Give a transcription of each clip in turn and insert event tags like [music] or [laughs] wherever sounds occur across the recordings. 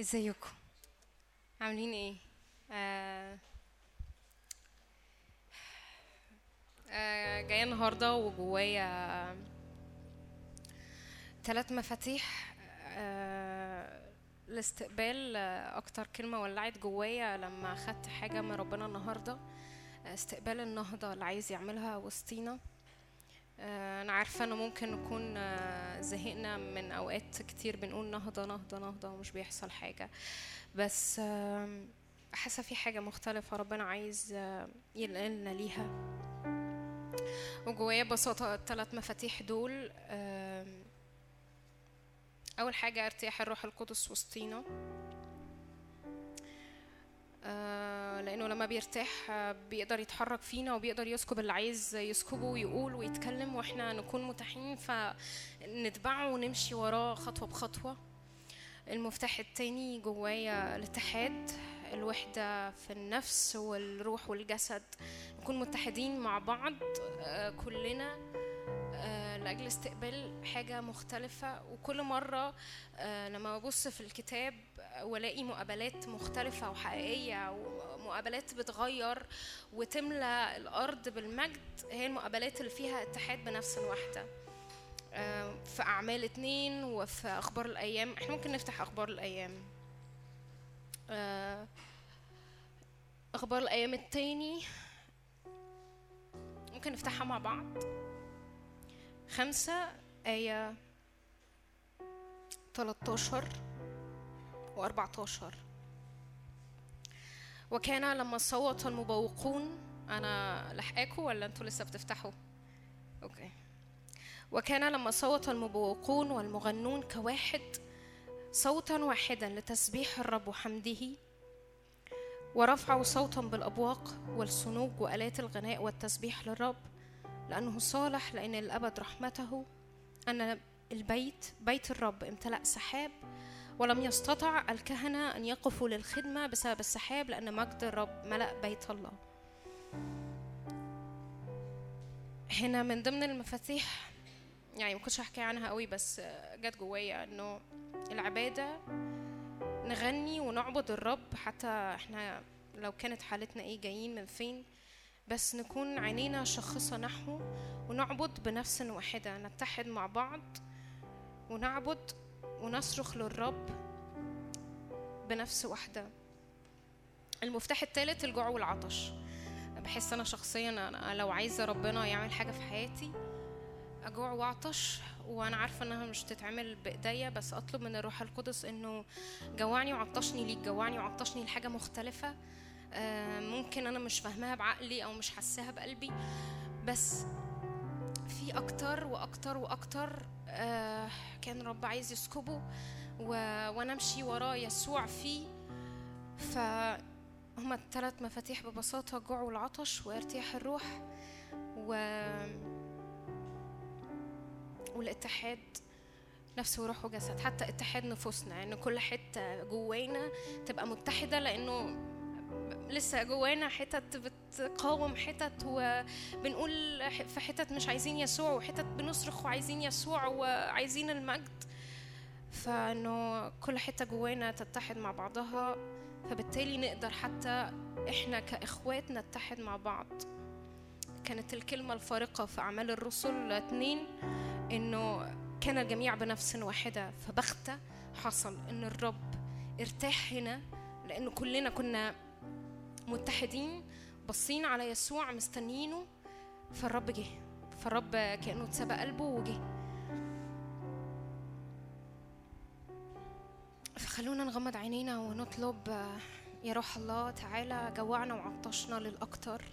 ازيكم؟ عاملين إيه؟ آه آه جاية النهارده وجوايا ثلاث مفاتيح آه لاستقبال آه، أكتر كلمة ولعت جوايا لما خدت حاجة من ربنا النهارده آه، استقبال النهضه اللي عايز يعملها وسطينا. أنا عارفة إنه ممكن نكون آه، زهقنا من أوقات كتير بنقول نهضة نهضة نهضة ومش بيحصل حاجة. بس حاسة في حاجة مختلفة ربنا عايز آه، ينقلنا ليها. وجوايا ببساطة الثلاث مفاتيح دول أول حاجة ارتياح الروح القدس وسطينا. آه، لأنه لما بيرتاح آه، بيقدر يتحرك فينا وبيقدر يسكب اللي عايز يسكبه ويقول ويتكلم وإحنا نكون متاحين فنتبعه ونمشي وراه خطوة بخطوة. المفتاح التاني جوايا الاتحاد الوحدة في النفس والروح والجسد. نكون متحدين مع بعض آه، كلنا. آه، لأجل استقبال حاجة مختلفة. وكل مرة آه، لما ببص في الكتاب والاقي مقابلات مختلفة وحقيقية ومقابلات بتغير وتملى الأرض بالمجد هي المقابلات اللي فيها اتحاد بنفس واحدة آه، في أعمال اتنين وفي أخبار الأيام. إحنا ممكن نفتح أخبار الأيام. آه، أخبار الأيام التاني ممكن نفتحها مع بعض. خمسة آية 13 و14 وكان لما صوت المبوقون أنا لحقاكوا ولا أنتوا لسه بتفتحوا؟ أوكي وكان لما صوت المبوقون والمغنون كواحد صوتا واحدا لتسبيح الرب وحمده ورفعوا صوتا بالأبواق والصنوج وآلات الغناء والتسبيح للرب لأنه صالح لأن الأبد رحمته أن البيت بيت الرب امتلأ سحاب ولم يستطع الكهنة أن يقفوا للخدمة بسبب السحاب لأن مجد الرب ملأ بيت الله. هنا من ضمن المفاتيح يعني ما كنتش هحكي عنها قوي بس جت جوايا إنه العبادة نغني ونعبد الرب حتى إحنا لو كانت حالتنا إيه جايين من فين بس نكون عينينا شخصة نحوه ونعبد بنفس واحدة نتحد مع بعض ونعبد ونصرخ للرب بنفس واحدة. المفتاح الثالث الجوع والعطش. بحس أنا شخصيا أنا لو عايزة ربنا يعمل حاجة في حياتي أجوع وأعطش وأنا عارفة إنها مش تتعمل بإيديا بس أطلب من الروح القدس إنه جوعني وعطشني ليك جوعني وعطشني لحاجة مختلفة. آه، ممكن أنا مش فاهماها بعقلي أو مش حاساها بقلبي بس في أكتر وأكتر وأكتر آه، كان رب عايز يسكبه. وأنا أمشي وراه يسوع فيه ف هما الثلاث مفاتيح ببساطة الجوع والعطش وارتياح الروح و والاتحاد نفس وروح وجسد حتى اتحاد نفوسنا ان كل حتة جوانا تبقى متحدة لأنه لسه جوانا حتت بتقاوم حتت وبنقول في حتت مش عايزين يسوع وحتت بنصرخ وعايزين يسوع وعايزين المجد. فإنه كل حتة جوانا تتحد مع بعضها فبالتالي نقدر حتى إحنا كإخوات نتحد مع بعض. كانت الكلمة الفارقة في أعمال الرسل اتنين إنه كان الجميع بنفس واحدة فبختة حصل إن الرب ارتاح هنا لأن كلنا كنا متحدين باصين على يسوع مستنيينه. فالرب جه. فالرب كأنه اتسبق قلبه وجه. فخلونا نغمض عينينا ونطلب يا روح الله تعالى جوعنا وعطشنا للأكتر.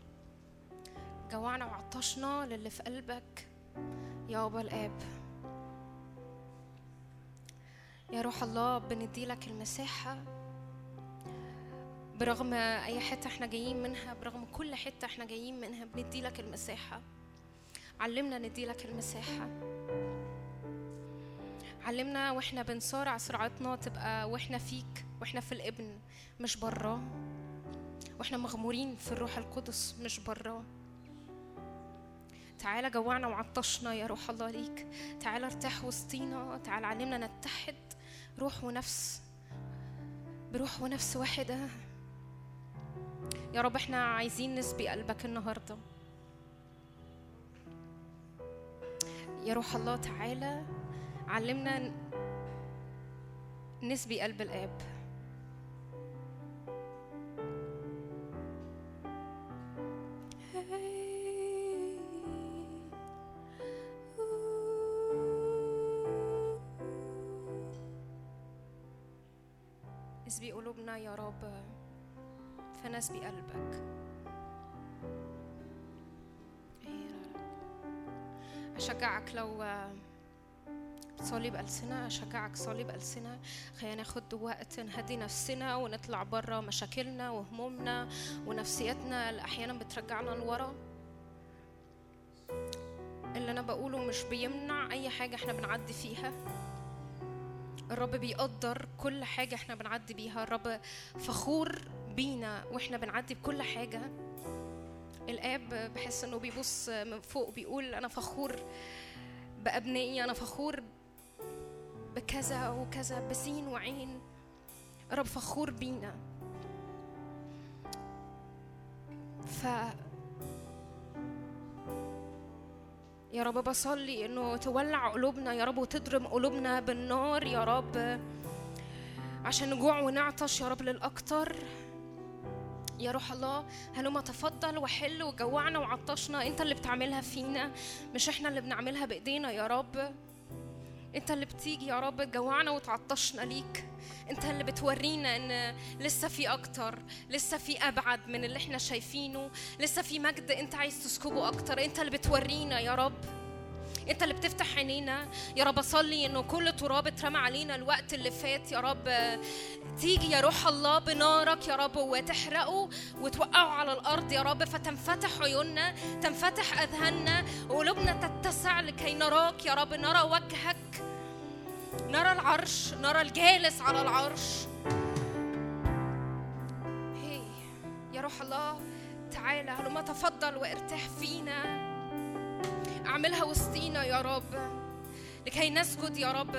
جوعنا وعطشنا للي في قلبك. يا أبا الآب. يا روح الله بندي لك المساحة. برغم أي حتة إحنا جايين منها برغم كل حتة إحنا جايين منها بندي لك المساحة. علمنا ندي لك المساحة. علمنا وإحنا بنصارع صراعاتنا تبقى وإحنا فيك وإحنا في الإبن مش براه وإحنا مغمورين في الروح القدس مش براه تعالى جوعنا وعطشنا يا روح الله ليك. تعالى ارتاح وسطينا. تعالى علمنا نتحد روح ونفس بروح ونفس واحدة. يا رب إحنا عايزين نسبي قلبك النهارده. يا روح الله تعالى علمنا نسبي قلب الآب. اسبي قلوبنا يا رب. فنسبي قلبك أشجعك لو صلي بألسنة أشجعك صلي بألسنة خلينا ناخد وقت نهدي نفسنا ونطلع بره مشاكلنا وهمومنا ونفسيتنا اللي أحيانا بترجعنا لورا. اللي أنا بقوله مش بيمنع أي حاجة إحنا بنعدي فيها. الرب بيقدر كل حاجة إحنا بنعدي بيها. الرب فخور بينا وإحنا بنعدي بكل حاجة. الآب بحس إنه بيبص من فوق بيقول أنا فخور بأبنائي أنا فخور بكذا وكذا بسين وعين. رب فخور بينا. ف يا رب بصلي إنه تولع قلوبنا يا رب وتضرم قلوبنا بالنار يا رب. عشان نجوع ونعطش يا رب للأكتر. يا روح الله هلما تفضل وحل وجوعنا وعطشنا. انت اللي بتعملها فينا مش إحنا اللي بنعملها بإيدينا يا رب. انت اللي بتيجي يا رب تجوعنا وتعطشنا ليك. انت اللي بتورينا ان لسه في أكتر لسه في أبعد من اللي إحنا شايفينه. لسه في مجد انت عايز تسكبه أكتر. انت اللي بتورينا يا رب. انت اللي بتفتح عينينا. يا رب اصلي انه كل تراب اترمى علينا الوقت اللي فات. يا رب تيجي يا روح الله بنارك يا رب وتحرقه وتوقعه على الأرض. يا رب فتنفتح عيوننا تنفتح أذهاننا وقلوبنا تتسع لكي نراك. يا رب نرى وجهك. نرى العرش نرى الجالس على العرش. هي يا روح الله تعالى هلما تفضل وارتاح فينا. أعملها وسطينا يا رب. لكي نسجد يا رب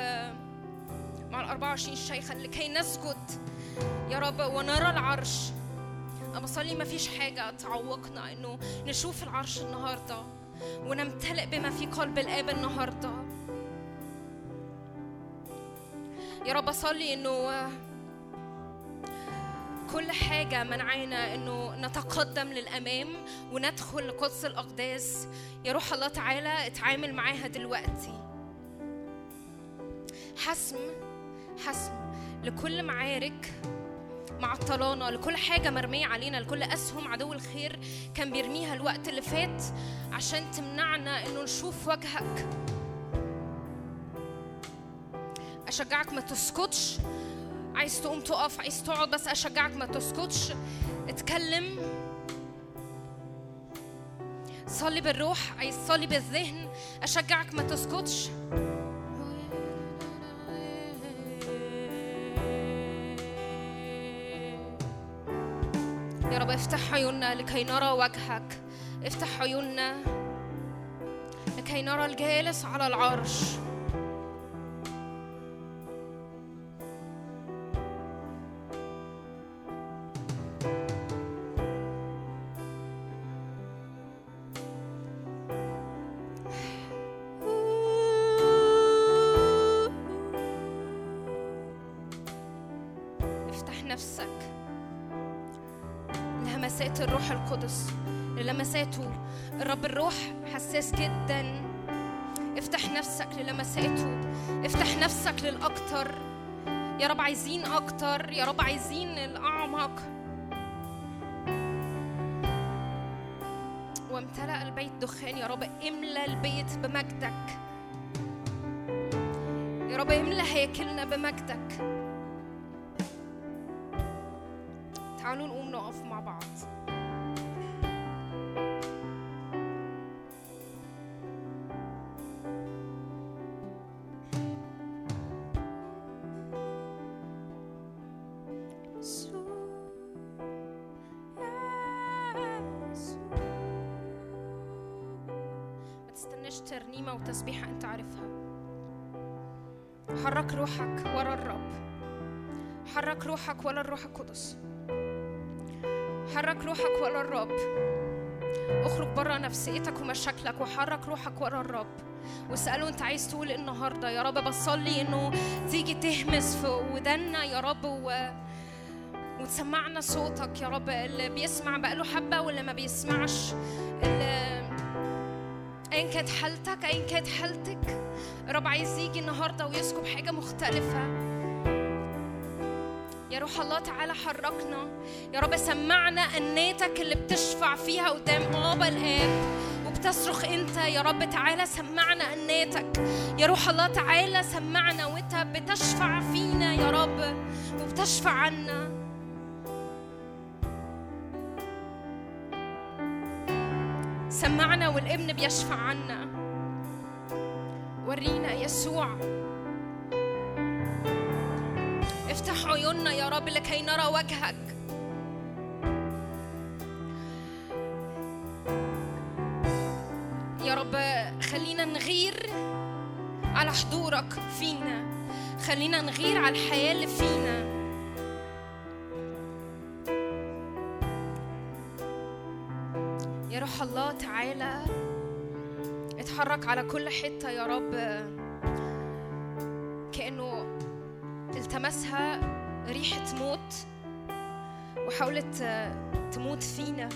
مع ال 24 شيخا. لكي نسجد يا رب ونرى العرش. أنا بصلي ما فيش حاجة تعوقنا إنه نشوف العرش النهاردة ونمتلئ بما في قلب الآب النهاردة. يا رب أصلي إنه كل حاجة منعانا إنه نتقدم للأمام وندخل لقدس الأقداس. يا روح الله تعالى اتعامل معاها دلوقتي. حسم حسم لكل معارك معطلانا لكل حاجة مرمية علينا لكل أسهم عدو الخير كان بيرميها الوقت اللي فات عشان تمنعنا إنه نشوف وجهك. أشجعك ما تسكتش عايز تقوم تقف عايز تقعد بس أشجعك ما تسكتش. اتكلم. صلي بالروح عايز تصلي بالذهن. أشجعك ما تسكتش. يا رب افتح عيوننا لكي نرى وجهك. افتح عيوننا لكي نرى الجالس على العرش. أكتر. يا رب عايزين الأعمق. وامتلأ البيت دخان. يا رب املى البيت بمجدك. يا رب املى هياكلنا بمجدك. تعالوا نقوم نقف مع بعض. ترنيمة وتسبيحة أنت عارفها. حرك روحك ورا الرب. حرك روحك ولا الروح القدس. حرك روحك ولا الرب. اخرج بره نفسيتك ومشاكلك وحرك روحك ورا الرب. واسأله أنت عايز تقول إيه النهارده؟ يا رب بصلي إنه تيجي تهمس في ودنا يا رب و... وتسمعنا صوتك يا رب. اللي بيسمع بقاله حبة واللي ما بيسمعش. اللي ايا كانت حالتك ايا كانت حالتك. الرب عايز يجي النهارده ويسكب حاجة مختلفة. يا روح الله تعالى حركنا. يا رب سمعنا أناتك اللي بتشفع فيها قدام آبا الآب وبتصرخ أنت. يا رب تعالى سمعنا أناتك. يا روح الله تعالى سمعنا وأنت بتشفع فينا يا رب وبتشفع عنا. سمعنا والابن بيشفع عنا. ورينا يسوع. افتح عيوننا يا رب لكي نرى وجهك. يا رب خلينا نغير على حضورك فينا. خلينا نغير على الحياة اللي فينا. تعالى. اتحرك على كل حتة يا رب. كأنه التمسها ريحة موت وحاولت تموت فينا.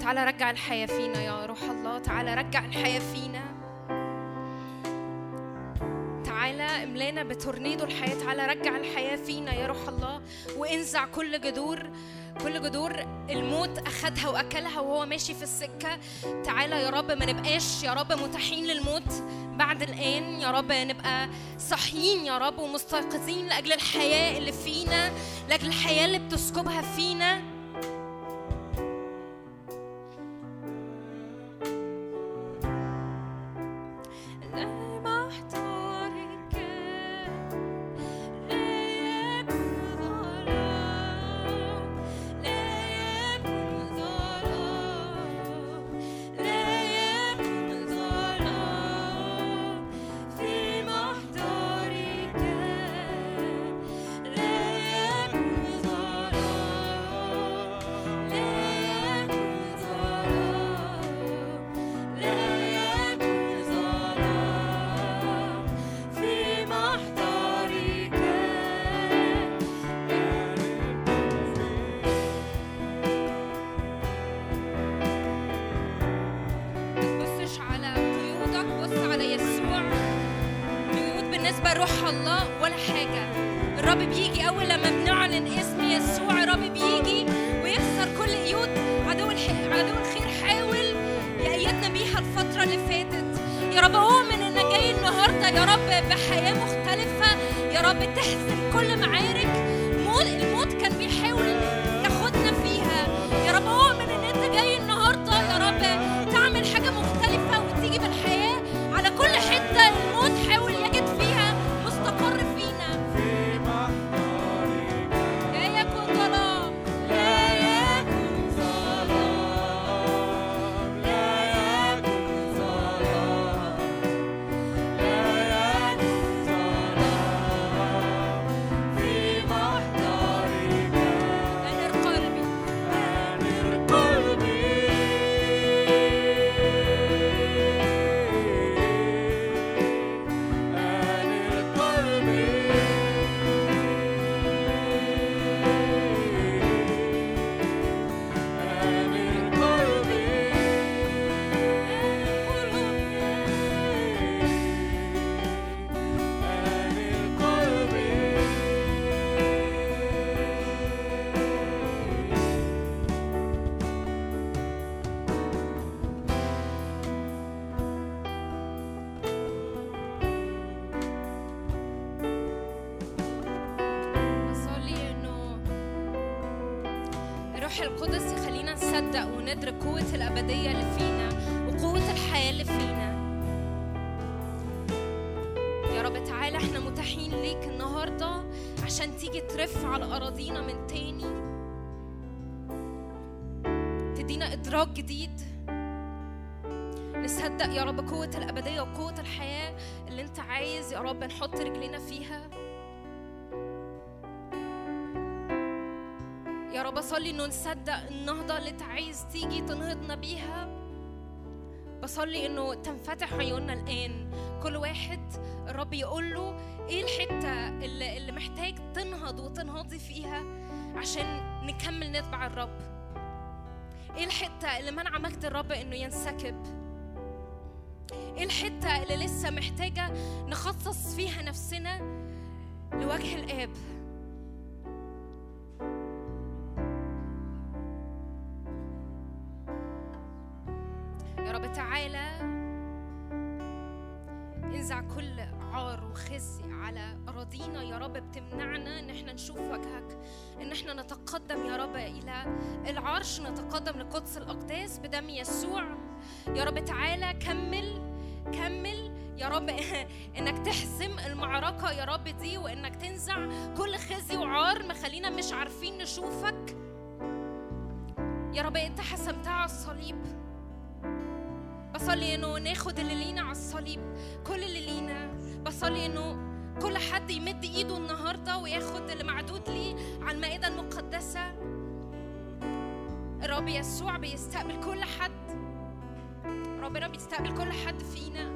تعالى رجع الحياة فينا يا روح الله. تعالى رجع الحياة فينا. تعالى املانا بتورنيدو الحياة. تعالى رجع الحياة فينا يا روح الله. وانزع كل جذور كل جذور الموت أخدها وأكلها وهو ماشي في السكة. تعالى يا رب ما نبقاش يا رب متاحين للموت. بعد الآن يا رب نبقى صاحيين يا رب ومستيقظين لأجل الحياة اللي فينا لأجل الحياة اللي بتسكبها فينا. تيجي ترف على أراضينا من تاني. تدينا إدراك جديد. نصدق يا رب قوة الأبدية وقوة الحياة اللي أنت عايز يا رب نحط رجلينا فيها. يا رب أصلي إنه نصدق النهضة اللي أنت عايز تيجي تنهضنا بيها. بصلي إنه تنفتح عيوننا الآن. كل واحد الرب يقول له إيه الحتة اللي, اللي محتاج تنهض وتنهضي فيها عشان نكمل نتبع الرب؟ إيه الحتة اللي منع مجد الرب إنه ينسكب؟ إيه الحتة اللي لسه محتاجة نخصص فيها نفسنا لوجه الآب؟ يا رب تعالى كل عار وخزي على أراضينا. يا رب بتمنعنا إن إحنا نشوف وجهك إن إحنا نتقدم يا رب إلى العرش نتقدم لقدس الأقداس بدم يسوع. يا رب تعالى كمل كمل يا رب [laughs] إنك تحسم المعركة يا رب دي وإنك تنزع كل خزي وعار مخلينا مش عارفين نشوفك. يا رب أنت حسمتها على الصليب. بصلي إنه ناخد اللي لينا على الصليب كل اللي لينا. بصلي إنه كل حد يمد إيده النهارده وياخد اللي معدود ليه على المائدة المقدسة. الرب يسوع بيستقبل كل حد. ربنا بيستقبل كل حد فينا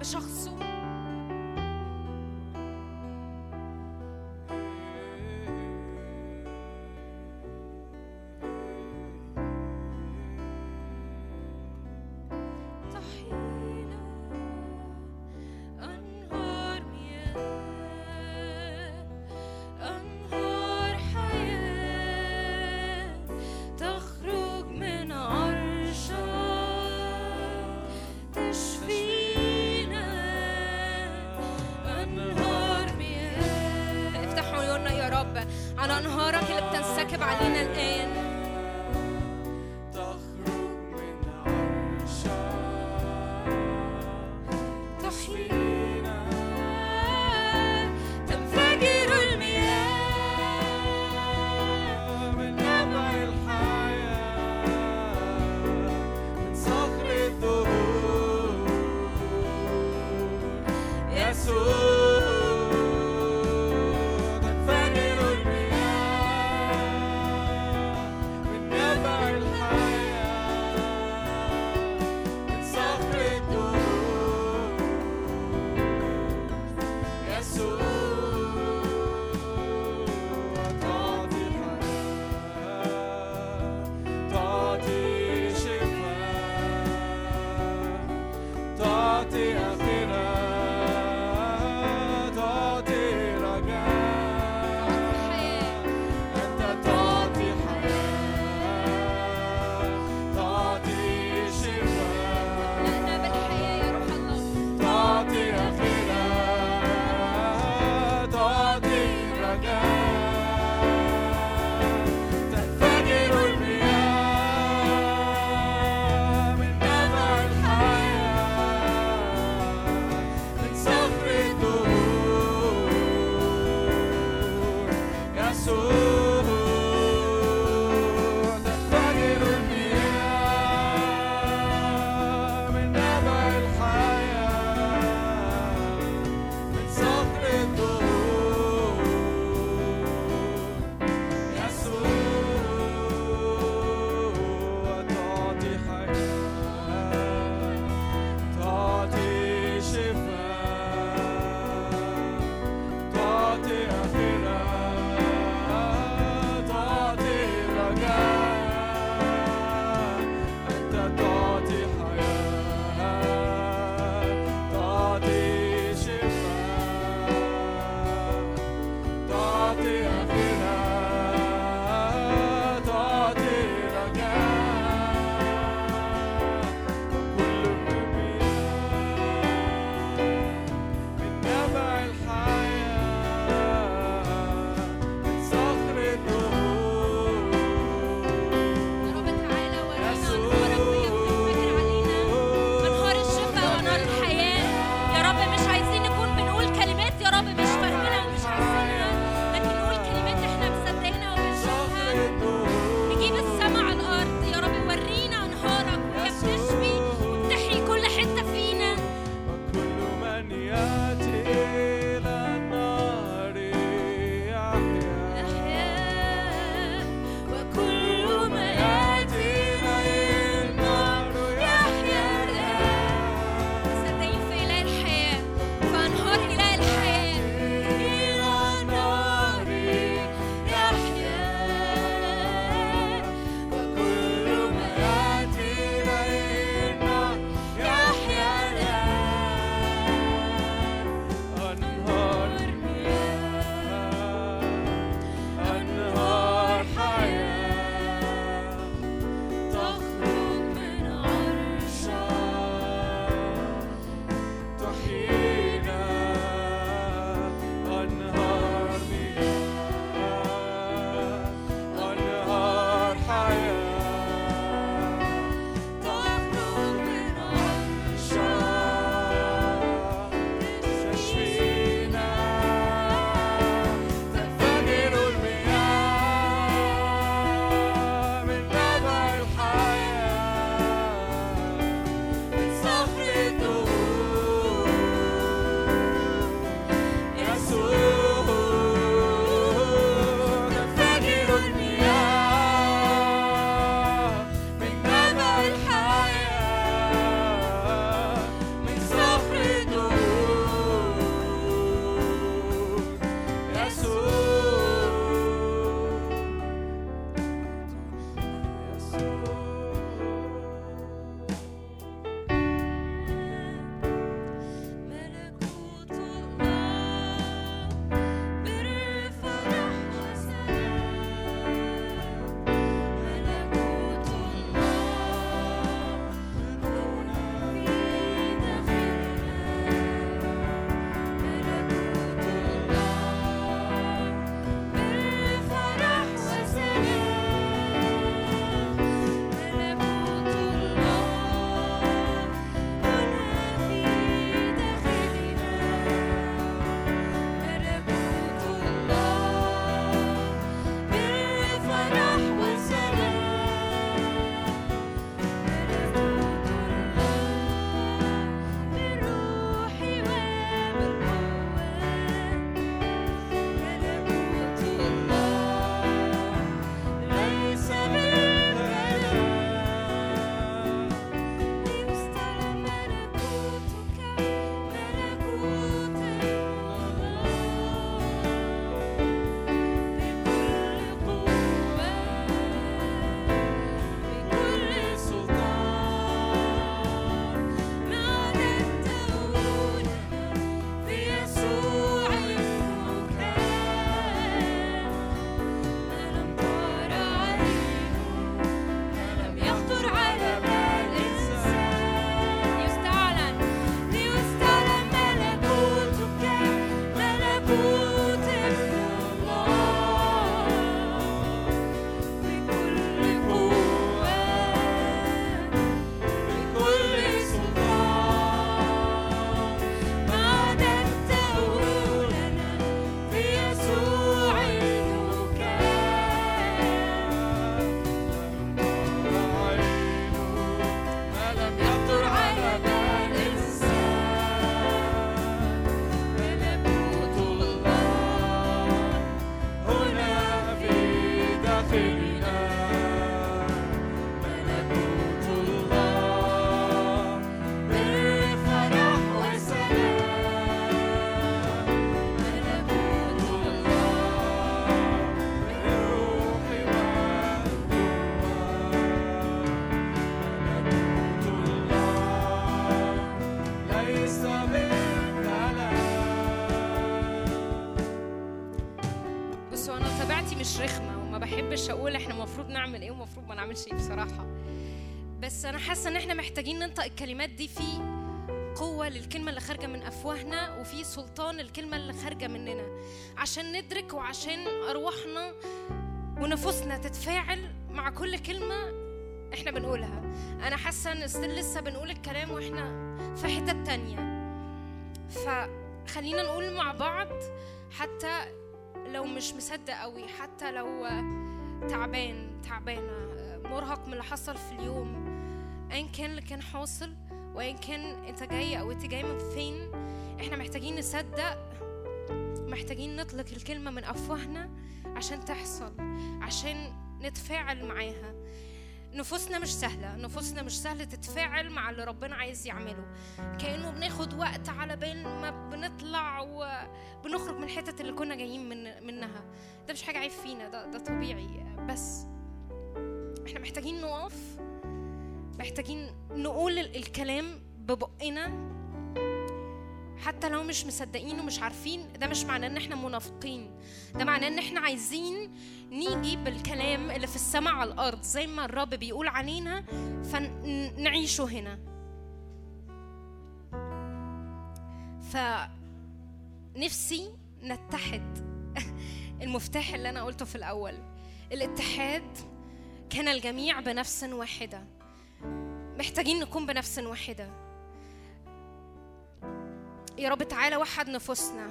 بشخصه. بحبش أقول إحنا المفروض نعمل إيه ومفروض ما نعملش إيه بصراحة. بس أنا حاسة إن إحنا محتاجين ننطق الكلمات دي في قوة للكلمة اللي خارجة من أفواهنا وفي سلطان للكلمة اللي خارجة مننا. عشان ندرك وعشان أرواحنا ونفوسنا تتفاعل مع كل كلمة إحنا بنقولها. أنا حاسة إن لسه بنقول الكلام وإحنا في حتة تانية. فخلينا نقول مع بعض حتى لو مش مصدق قوي حتى لو تعبان تعبانة مرهق من اللي حصل في اليوم. ايا كان اللي كان حاصل وايا كان أنت جاي أو أنت جاي من فين إحنا محتاجين نصدق محتاجين نطلق الكلمة من أفواهنا عشان تحصل عشان نتفاعل معاها. نفوسنا مش سهلة نفوسنا مش سهلة تتفاعل مع اللي ربنا عايز يعمله. كأنه بناخد وقت على بال ما بنطلع وبنخرج من الحتت اللي كنا جايين من منها. ده مش حاجة عيب فينا ده, ده طبيعي. بس إحنا محتاجين نقف محتاجين نقول ال- الكلام ببقنا حتى لو مش مصدقين ومش عارفين ده مش معناه إن إحنا منافقين. ده معناه إن إحنا عايزين نيجي بالكلام اللي في السماء على الأرض. زي ما الرب بيقول علينا فنعيشه هنا. فنفسي نتحد. [laughs] المفتاح اللي أنا قلته في الأول الاتحاد كان الجميع بنفس واحدة. محتاجين نكون بنفس واحدة. يا رب تعالى وحد نفوسنا.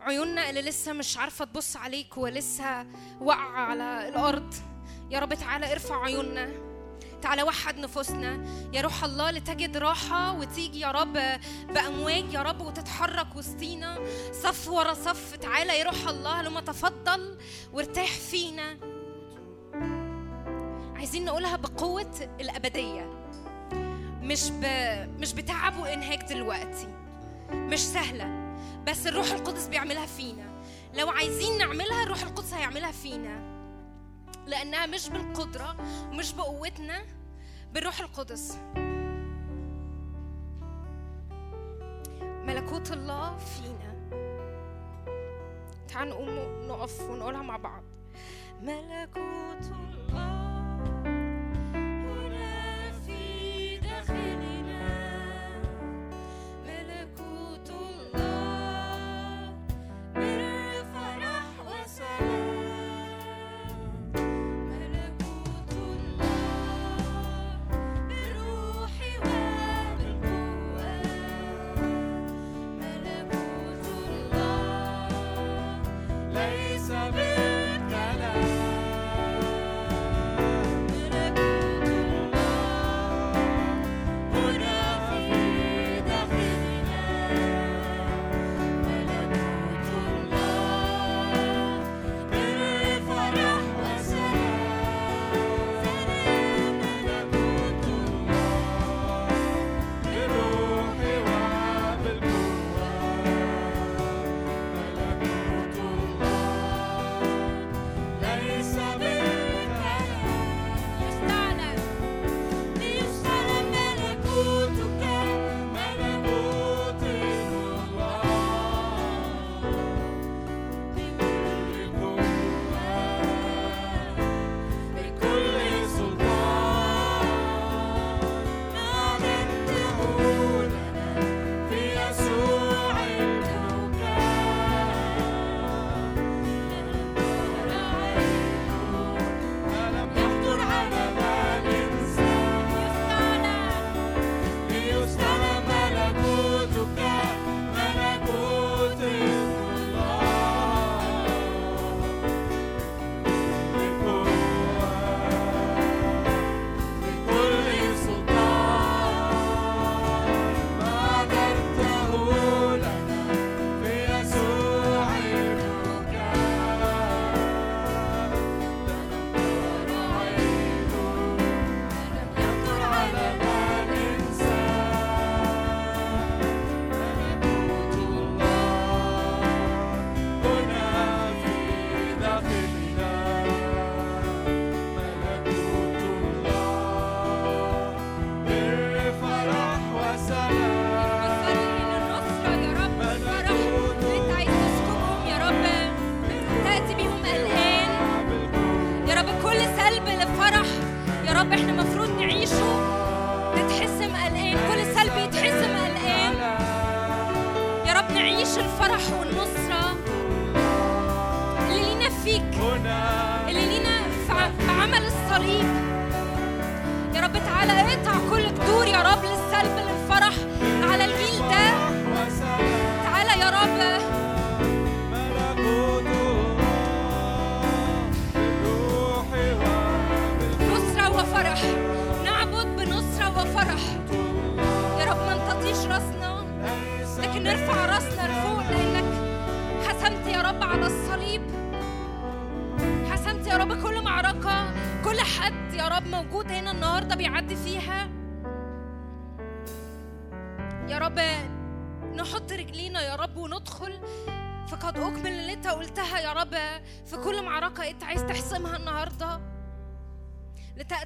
عيوننا اللي لسه مش عارفة تبص عليك ولسه واقعة على الأرض يا رب تعالى ارفع عيوننا. تعالى وحد نفوسنا. يا روح الله لتجد راحة وتيجي يا رب بأمواج يا رب وتتحرك وسطينا. صف ورا صف. تعالى يا روح الله لما تفضل وارتاح فينا. عايزين نقولها بقوة الأبدية. مش ب... مش بتعب وانهاك دلوقتي. مش سهلة بس الروح القدس بيعملها فينا. لو عايزين نعملها الروح القدس هيعملها فينا. لأنها مش بالقدرة ومش بقوتنا بالروح القدس. ملكوت الله فينا. تعال نقوم نقف ونقولها مع بعض. ملكوت الله في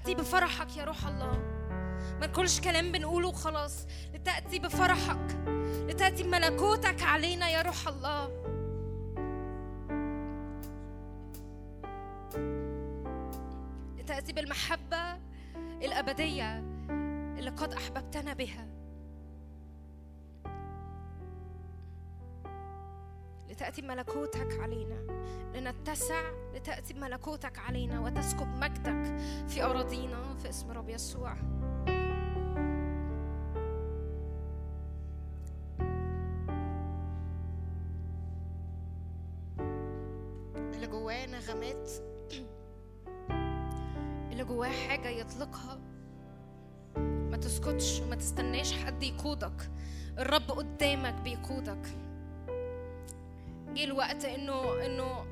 لتأتي بفرحك يا روح الله. ما نكونش كلام بنقوله وخلاص. لتأتي بفرحك. لتأتي بملكوتك علينا يا روح الله. لتأتي بالمحبة الأبدية اللي قد أحببتنا بها. لتأتي بملكوتك علينا. لنتسع لتأتي بملكوتك علينا وتسكب مجدك في أراضينا في اسم رب يسوع. اللي جواه نغمات. [clears throat] اللي جواه حاجة يطلقها. ما تسكتش وما تستناش حد يقودك. الرب قدامك بيقودك. جه الوقت إنه إنه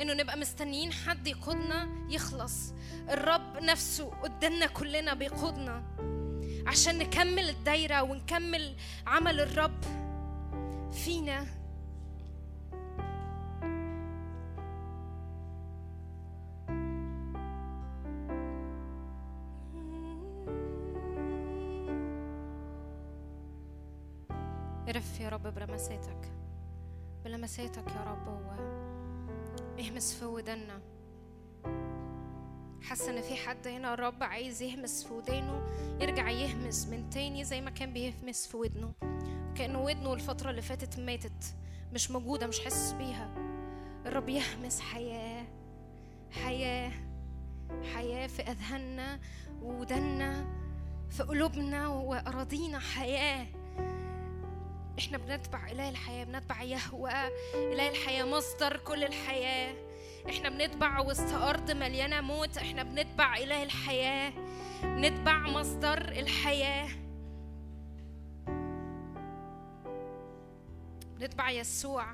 إنه نبقى مستنيين حد يقودنا يخلص. الرب نفسه قدامنا كلنا بيقودنا عشان نكمل الدايرة ونكمل عمل الرب فينا. ارف يا رب بلمساتك يا رب. و اهمس في ودنا حاسة إن في حد هنا الرب عايز يهمس في ودانه يرجع يهمس من تاني زي ما كان بيهمس في ودنه. كأنه ودنه الفترة اللي فاتت ماتت مش موجودة مش حاسس بيها. الرب يهمس حياة حياة حياة في أذهاننا وودنا في قلوبنا وأراضينا حياة. إحنا بنتبع إله الحياة بنتبع يهوى إله الحياة مصدر كل الحياة. إحنا بنتبع وسط أرض مليانة موت إحنا بنتبع إله الحياة بنتبع مصدر الحياة. بنتبع يسوع.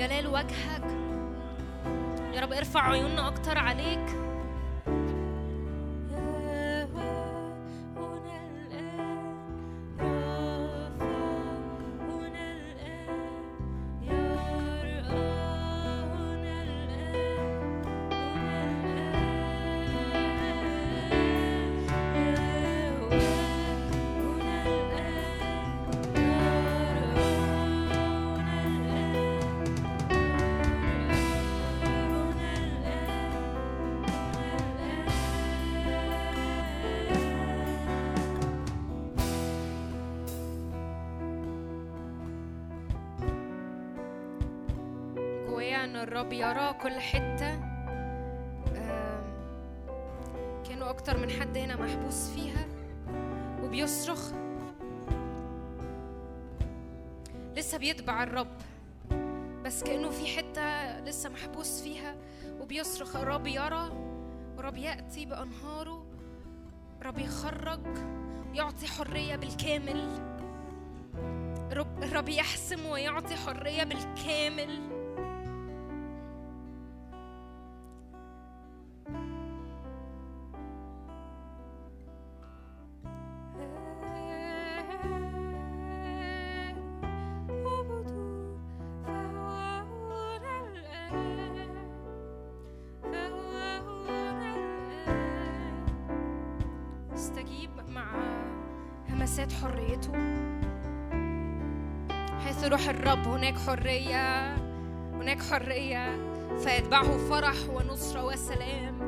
جلال وجهك. يا رب ارفع عيوننا أكتر. الرب يرى كل آم، كانوا أكتر من حد هنا محبوس فيها وبيصرخ. لسه بيتبع الرب بس كأنه في حتة لسه محبوس فيها وبيصرخ. الرب يرى ورب يأتي بأنهاره رب يخرج يعطي حرية بالكامل. رب يحسم ويعطي حرية بالكامل. روح الرب هناك حرية هناك حرية. فيتبعه فرح ونصرة وسلام.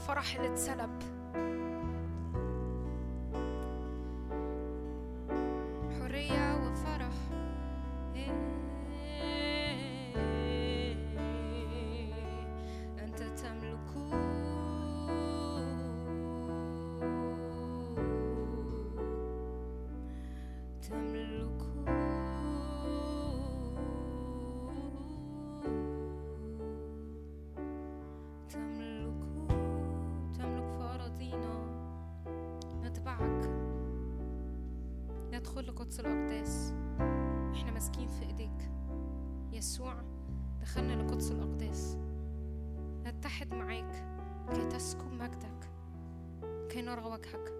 الفرح اللي اتسلب. يسوع دخلنا لقدس الأقداس. نتحد معاك كي تسكن مجدك كي نرى وجهك.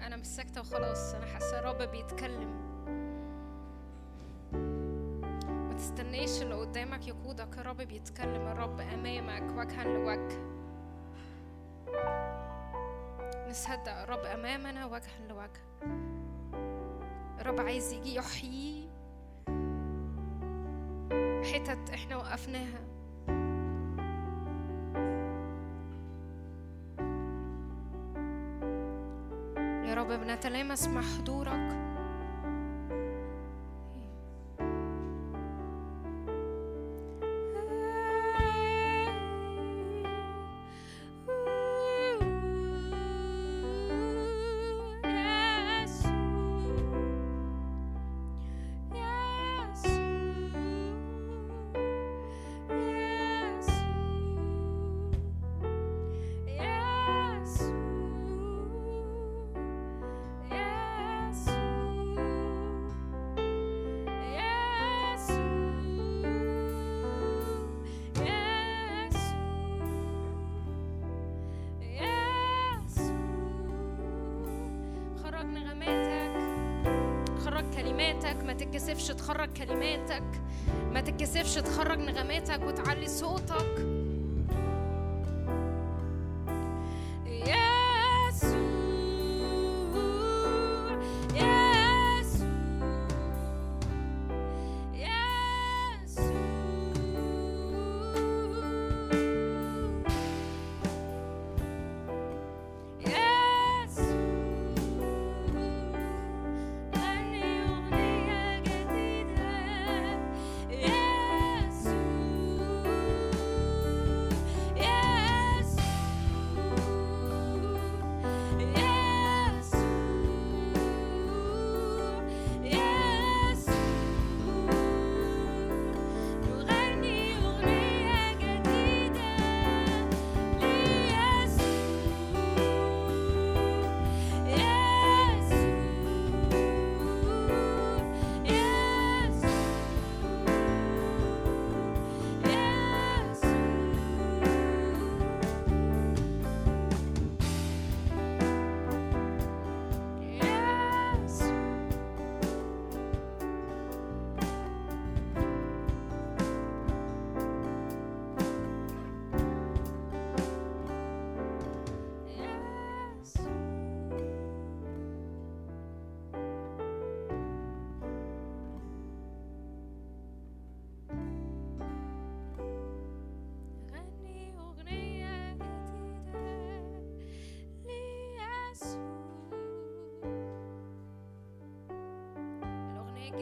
أنا وخلاص. أنا حاسة الرب بيتكلم. قدامك يقودك الرب بيتكلم الرب أمامك وجها لوجه نصدق الرب أمامنا وجها لوجه الرب عايز يجي يحيي حتت إحنا وقفناها يا رب بنتلامس مع حضورك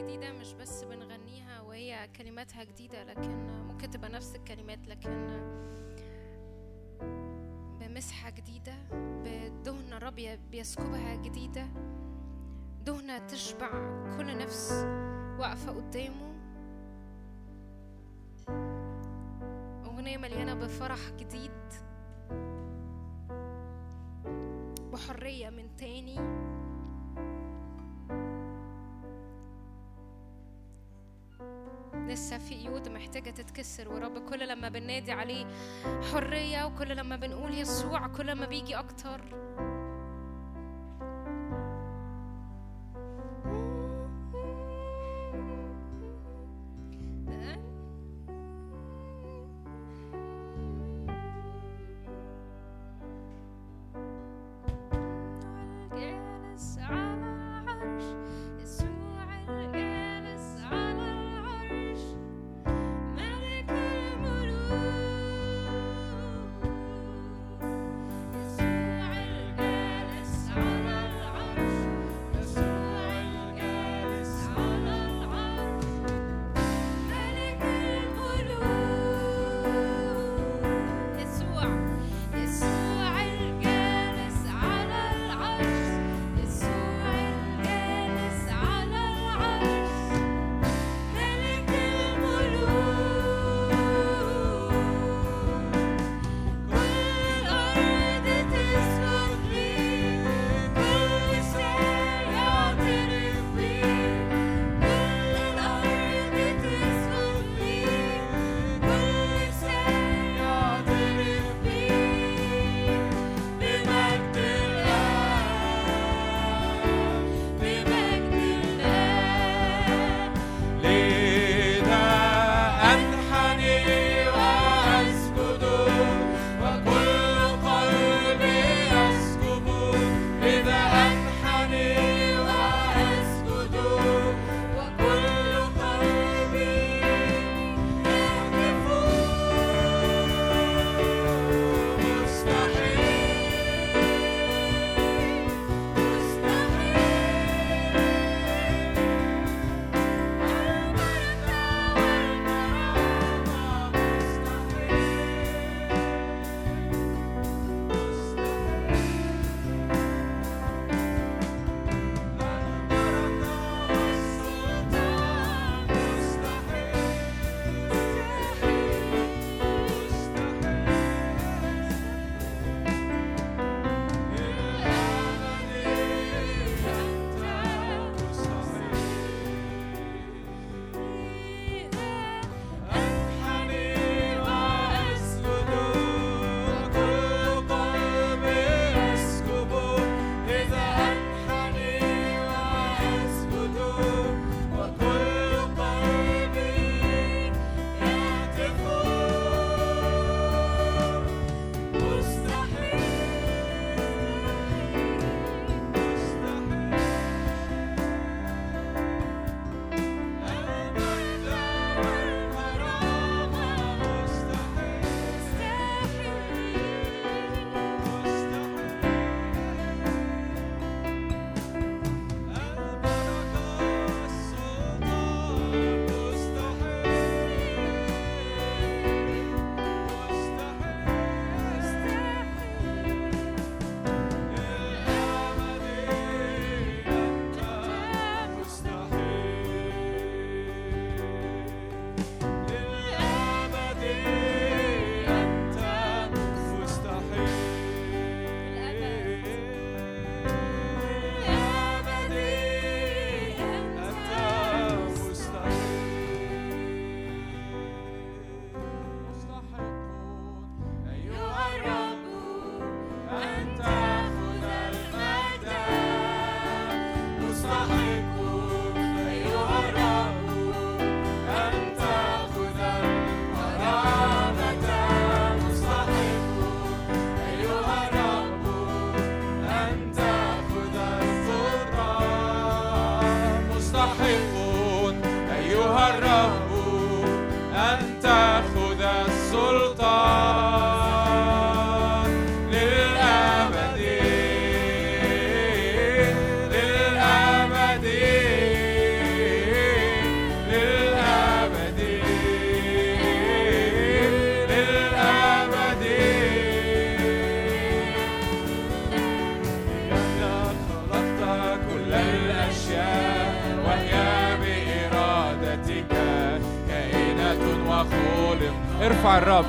جديدة مش بس بنغنيها وهي كلماتها جديدة لكن ممكن تبقى نفس الكلمات لكن بمسحة جديدة بدهنة الرب بيسكبها جديدة دهنة تشبع كل نفس واقفة قدامه. أغنية مليانة بفرح جديد بحرية من تاني. لسه في قيود محتاجة تتكسر. ورب كل لما بنادي عليه حرية وكل لما بنقول يسوع كل ما بيجي أكتر.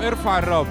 ارفع الرب.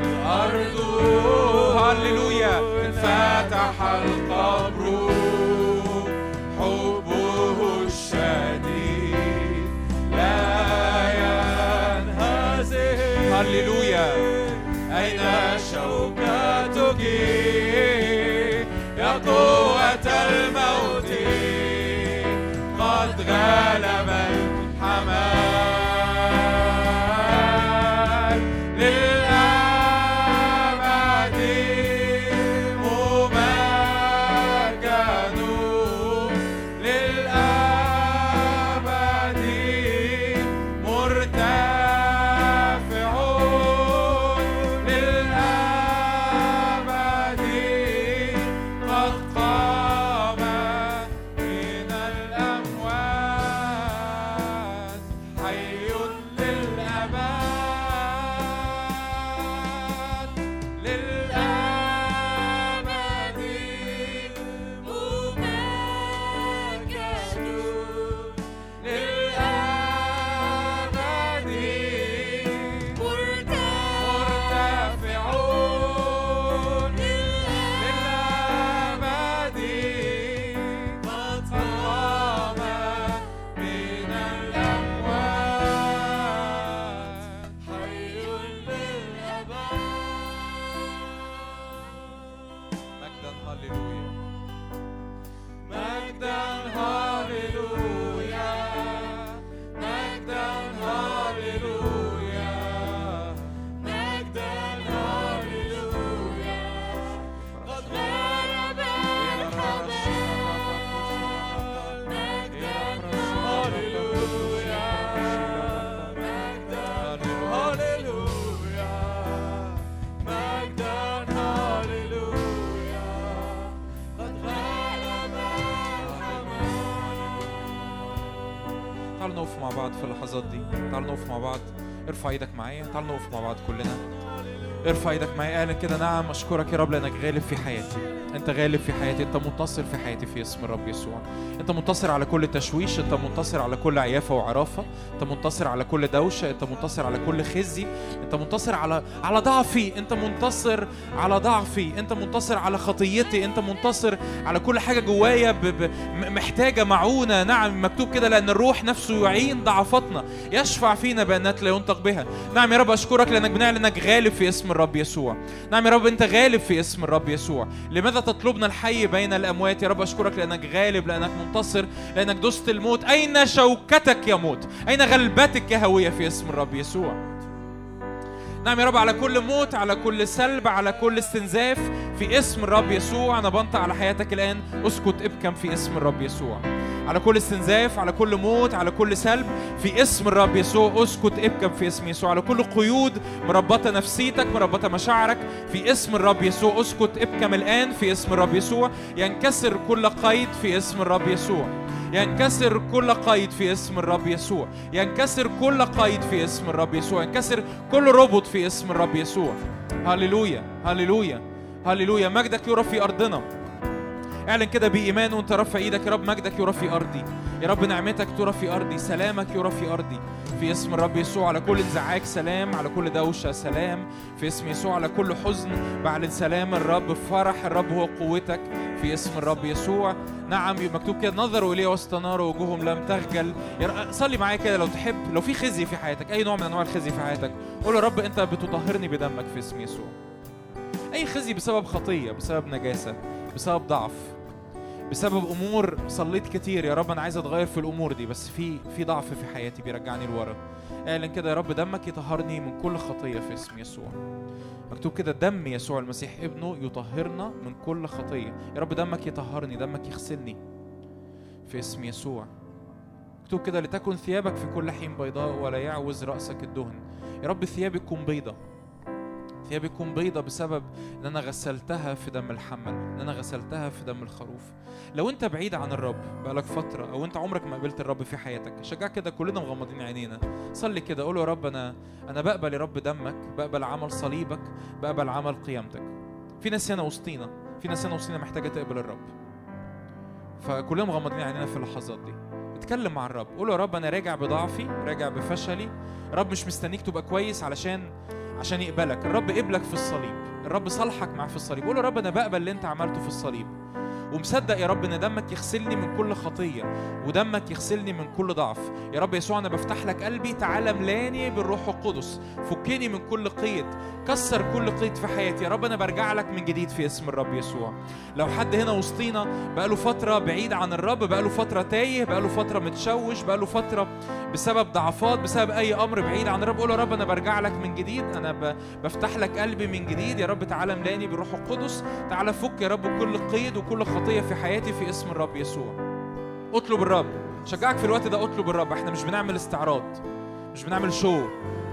الأرض. هللويا. ارفع إيدك معايا اعلن كده. نعم اشكرك يا رب لانك غالب في حياتي. انت غالب في حياتي انت منتصر في حياتي في اسم الرب يسوع. انت منتصر على كل تشويش انت منتصر على كل عيافة وعرافة انت منتصر على كل دوشة انت منتصر على كل خزي انت منتصر على على ضعفي. انت منتصر على ضعفي. انت منتصر على خطيتي. انت منتصر على كل حاجة جوايا ب... ب... محتاجة معونة. نعم مكتوب كده لأن الروح نفسه يعين ضعفاتنا. يشفع فينا بانات لا ينطق بها. نعم يا رب أشكرك لأنك بنعلن إنك غالب في اسم الرب يسوع. نعم يا رب أنت غالب في اسم الرب يسوع. لماذا تطلبنا الحي بين الأموات؟ يا رب أشكرك لأنك غالب لأنك منتصر لأنك دست الموت. أين شوكتك يا موت؟ أين غلبتك يا هوية في اسم الرب يسوع؟ نعم يا رب على كل موت على كل سلب على كل استنزاف في اسم الرب يسوع أنا بنطق على حياتك الان اسكت ابكم في اسم الرب يسوع على كل استنزاف على كل موت على كل سلب في اسم الرب يسوع اسكت ابكم في اسم يسوع على كل قيود مربطه نفسيتك مربطه مشاعرك في اسم الرب يسوع اسكت ابكم الان في اسم الرب يسوع ينكسر كل قيد في اسم الرب يسوع ينكسر كل قيد في اسم الرب يسوع ينكسر كل قيد في اسم الرب يسوع ينكسر كل ربط في اسم الرب يسوع هللويا هللويا هللويا. مجدك يرى في أرضنا. اعلن كده بإيمان وانت رافع إيدك يا رب. مجدك يرى في أرضي. يا رب نعمتك ترى في أرضي. سلامك يرى في أرضي. في اسم الرب يسوع على كل انزعاج سلام. على كل دوشة سلام. في اسم يسوع على كل حزن. بعلن سلام الرب فرح الرب هو قوتك. في اسم الرب يسوع. نعم مكتوب كده. نظروا إليه واستناروا وجوههم لم تخجل. صلي معايا كده لو تحب. لو في خزي في حياتك أي نوع من أنواع الخزي في حياتك قول يا رب أنت بتطهرني بدمك في اسم يسوع. أي خزي بسبب خطية بسبب نجاسة بسبب ضعف بسبب أمور صليت كتير. يا رب أنا عايز أتغير في الأمور دي بس في في ضعف في حياتي بيرجعني لورا. اعلن كده يا رب دمك يطهرني من كل خطية في اسم يسوع. مكتوب كده دم يسوع المسيح ابنه يطهرنا من كل خطية. يا رب دمك يطهرني دمك يغسلني في اسم يسوع. مكتوب كده لتكن ثيابك في كل حين بيضاء ولا يعوز رأسك الدهن. يا رب ثيابي تكون بيضة. ثيابي تكون بيضة بسبب إن أنا غسلتها في دم الحمل إن أنا غسلتها في دم الخروف. لو أنت بعيد عن الرب بقالك فترة أو أنت عمرك ما قابلت الرب في حياتك شجع كده كلنا مغمضين عينينا. صلي كده قول يا رب أنا أنا بقبل يا رب دمك بقبل عمل صليبك بقبل عمل قيامتك. في ناس هنا وسطينا في ناس هنا وسطينا محتاجة تقبل الرب. فكلنا مغمضين عينينا في اللحظات دي. اتكلم مع الرب قول يا رب أنا راجع بضعفي راجع بفشلي. الرب مش مستنيك تبقى كويس علشان عشان يقبلك. الرب قبلك في الصليب. الرب صالحك معاه في الصليب. قول يا رب أنا بقبل اللي انت عملته في الصليب. ومصدق يا رب إن دمك يغسلني من كل خطية ودمك يغسلني من كل ضعف. يا رب يسوع أنا بفتح لك قلبي تعالى ملاني بالروح القدس. فكني من كل قيد كسر كل قيد في حياتي. يا رب أنا برجع لك من جديد في اسم الرب يسوع. لو حد هنا وسطينا بقاله فترة بعيد عن الرب بقاله فترة تايه بقاله فترة متشوش بقاله فترة بسبب ضعفات بسبب أي أمر بعيد عن الرب قول يا رب أنا برجع لك من جديد. أنا بفتح لك قلبي من جديد. يا رب تعالى ملاني بالروح القدس. تعالى فك يا رب كل قيد وكل خطية في حياتي في اسم الرب يسوع. اطلب الرب. شجعك في الوقت ده اطلب الرب. إحنا مش بنعمل استعراض. مش بنعمل شو.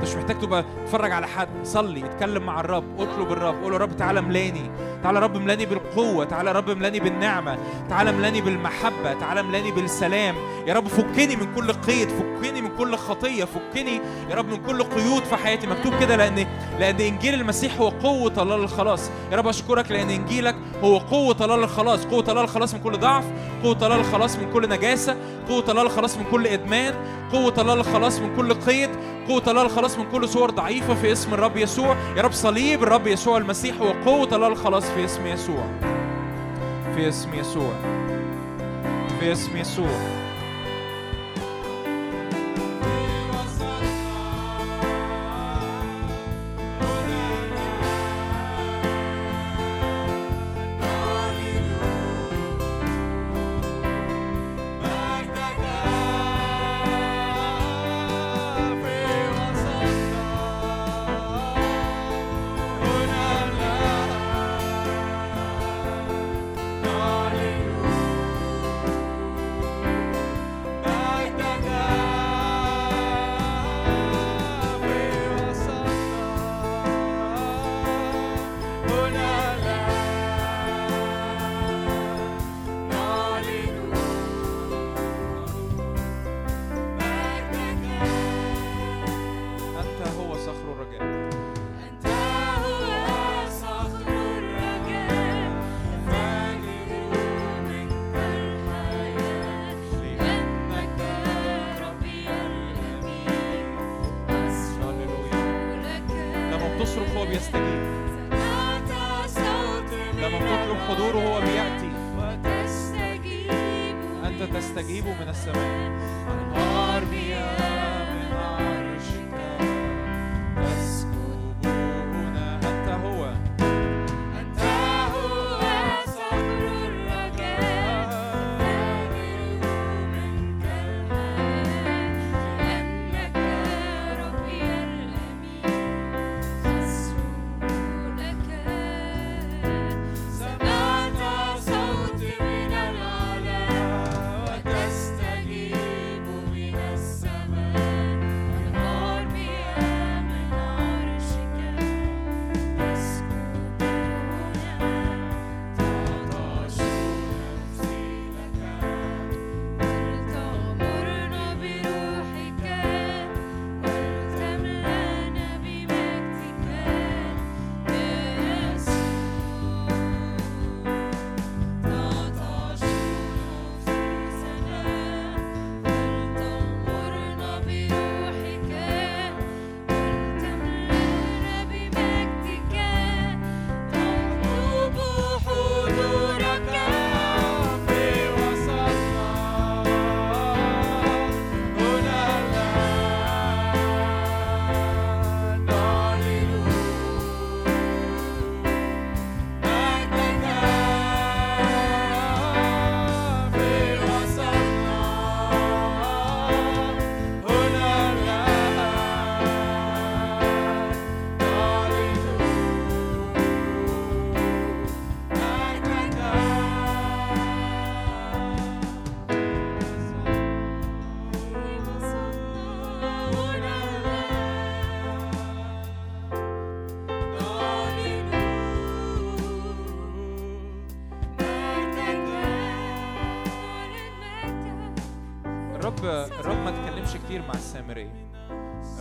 مش محتاج تبقى تتفرج على حد. صلي اتكلم مع الرب اطلب الرب قول يا رب تعالى ملاني تعالى رب ملاني بالقوة تعالى رب ملاني بالنعمة. تعالى ملاني بالمحبة تعالى ملاني بالسلام. يا رب فكني من كل قيد فكني من كل خطية فكني يا رب من كل قيود في حياتي. مكتوب كده لأن لأن إنجيل المسيح هو قوة الله للخلاص يا رب أشكرك لأن إنجيلك هو قوة الله للخلاص قوة الله للخلاص من كل ضعف قوة الله للخلاص من كل نجاسة قوة الله للخلاص من كل إدمان قوة الله للخلاص من كل قيد. قوة الله للخلاص من كل صور ضعيفة في اسم الرب يسوع. يا رب صليب الرب يسوع المسيح هو قوة الله للخلاص في اسم يسوع. في اسم يسوع. في اسم يسوع.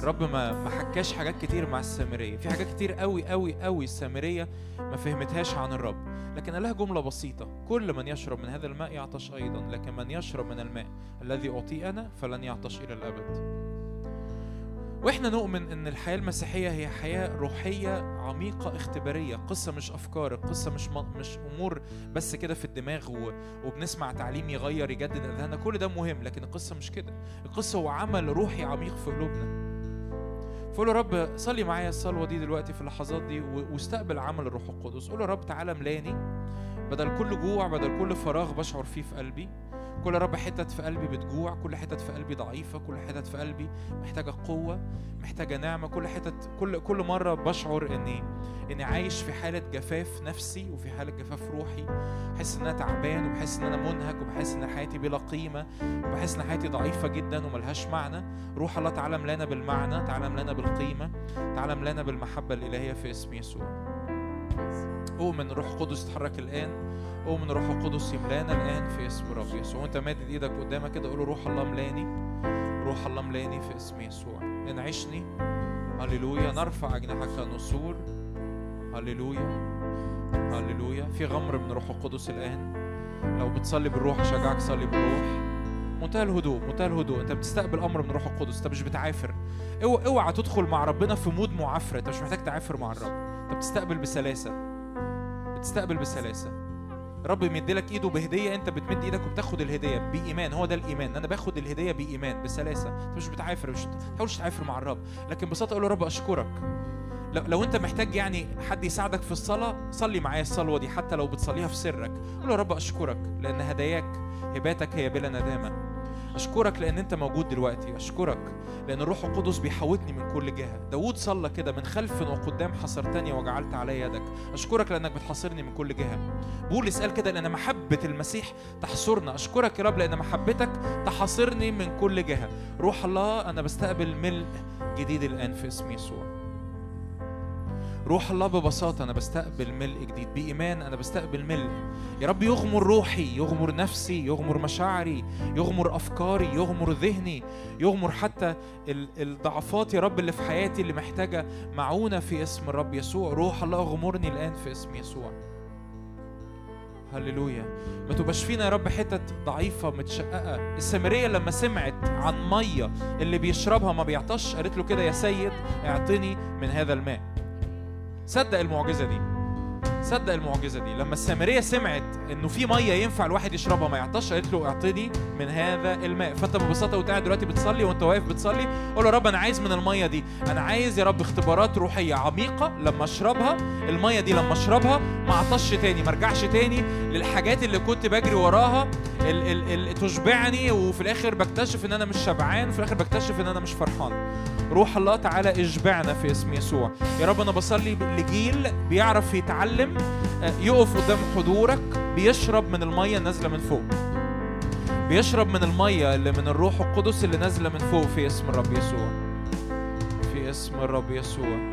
الرب ما ما حكاش حاجات كتير مع السامرية. في حاجات كتير قوي قوي قوي السامرية ما فهمتهاش عن الرب. لكن لها جملة بسيطة. كل من يشرب من هذا الماء يعطش أيضا. لكن من يشرب من الماء الذي اعطيه أنا فلن يعطش إلى الأبد. وإحنا نؤمن إن الحياة المسيحية هي حياة روحية عميقة اختبارية. قصة مش أفكار القصة مش. مش أمور بس كده في الدماغ و... وبنسمع تعليم يغير يجدد أذهاننا. كل ده مهم لكن القصة مش كده. القصة هو عمل روحي عميق في قلوبنا. فقول له رب صلي معايا الصلوة دي دلوقتي في اللحظات دي. واستقبل عمل الروح القدس قول له رب تعالى ملاني بدل كل جوع بدل كل فراغ بشعر فيه في قلبي. كل رب حتت في قلبي بتجوع كل حتت في قلبي ضعيفة كل حتت في قلبي محتاجة قوة محتاجة نعمة. كل حتت كل كل مرة بشعر إني إني عايش في حالة جفاف نفسي وفي حالة جفاف روحي. بحس إن أنا تعبان وبحس إن أنا منهك وبحس إن حياتي بلا قيمة وبحس إن حياتي ضعيفة جدا وملهاش معنى. روح الله تعالى ملانا بالمعنى تعالى ملانا بالقيمة تعالى ملانا بالمحبة الإلهية في اسم يسوع. أؤمن روح القدس يتحرك الآن أؤمن روح القدس يملانا الآن في اسم رب يسوع. وأنت مادد إيدك قدامك كده قول له روح الله ملاني روح الله ملاني في اسم يسوع. انعشني. هللويا. نرفع أجنحة كنسور هللويا. هللويا. في غمر من روح القدس الآن. لو بتصلي بالروح أشجعك صلي بالروح. منتهى الهدوء منتهى الهدوء. انت بتستقبل أمر من روح القدس انت مش بتعافر. اوعى اوعى تدخل مع ربنا في مود معافره انت مش محتاج تعافر مع الرب. انت بتستقبل بسلاسة. بتستقبل بسلاسه رب يمدلك إيده بهدية أنت بتمد إيدك وبتاخد الهدية بإيمان. هو ده الإيمان. أنا باخد الهدية بإيمان بسلاسه أنت مش بتعافر مش تحاولش تعافر مع الرب. لكن ببساطة قول له رب أشكرك. لو, لو أنت محتاج يعني حد يساعدك في الصلاة صلي معايا الصلوة دي حتى لو بتصليها في سرك. قول له رب أشكرك لأن هداياك هباتك هي بلا ندامة. أشكرك لأن أنت موجود دلوقتي. أشكرك لأن الروح القدس بيحوطني من كل جهة. داود صلى كده من خلف وقدام حصرتني وجعلت علي يدك. أشكرك لأنك بتحاصرني من كل جهة. بولس قال كده لأن محبة المسيح تحصرنا أشكرك يا رب لأن محبتك تحاصرني من كل جهة. روح الله أنا بستقبل ملء جديد الآن في اسم يسوع. روح الله ببساطة أنا بستقبل ملء جديد بإيمان أنا بستقبل ملء. يا رب يغمر روحي يغمر نفسي يغمر مشاعري يغمر أفكاري يغمر ذهني يغمر حتى ال- الضعفات يا رب اللي في حياتي اللي محتاجة معونة في اسم الرب يسوع. روح الله اغمرني الآن في اسم يسوع. هللويا. ما تبقاش فينا يا رب حتت ضعيفة متشققة. السامرية لما سمعت عن مية اللي بيشربها ما بيعطش قالت له كده يا سيد اعطني من هذا الماء. صدق المعجزة دي. صدق المعجزة دي. لما السامرية سمعت إنه في مية ينفع الواحد يشربها ما يعطش قالت له اعطني من هذا الماء. فأنت ببساطة وانت قاعد دلوقتي بتصلي وأنت واقف بتصلي قول يا رب أنا عايز من المية دي. أنا عايز يا رب اختبارات روحية عميقة لما أشربها. المية دي لما أشربها ما اعطش تاني ما أرجعش تاني للحاجات اللي كنت بجري وراها ال ال ال تشبعني. وفي الآخر بكتشف إن أنا مش شبعان وفي الآخر بكتشف إن أنا مش فرحان. روح الله تعالى اشبعنا في اسم يسوع. يا رب أنا بصلي لجيل بيعرف يتعلم آه، يقف قدام حضورك بيشرب من المية النازله من فوق. بيشرب من المية اللي من الروح القدس اللي نازلة من فوق في اسم الرب يسوع. في اسم الرب يسوع.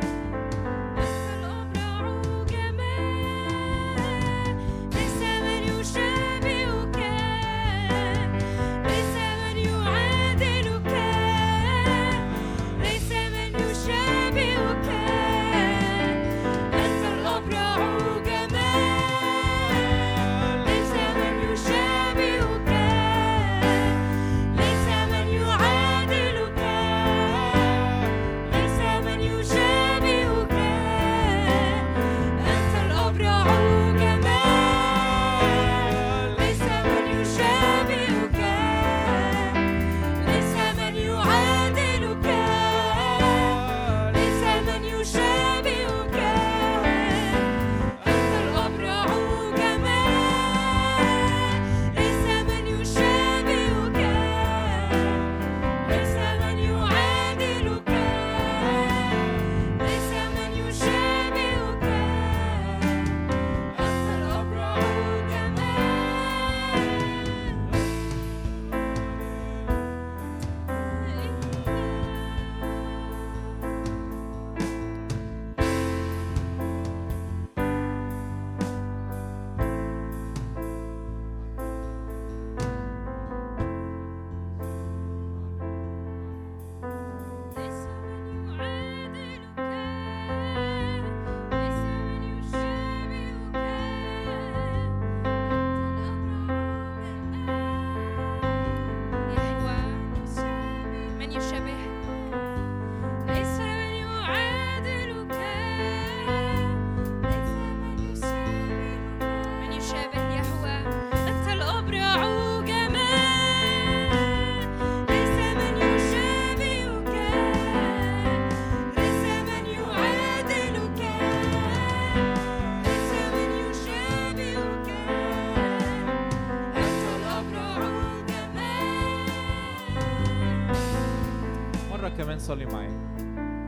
صلي معايا.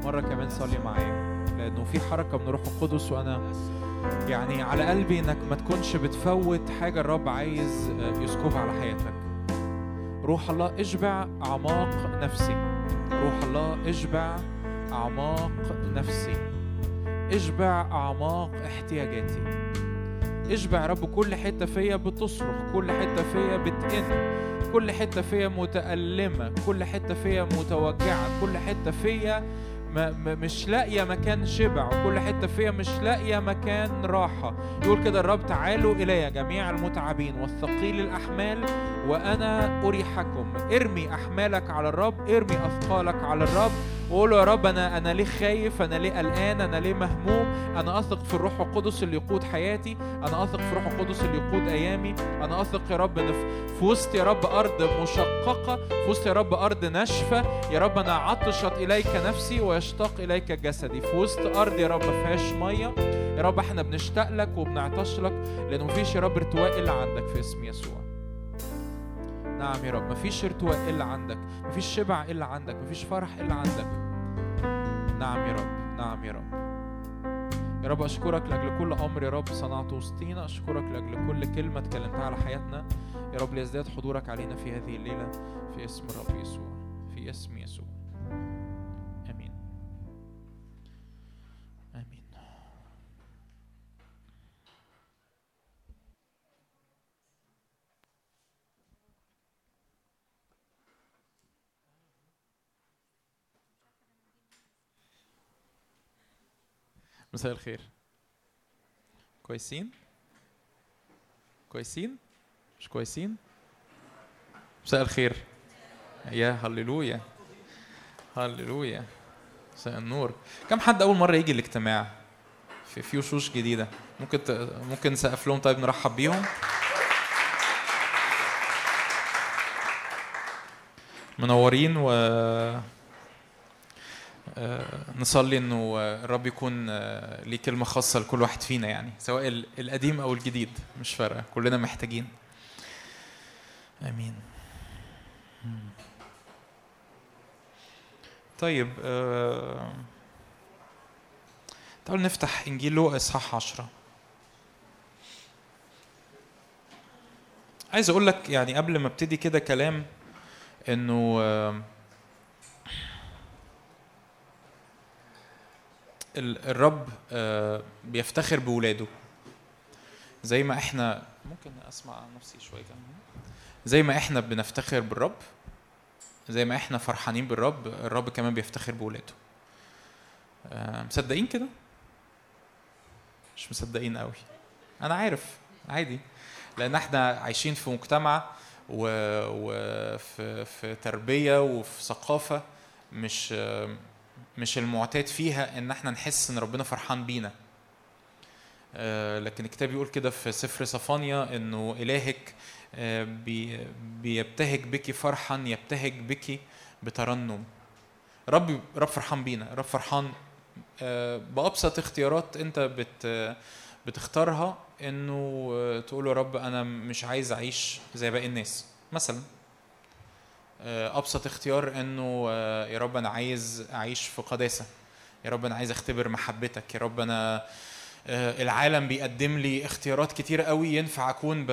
مرة كمان صلي معايا لأنه في حركة من روح القدس وأنا يعني على قلبي إنك ما تكونش بتفوت حاجة الرب عايز آه، يسكبها على حياتك. روح الله اشبع أعماق نفسي. روح الله اشبع أعماق نفسي. اشبع أعماق احتياجاتي. اشبع يا رب كل حتة فيا بتصرخ كل حتة فيا بتئن كل حتة فيا متألمة كل حتة فيا متوجعة كل حتة فيا مش لاقية مكان شبع وكل حتة فيا مش لاقية مكان راحة. يقول كده الرب تعالوا إلي جميع المتعبين والثقيل الأحمال وأنا أريحكم. ارمي أحمالك على الرب ارمي أثقالك على الرب وقول له يا رب أنا أنا ليه خايف؟ أنا ليه قلقان؟ أنا ليه مهموم؟ أنا أثق في الروح القدس اللي يقود حياتي. أنا أثق في الروح القدس اللي يقود أيامي. أنا أثق يا رب إن في- وسط يا رب أرض مشققة في وسط يا رب أرض ناشفة. يا رب أنا عطشت إليك نفسي ويشتاق إليك جسدي. في وسط أرض يا رب فيهاش مية. يا رب إحنا بنشتاق لك وبنعطش لك لأنه مفيش يا رب ارتواء إلا عندك في اسم يسوع. نعم يا رب. مفيش ارتواء إلا عندك مفيش شبع إلا عندك مفيش فرح إلا عندك. نعم يا رب نعم يا رب. يا رب أشكرك لأجل كل أمر يا رب صنعته وسطينا. أشكرك لأجل كل كلمة اتكلمتها على حياتنا. يا رب ليزداد حضورك علينا في هذه الليلة في اسم الرب يسوع في اسم يسوع. مساء الخير. كويسين؟ كويسين؟ مش كويسين؟ مساء الخير. يا هللويا. هللويا. مساء النور. كم حد أول مرة يجي الاجتماع؟ في في وشوش جديدة. ممكن. ممكن نسقف لهم. طيب نرحب بيهم. منورين و نصلي إنه آه، الرب يكون آه، ليه كلمة خاصة لكل واحد فينا يعني سواء ال- القديم أو الجديد مش فارقة كلنا محتاجين. آمين. طيب آه، تعالوا نفتح إنجيل لوقا اصحاح عشرة. عايز أقول لك يعني قبل ما أبتدي كده كلام إنه آه، ال- الرب آه، بيفتخر بولاده. زي ما إحنا ممكن أسمع نفسي شوية كمان. زي ما إحنا بنفتخر بالرب زي ما إحنا فرحانين بالرب الرب كمان بيفتخر بولاده. آه، مصدقين كده؟ مش مصدقين قوي. أنا عارف عادي. لأن إحنا عايشين في مجتمع وفي في تربية وفي ثقافة مش آه، مش المعتاد فيها إن إحنا نحس إن ربنا فرحان بينا. آه، لكن الكتاب يقول كده في سفر صفانيا إنه إلهك آه، بي- بيبتهج بك فرحا يبتهج بك بترنم. رب رب فرحان بينا رب فرحان. آه، بأبسط اختيارات أنت بت بتختارها إنه تقول يا رب أنا مش عايز أعيش زي باقي الناس. مثلا أبسط اختيار إنه آه، يا رب أنا عايز أعيش في قداسة. يا رب أنا عايز أختبر محبتك. يا رب أنا آه، العالم بيقدم لي اختيارات كتير قوي ينفع أكون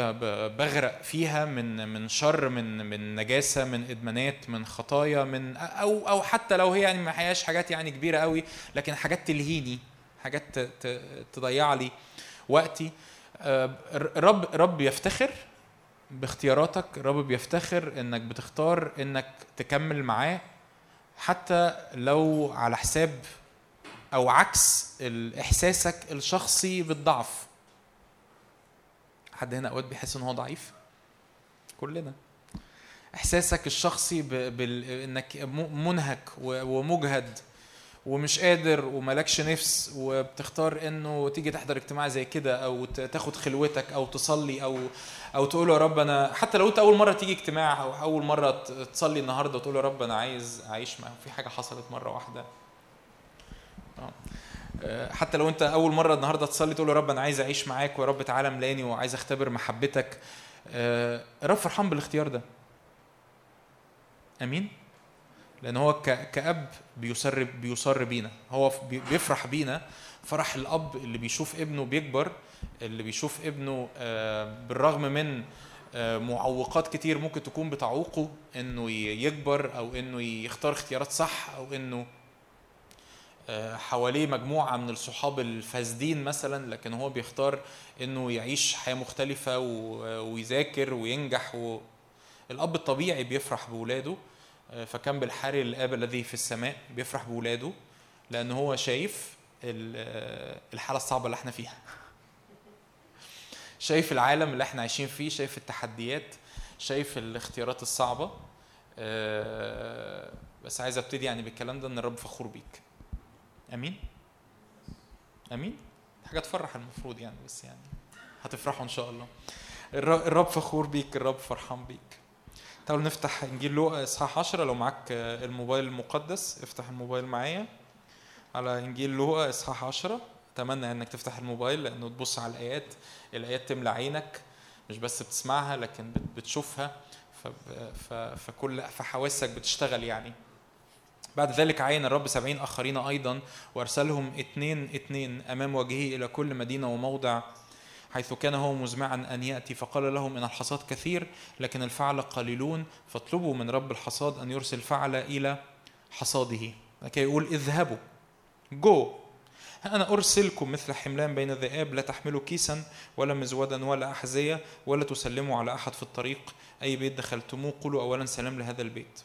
بغرق فيها من من شر من من نجاسة من إدمانات من خطايا من أو أو حتى لو هي يعني ما هياش حاجات يعني كبيرة قوي لكن حاجات تلهيني حاجات تضيع لي وقتي. آه، الرب رب يفتخر. باختياراتك الرب بيفتخر إنك بتختار إنك تكمل معاه حتى لو على حساب أو عكس إحساسك الشخصي بالضعف حد هنا أوقات بيحس إن هو ضعيف كلنا إحساسك الشخصي ب... بال... إنك م- منهك. ومجهد ومش قادر وملكش نفس وبتختار إنه تيجي تحضر اجتماع زي كده أو تاخد خلوتك أو تصلي أو أو تقول يا رب أنا حتى لو أنت أول مرة تيجي اجتماع أو أول مرة تصلي النهارده وتقول يا رب أنا عايز أعيش معاك في حاجة حصلت مرة واحدة. آه. آه، حتى لو أنت أول مرة النهارده تصلي تقول يا رب أنا عايز أعيش معاك ويا رب تعالى ملاني وعايز أختبر محبتك. آه، الرب فرحان بالاختيار ده. آمين؟ لأن هو كأب بيسر بيسر بينا. هو بيفرح بينا. فرح الأب اللي بيشوف ابنه بيكبر اللي بيشوف ابنه آه، بالرغم من آه، معوقات كتير ممكن تكون بتعوقه إنه يكبر أو إنه يختار اختيارات صح أو إنه آه، حواليه مجموعة من الصحاب الفاسدين مثلا لكن هو بيختار إنه يعيش حياة مختلفة ويذاكر وينجح و... الأب الطبيعي بيفرح بولاده. فكان بالحري الآب الذي في السماء بيفرح بولاده لأن هو شايف ال- الحالة الصعبة اللي إحنا فيها. شايف العالم اللي إحنا عايشين فيه شايف التحديات شايف الاختيارات الصعبة. آه، بس عايز أبتدي يعني بالكلام ده إن الرب فخور بيك. آمين؟ آمين؟ حاجة تفرح المفروض يعني بس يعني هتفرحوا إن شاء الله. الر- الرب فخور بيك الرب فرحان بيك. تعالوا نفتح إنجيل لوقا إصحاح 10 لو معاك آه، الموبايل المقدس افتح الموبايل معايا. على إنجيل لوقا إصحاح 10 أتمنى إنك تفتح الموبايل لأنه تبص على الآيات. الآيات تملى عينك مش بس بتسمعها لكن بت- بتشوفها. فكل فحواسك بتشتغل يعني. بعد ذلك عين الرب سبعين آخرين أيضا وأرسلهم اثنين اثنين أمام وجهه إلى كل مدينة وموضع. حيث كان هو مزمعا أن يأتي فقال لهم إن الحصاد كثير لكن الفعل قليلون فاطلبوا من رب الحصاد أن يرسل فعل إلى حصاده. لكي يقول اذهبوا جو. أنا أرسلكم مثل حملان بين الذئاب لا تحملوا كيسا ولا مزودا ولا أحذية ولا تسلموا على أحد في الطريق. أي بيت دخلتموه قولوا أولا سلام لهذا البيت.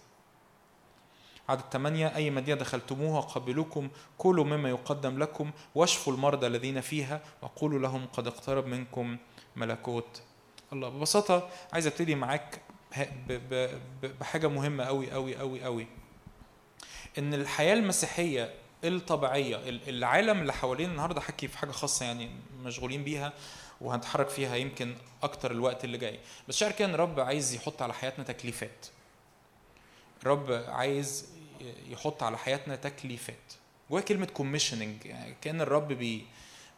عدد ثمانية أي مدينة دخلتموها قبلوكم كلوا مما يقدم لكم واشفوا المرضى الذين فيها وقولوا لهم قد اقترب منكم ملكوت. الله ببساطة عايز أبتدي معاك بحاجة مهمة أوي أوي أوي أوي. إن الحياة المسيحية الطبيعية ال- العالم اللي حوالينا النهاردة حكي في حاجة خاصة يعني مشغولين بيها وهنتحرك فيها يمكن أكتر الوقت اللي جاي. بس شاعر كأن الرب عايز يحط على حياتنا تكليفات. الرب عايز يحط على حياتنا تكليفات. جوه كلمة commissioning يعني كأن الرب بي-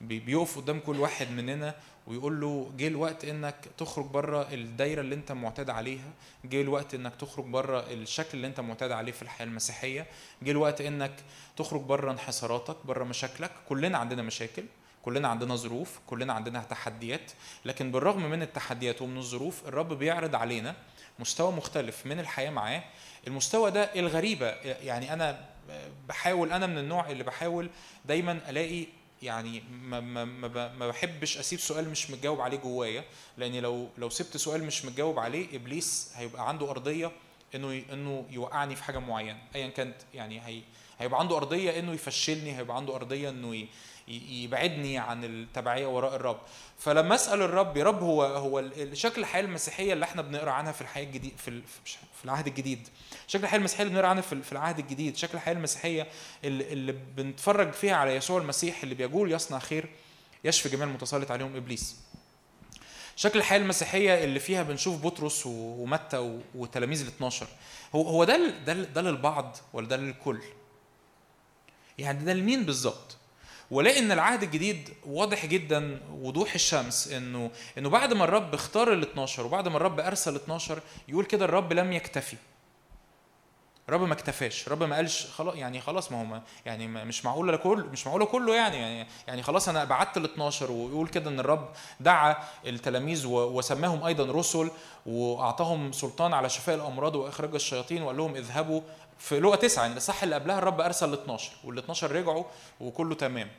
بيقف قدام كل واحد مننا ويقول له جه الوقت إنك تخرج بره الدايرة اللي أنت معتاد عليها. جه الوقت إنك تخرج بره الشكل اللي أنت معتاد عليه في الحياة المسيحية. جه الوقت إنك تخرج بره انحساراتك بره مشاكلك. كلنا عندنا مشاكل كلنا عندنا ظروف كلنا عندنا تحديات. لكن بالرغم من التحديات ومن الظروف الرب بيعرض علينا مستوى مختلف من الحياة معاه. المستوى ده الغريبة. يعني أنا بحاول أنا من النوع اللي بحاول دايما ألاقي يعني ما, ما, ما, ما بحبش أسيب سؤال مش متجاوب عليه جوايا. لأن لو لو سبت سؤال مش متجاوب عليه إبليس هيبقى عنده أرضية إنه إنه يوقعني في حاجة معينة. ايا كانت يعني هي هيبقى عنده أرضية إنه يفشلني هيبقى عنده أرضية إنه يبعدني عن التبعية وراء الرب. فلما أسأل الرب يا رب هو هو شكل الحياة المسيحية اللي إحنا بنقرأ عنها في الحياة الجديد في ال- في العهد الجديد شكل الحياة المسيحية اللي بنقرأ عنها في العهد الجديد شكل الحياة المسيحية اللي, اللي بنتفرج فيها على يسوع المسيح اللي بيقول يصنع خير يشفي جميع المتسلط عليهم إبليس شكل الحياة المسيحية اللي فيها بنشوف بطرس ومتى وتلاميذ ال 12 هو هو ده ده ده للبعض ولا ده للكل؟ يعني ده لمين بالظبط؟ ولاقي إن العهد الجديد واضح جدا وضوح الشمس إنه إنه بعد ما الرب اختار ال 12 وبعد ما الرب أرسل ال 12 يقول كده الرب لم يكتفي. الرب ما اكتفاش الرب ما قالش خلاص يعني خلاص ما هو يعني مش معقوله كله مش معقوله كله يعني يعني يعني خلاص أنا بعت ال 12 ويقول كده إن الرب دعا التلاميذ وسماهم أيضا رسل وأعطاهم سلطان على شفاء الأمراض وإخراج الشياطين وقال لهم اذهبوا في لقا 9 يعني الصح اللي قبلها الرب أرسل ال 12 وال 12 رجعوا وكله تمام.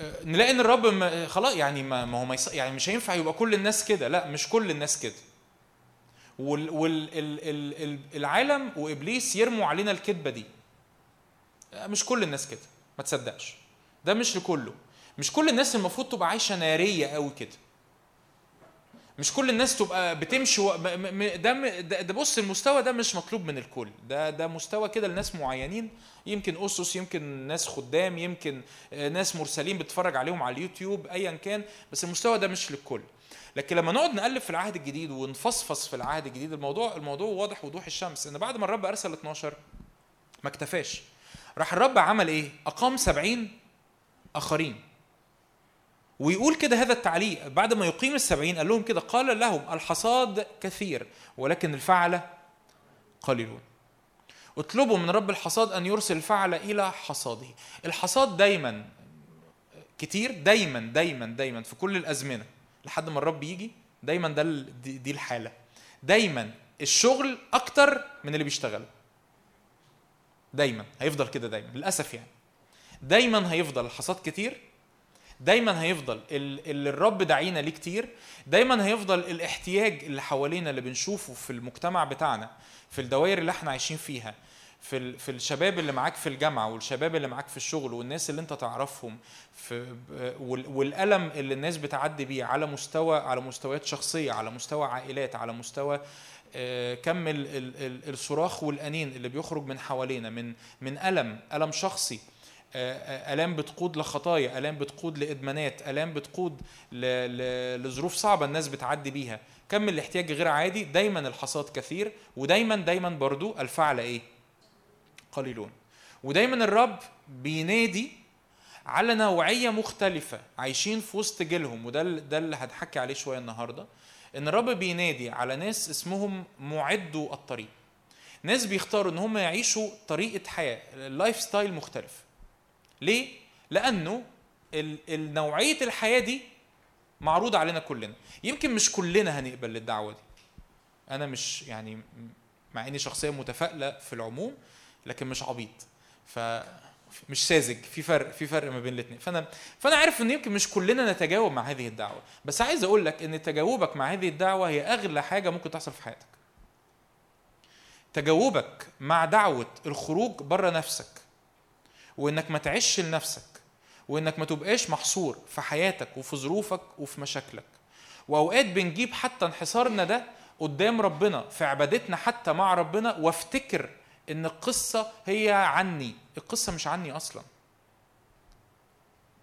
آه، نلاقي إن الرب خلاص يعني ما هو ما يعني مش هينفع يبقى كل الناس كده لا مش كل الناس كده. والعالم وإبليس يرموا علينا الكذبة دي. مش كل الناس كده ما تصدقش. ده مش لكله. مش كل الناس المفروض تبقى عايشة نارية قوي كده. مش كل الناس تبقى بتمشي و... ده. ده بص المستوى ده مش مطلوب من الكل. ده ده مستوى كده لناس معينين. يمكن أسس يمكن ناس خدام يمكن آه، ناس مرسلين بتتفرج عليهم على اليوتيوب ايا كان بس المستوى ده مش للكل. لكن لما نقعد نقلب في العهد الجديد ونفصفص في العهد الجديد الموضوع الموضوع واضح وضوح الشمس. إن بعد ما الرب أرسل 12 ما اكتفاش. راح الرب عمل إيه؟ أقام سبعين آخرين. ويقول كده هذا التعليق بعد ما يقيم السبعين قال لهم كده قال لهم الحصاد كثير ولكن الفعل قليلون. اطلبوا من رب الحصاد أن يرسل الفعل إلى حصاده. الحصاد دايما كتير دايما دايما دايما في كل الأزمنة لحد ما الرب يجي دايما ده دي, الحالة. دايما الشغل أكتر من اللي بيشتغل دايما هيفضل كده دايما للأسف يعني. دايما هيفضل الحصاد كتير دايما هيفضل ال- اللي الرب دعينا ليه كتير دايما هيفضل الاحتياج اللي حوالينا اللي بنشوفه في المجتمع بتاعنا في الدوائر اللي إحنا عايشين فيها في في الشباب اللي معاك في الجامعة والشباب اللي معاك في الشغل والناس اللي انت تعرفهم في وال- والألم اللي الناس بتعدي بيه على مستوى على مستويات شخصية على مستوى عائلات على مستوى آه، كم ال- ال- ال- الصراخ والأنين اللي بيخرج من حوالينا من من ألم ألم شخصي. آلام بتقود لخطايا آلام بتقود لإدمانات آلام بتقود لظروف صعبة الناس بتعدي بيها. كم الاحتياج غير عادي؟ دايما الحصاد كثير ودايما دايما برضو الفعل إيه؟ قليلون. ودايما الرب بينادي على نوعية مختلفة عايشين في وسط جيلهم وده ده اللي هتحكي عليه شوية النهارده. إن الرب بينادي على ناس اسمهم معدوا الطريق. ناس بيختاروا إن هم يعيشوا طريقة حياة ال lifestyle مختلف. ليه؟ لأنه ال- ال- نوعية الحياة دي معروضة علينا كلنا. يمكن مش كلنا هنقبل الدعوه دي. أنا مش يعني مع إني شخصية متفائلة في العموم لكن مش عبيط. ف مش ساذج. في فرق في فرق ما بين الاثنين فأنا فأنا عارف إن يمكن مش كلنا نتجاوب مع هذه الدعوة. بس عايز أقول لك إن تجاوبك مع هذه الدعوة هي أغلى حاجة ممكن تحصل في حياتك. تجاوبك مع دعوة الخروج بره نفسك وإنك ما تعيش لنفسك وإنك ما تبقاش محصور في حياتك وفي ظروفك وفي مشاكلك. وأوقات بنجيب حتى انحصارنا ده قدام ربنا في عبادتنا حتى مع ربنا وافتكر إن القصة هي عني. القصة مش عني أصلا.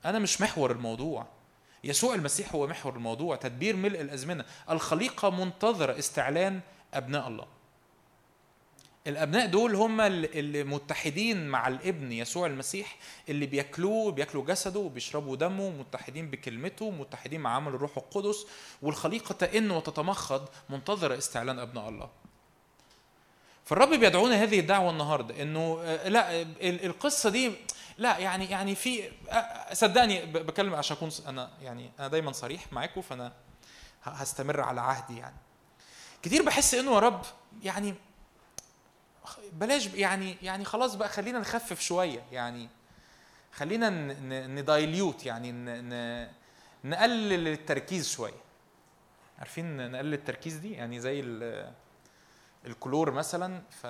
أنا مش محور الموضوع. يسوع المسيح هو محور الموضوع تدبير ملء الأزمنة. الخليقة منتظرة استعلان أبناء الله. الأبناء دول هم ال- اللي متحدين مع الابن يسوع المسيح اللي بياكلوه بياكلوا جسده وبيشربوا دمه متحدين بكلمته متحدين مع عمل الروح القدس والخليقة تئن وتتمخض منتظره استعلان أبناء الله. فالرب بيدعونا هذه الدعوة النهارده إنه آه، لا ال- القصة دي لا يعني يعني في آه، صدقني بكلم عشان أكون أنا يعني أنا دايما صريح معاكم فأنا هستمر على عهدي يعني. كتير بحس إنه يا رب يعني بلاش يعني يعني خلاص بقى خلينا نخفف شوية يعني خلينا ندايليوت يعني نقلل التركيز شوية. عارفين نقلل التركيز دي؟ يعني زي ال- الكلور مثلا ف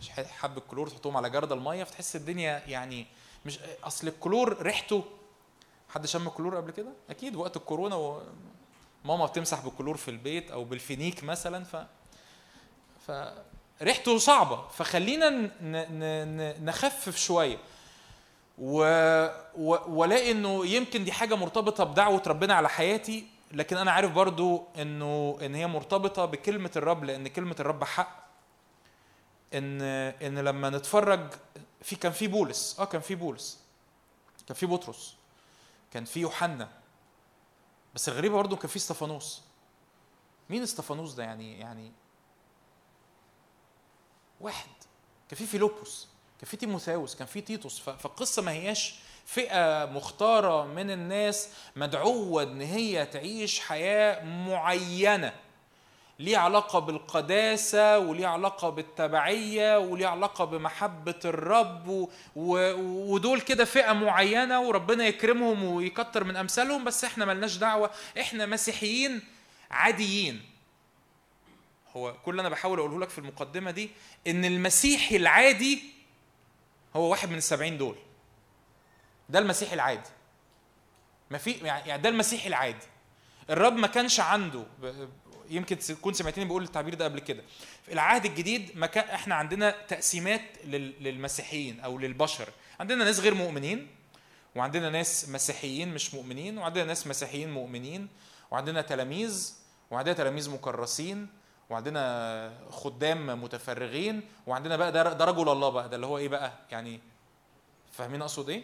مش حب الكلور تحطهم على جردل الميه فتحس الدنيا يعني مش أصل الكلور ريحته حد شم الكلور قبل كده؟ أكيد وقت الكورونا و... ماما بتمسح بالكلور في البيت أو بالفينيك مثلا ف ف ريحته صعبة فخلينا. نخفف شوية. و... و... ولاقي إنه يمكن دي حاجة مرتبطة بدعوة ربنا على حياتي لكن أنا عارف برضو إنه إن هي مرتبطة بكلمة الرب لأن كلمة الرب حق. إن إن لما نتفرج في كان في بولس آه كان في بولس كان في بطرس كان في يوحنا. بس الغريبه برضه كان في استفانوس مين استفانوس ده يعني يعني واحد. كان في فيلوبوس كان في تيموثاوس كان في تيتوس. فالقصة ما هياش فئة مختارة من الناس مدعوة إن هي تعيش حياة معينة. ليه علاقة بالقداسة وليه علاقة بالتبعية وليه علاقة بمحبة الرب و... و... ودول كده فئة معينة وربنا يكرمهم ويكتر من أمثالهم بس إحنا ملناش دعوة. إحنا مسيحيين عاديين. هو كل اللي أنا بحاول أقوله لك في المقدمة دي إن المسيحي العادي هو واحد من السبعين دول. ده المسيحي العادي. ما في يعني ده المسيحي العادي. الرب ما كانش عنده يمكن تكون سمعتني بقول التعبير ده قبل كده. في العهد الجديد ما كان إحنا عندنا تقسيمات لل- للمسيحيين أو للبشر. عندنا ناس غير مؤمنين وعندنا ناس مسيحيين مش مؤمنين وعندنا ناس مسيحيين مؤمنين وعندنا تلاميذ وعندنا تلاميذ مكرسين وعندنا خدام متفرغين وعندنا بقى ده ده رجل الله بقى ده اللي هو إيه بقى؟ يعني فاهمين أقصد إيه؟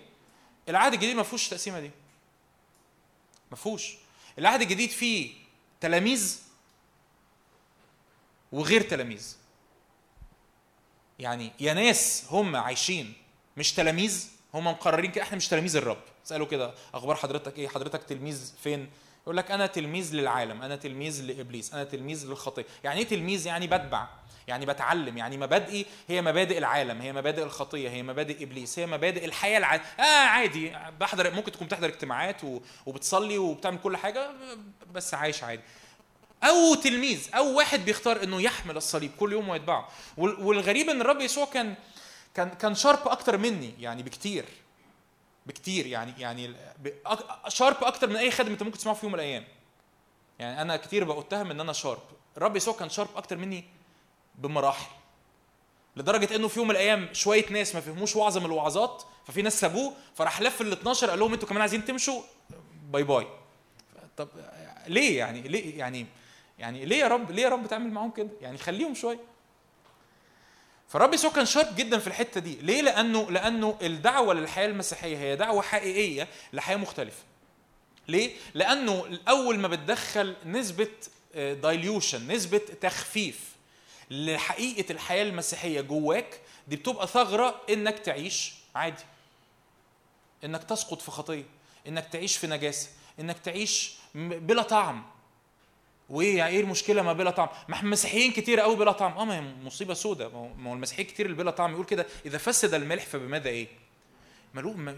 العهد الجديد ما فيهوش التقسيمه دي. ما فيهوش. العهد الجديد فيه تلاميذ وغير تلاميذ. يعني يا ناس هم عايشين مش تلاميذ هم مقررين كده إحنا مش تلاميذ الرب. اساله كده أخبار حضرتك إيه؟ حضرتك تلميذ فين؟ يقول لك أنا تلميذ للعالم أنا تلميذ لإبليس أنا تلميذ للخطية. يعني إيه تلميذ؟ يعني بتبع يعني بتعلم يعني مبادئي هي مبادئ العالم هي مبادئ الخطية هي مبادئ إبليس هي مبادئ الحياة الع... آه عادي. بحضر ممكن تكون بتحضر اجتماعات و... وبتصلي وبتعمل كل حاجة بس عايش عادي. أو تلميذ أو واحد بيختار إنه يحمل الصليب كل يوم ويتبعه. وال- والغريب إن الرب يسوع كان كان كان شارب أكتر مني يعني بكتير. بكتير يعني يعني شارب أكتر من أي خادم أنت ممكن تسمعه في يوم من الأيام. يعني أنا كتير بتهم إن أنا sharp. الرب يسوع كان sharp أكتر مني بمراحل. لدرجة إنه في يوم من الأيام شوية ناس ما فهموش وعظه من الوعظات ففي ناس سابوه فراح لف ال 12 قال لهم أنتوا كمان عايزين تمشوا؟ bye bye. طب ليه يعني؟ ليه يعني؟ يعني ليه يا رب ليه يا رب تعمل معاهم كده؟ يعني خليهم شوية. فالرب يسوع كان sharp جدا في الحتة دي. ليه؟ لأنه لأنه الدعوة للحياة المسيحية هي دعوة حقيقية لحياة مختلفة. ليه؟ لأنه أول ما بتدخل نسبة دايليوشن نسبة تخفيف لحقيقة الحياة المسيحية جواك دي بتبقى ثغرة إنك تعيش عادي. إنك تسقط في خطية. إنك تعيش في نجاسة. إنك تعيش بلا طعم. وإيه يعني إيه المشكلة ما بلا طعم؟ ما مسيحيين كتير قوي بلا طعم. آه ما هي مصيبة سودة. ما هو- المسيحيين كتير اللي بلا طعم يقول كده. إذا فسد الملح فبماذا إيه؟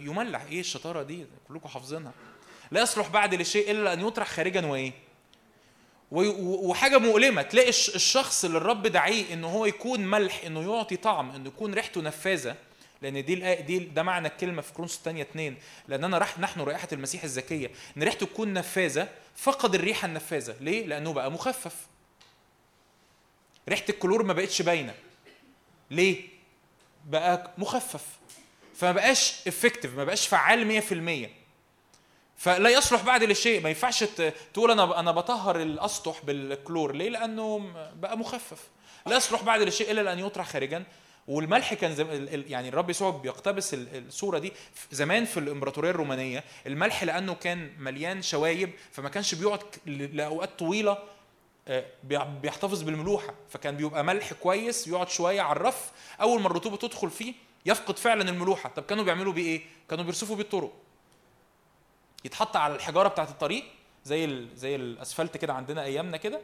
يملح. إيه الشطارة دي؟ كلكم حافظينها. لا يصلح بعد لشيء إلا أن يطرح خارجا وإيه؟ وحاجة مؤلمة. تلاقي الش- الشخص اللي الرب دعيه إن هو يكون ملح إنه يعطي طعم إنه يكون ريحته نفاذة لأن دي دي ده معنى الكلمة في كورنثوس الثانية 2 لاننا رح نحن رائحة المسيح الزكية. إن ريحته تكون نفاذة فقد الريحة النفاذة. ليه؟ لأنه بقى مخفف. ريحة الكلور ما بقتش باينة. ليه؟ بقى مخفف. فما بقاش effective ما بقاش فعال 100% فلا يصلح بعد للشيء ما ينفعش تقول أنا أنا بطهر الأسطح بالكلور. ليه؟ لأنه بقى مخفف. لا يصلح بعد للشيء إلا ان يطرح خارجا. والملح كان زم... يعني الرب يسوع بيقتبس ال- الصورة دي زمان في الإمبراطورية الرومانية الملح لأنه كان مليان شوايب فما كانش بيقعد لأوقات طويلة آه، بيحتفظ بالملوحة. فكان بيبقى ملح كويس يقعد شوية على الرف أول ما الرطوبة تدخل فيه يفقد فعلا الملوحة. طب كانوا بيعملوا بيه إيه؟ كانوا بيرصفوا بيه الطرق. يتحط على الحجارة بتاعت الطريق زي ال... زي الأسفلت كده عندنا أيامنا كده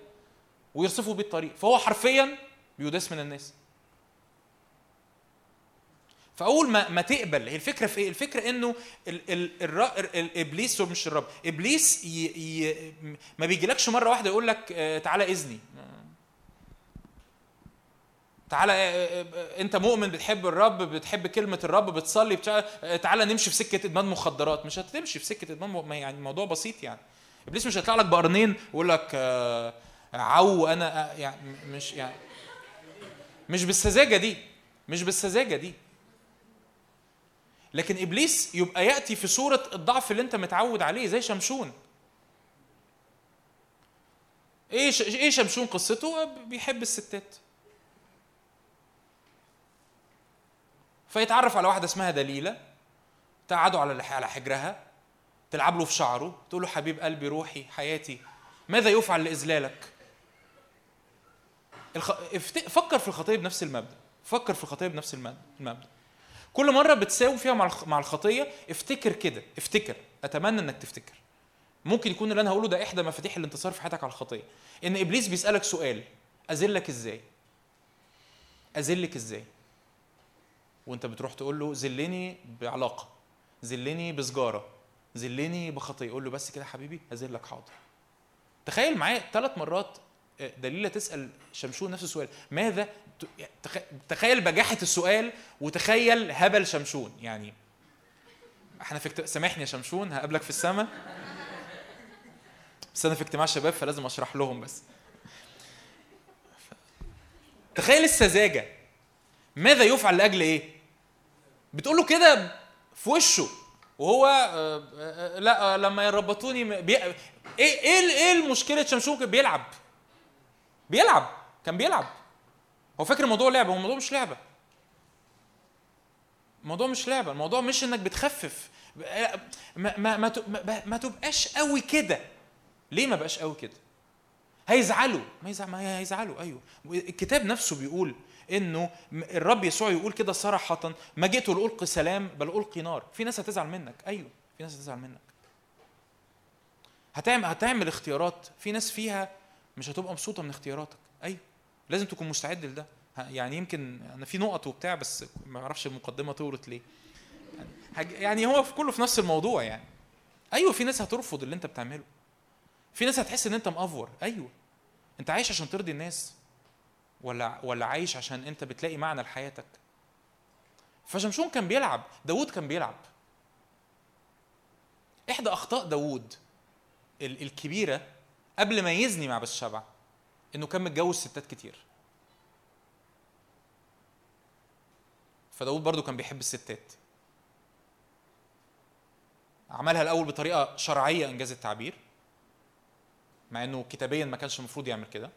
ويرصفوا بيه الطريق. فهو حرفيا بيداس من الناس. فاول ما ما تقبل. هي الفكرة في إيه؟ الفكرة إنه ال ال ال ال إبليس مش الرب. إبليس ي ي ما بيجيلكش مرة واحدة يقول لك آه، تعالى إذني. تعالى آه، آه، أنت مؤمن بتحب الرب بتحب كلمة الرب بتصلي تعالى نمشي في سكة إدمان مخدرات. مش هتمشي في سكة إدمان يعني الموضوع بسيط يعني. إبليس مش هيطلع لك بقرنين ويقول لك عو أنا يعني مش يعني مش بالسذاجة دي مش بالسذاجة دي. لكن إبليس يبقى يأتي في صورة الضعف اللي أنت متعود عليه زي شمشون. إيه. إيه شمشون قصته؟ بيحب الستات. فيتعرف على واحدة اسمها دليلة تقعدوا على على حجرها تلعب له في شعره تقول له حبيب قلبي روحي حياتي ماذا يفعل لإذلالك؟ الخ... فكر في الخطيه بنفس المبدأ فكر في الخطيه بنفس المبدأ. كل مرة بتساوم فيها مع الخ- مع الخطية افتكر كده افتكر أتمنى إنك تفتكر. ممكن يكون اللي أنا هقوله ده إحدى مفاتيح الانتصار في حياتك على الخطية. إن إبليس بيسألك سؤال أذلك إزاي؟ أذلك إزاي؟ وأنت بتروح تقول له ذلني بعلاقة ذلني بسجارة ذلني بخطية. قول له بس كده حبيبي أذلك حاضر. تخيل معايا ثلاث مرات دليله تسأل شمشون نفس السؤال. ماذا تخيل بجاحة السؤال وتخيل هبل شمشون. يعني إحنا في اجت- سامحني يا شمشون هقابلك في السماء بس أنا في اجتماع شباب فلازم أشرح لهم بس. تخيل السذاجة. ماذا يفعل لأجل إيه؟ بتقول له كده في وشه وهو آه، آه، لا آه، لما يربطوني بي... إيه إيه إيه المشكلة؟ شمشون بيلعب. بيلعب كان بيلعب. هو فاكر الموضوع لعبة؟ هو الموضوع مش لعبة. الموضوع مش لعبة. الموضوع مش إنك بتخفف. ما ما ما, ما, تبقاش قوي كده. ليه ما بقاش قوي كده؟ هيزعلوا. ما, يزعل ما هيزعلوا. أيوه. الكتاب نفسه بيقول إنه الرب يسوع يقول كده صراحة ما جئت لألقي سلام بل ألقي نار. في ناس هتزعل منك. أيوه. في ناس هتزعل منك. هتعمل هتعمل اختيارات. في ناس فيها مش هتبقى مبسوطة من اختياراتك. أيوه لازم تكون مستعد لده. يعني يمكن أنا في نقط وبتاع بس ما أعرفش المقدمة طولت ليه. يعني, هو في كله في نفس الموضوع يعني. أيوه في ناس هترفض اللي أنت بتعمله. في ناس هتحس إن أنت مأفور. أيوه. أنت عايش عشان ترضي الناس ولا ولا عايش عشان أنت بتلاقي معنى لحياتك؟ فشمشون كان بيلعب داوود كان بيلعب. إحدى أخطاء داوود ال- الكبيرة قبل ما يزني مع بسشبع إنه كان متجوز ستات كتير. فداود برضو كان بيحب الستات. عملها الأول بطريقة شرعية إنجاز التعبير مع إنه كتابيا ما كانش المفروض يعمل كده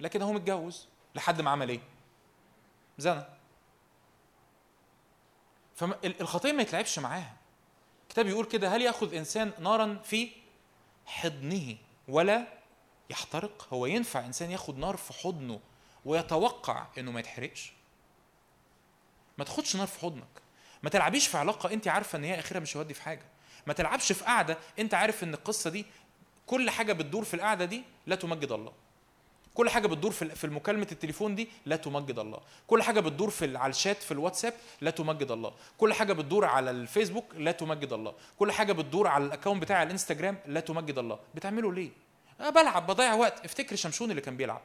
لكن هو متجوز لحد ما عمل إيه؟ زنى. فالخطيه ما يتلعبش معاها. الكتاب يقول كده هل يأخذ إنسان نارا في حضنه؟ ولا يحترق. هو ينفع إنسان ياخد نار في حضنه ويتوقع إنه ما يتحرقش؟ ما تاخدش نار في حضنك. ما تلعبيش في علاقة انت عارفة إن هي اخرها مش هيودي في حاجة. ما تلعبش في قعده انت عارف إن القصة دي كل حاجة بتدور في القعده دي لا تمجد الله. كل حاجة بتدور في في مكالمة التليفون دي لا تمجد الله. كل حاجة بتدور في على الشات في الواتساب لا تمجد الله. كل حاجة بتدور على الفيسبوك لا تمجد الله. كل حاجة بتدور على الاكونت بتاع الإنستجرام لا تمجد الله. بتعمله ليه؟ أنا بلعب بضيع وقت. افتكر شمشون اللي كان بيلعب.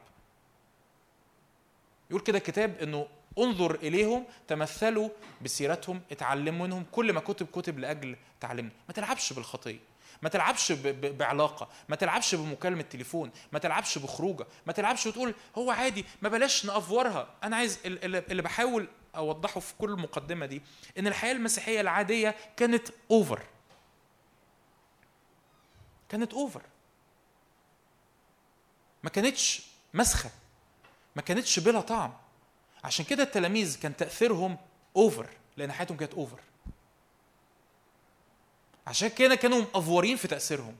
يقول كده الكتاب إنه انظر إليهم تمثلوا بسيرتهم اتعلموا منهم كل ما كتب كتب لأجل تعلمنا ما تلعبش بالخطية. ما تلعبش بعلاقة ما تلعبش بمكالمة تليفون ما تلعبش بخروجة ما تلعبش وتقول هو عادي ما بلاش نأفورها. أنا عايز ال- ال- اللي بحاول أوضحه في كل المقدمة دي إن الحياة المسيحية العادية كانت over كانت over ما كانتش مسخة ما كانتش بلا طعم. عشان كده التلاميذ كان تأثيرهم over لأن حياتهم كانت over عشان كده كانوا مأفورين في تأثيرهم.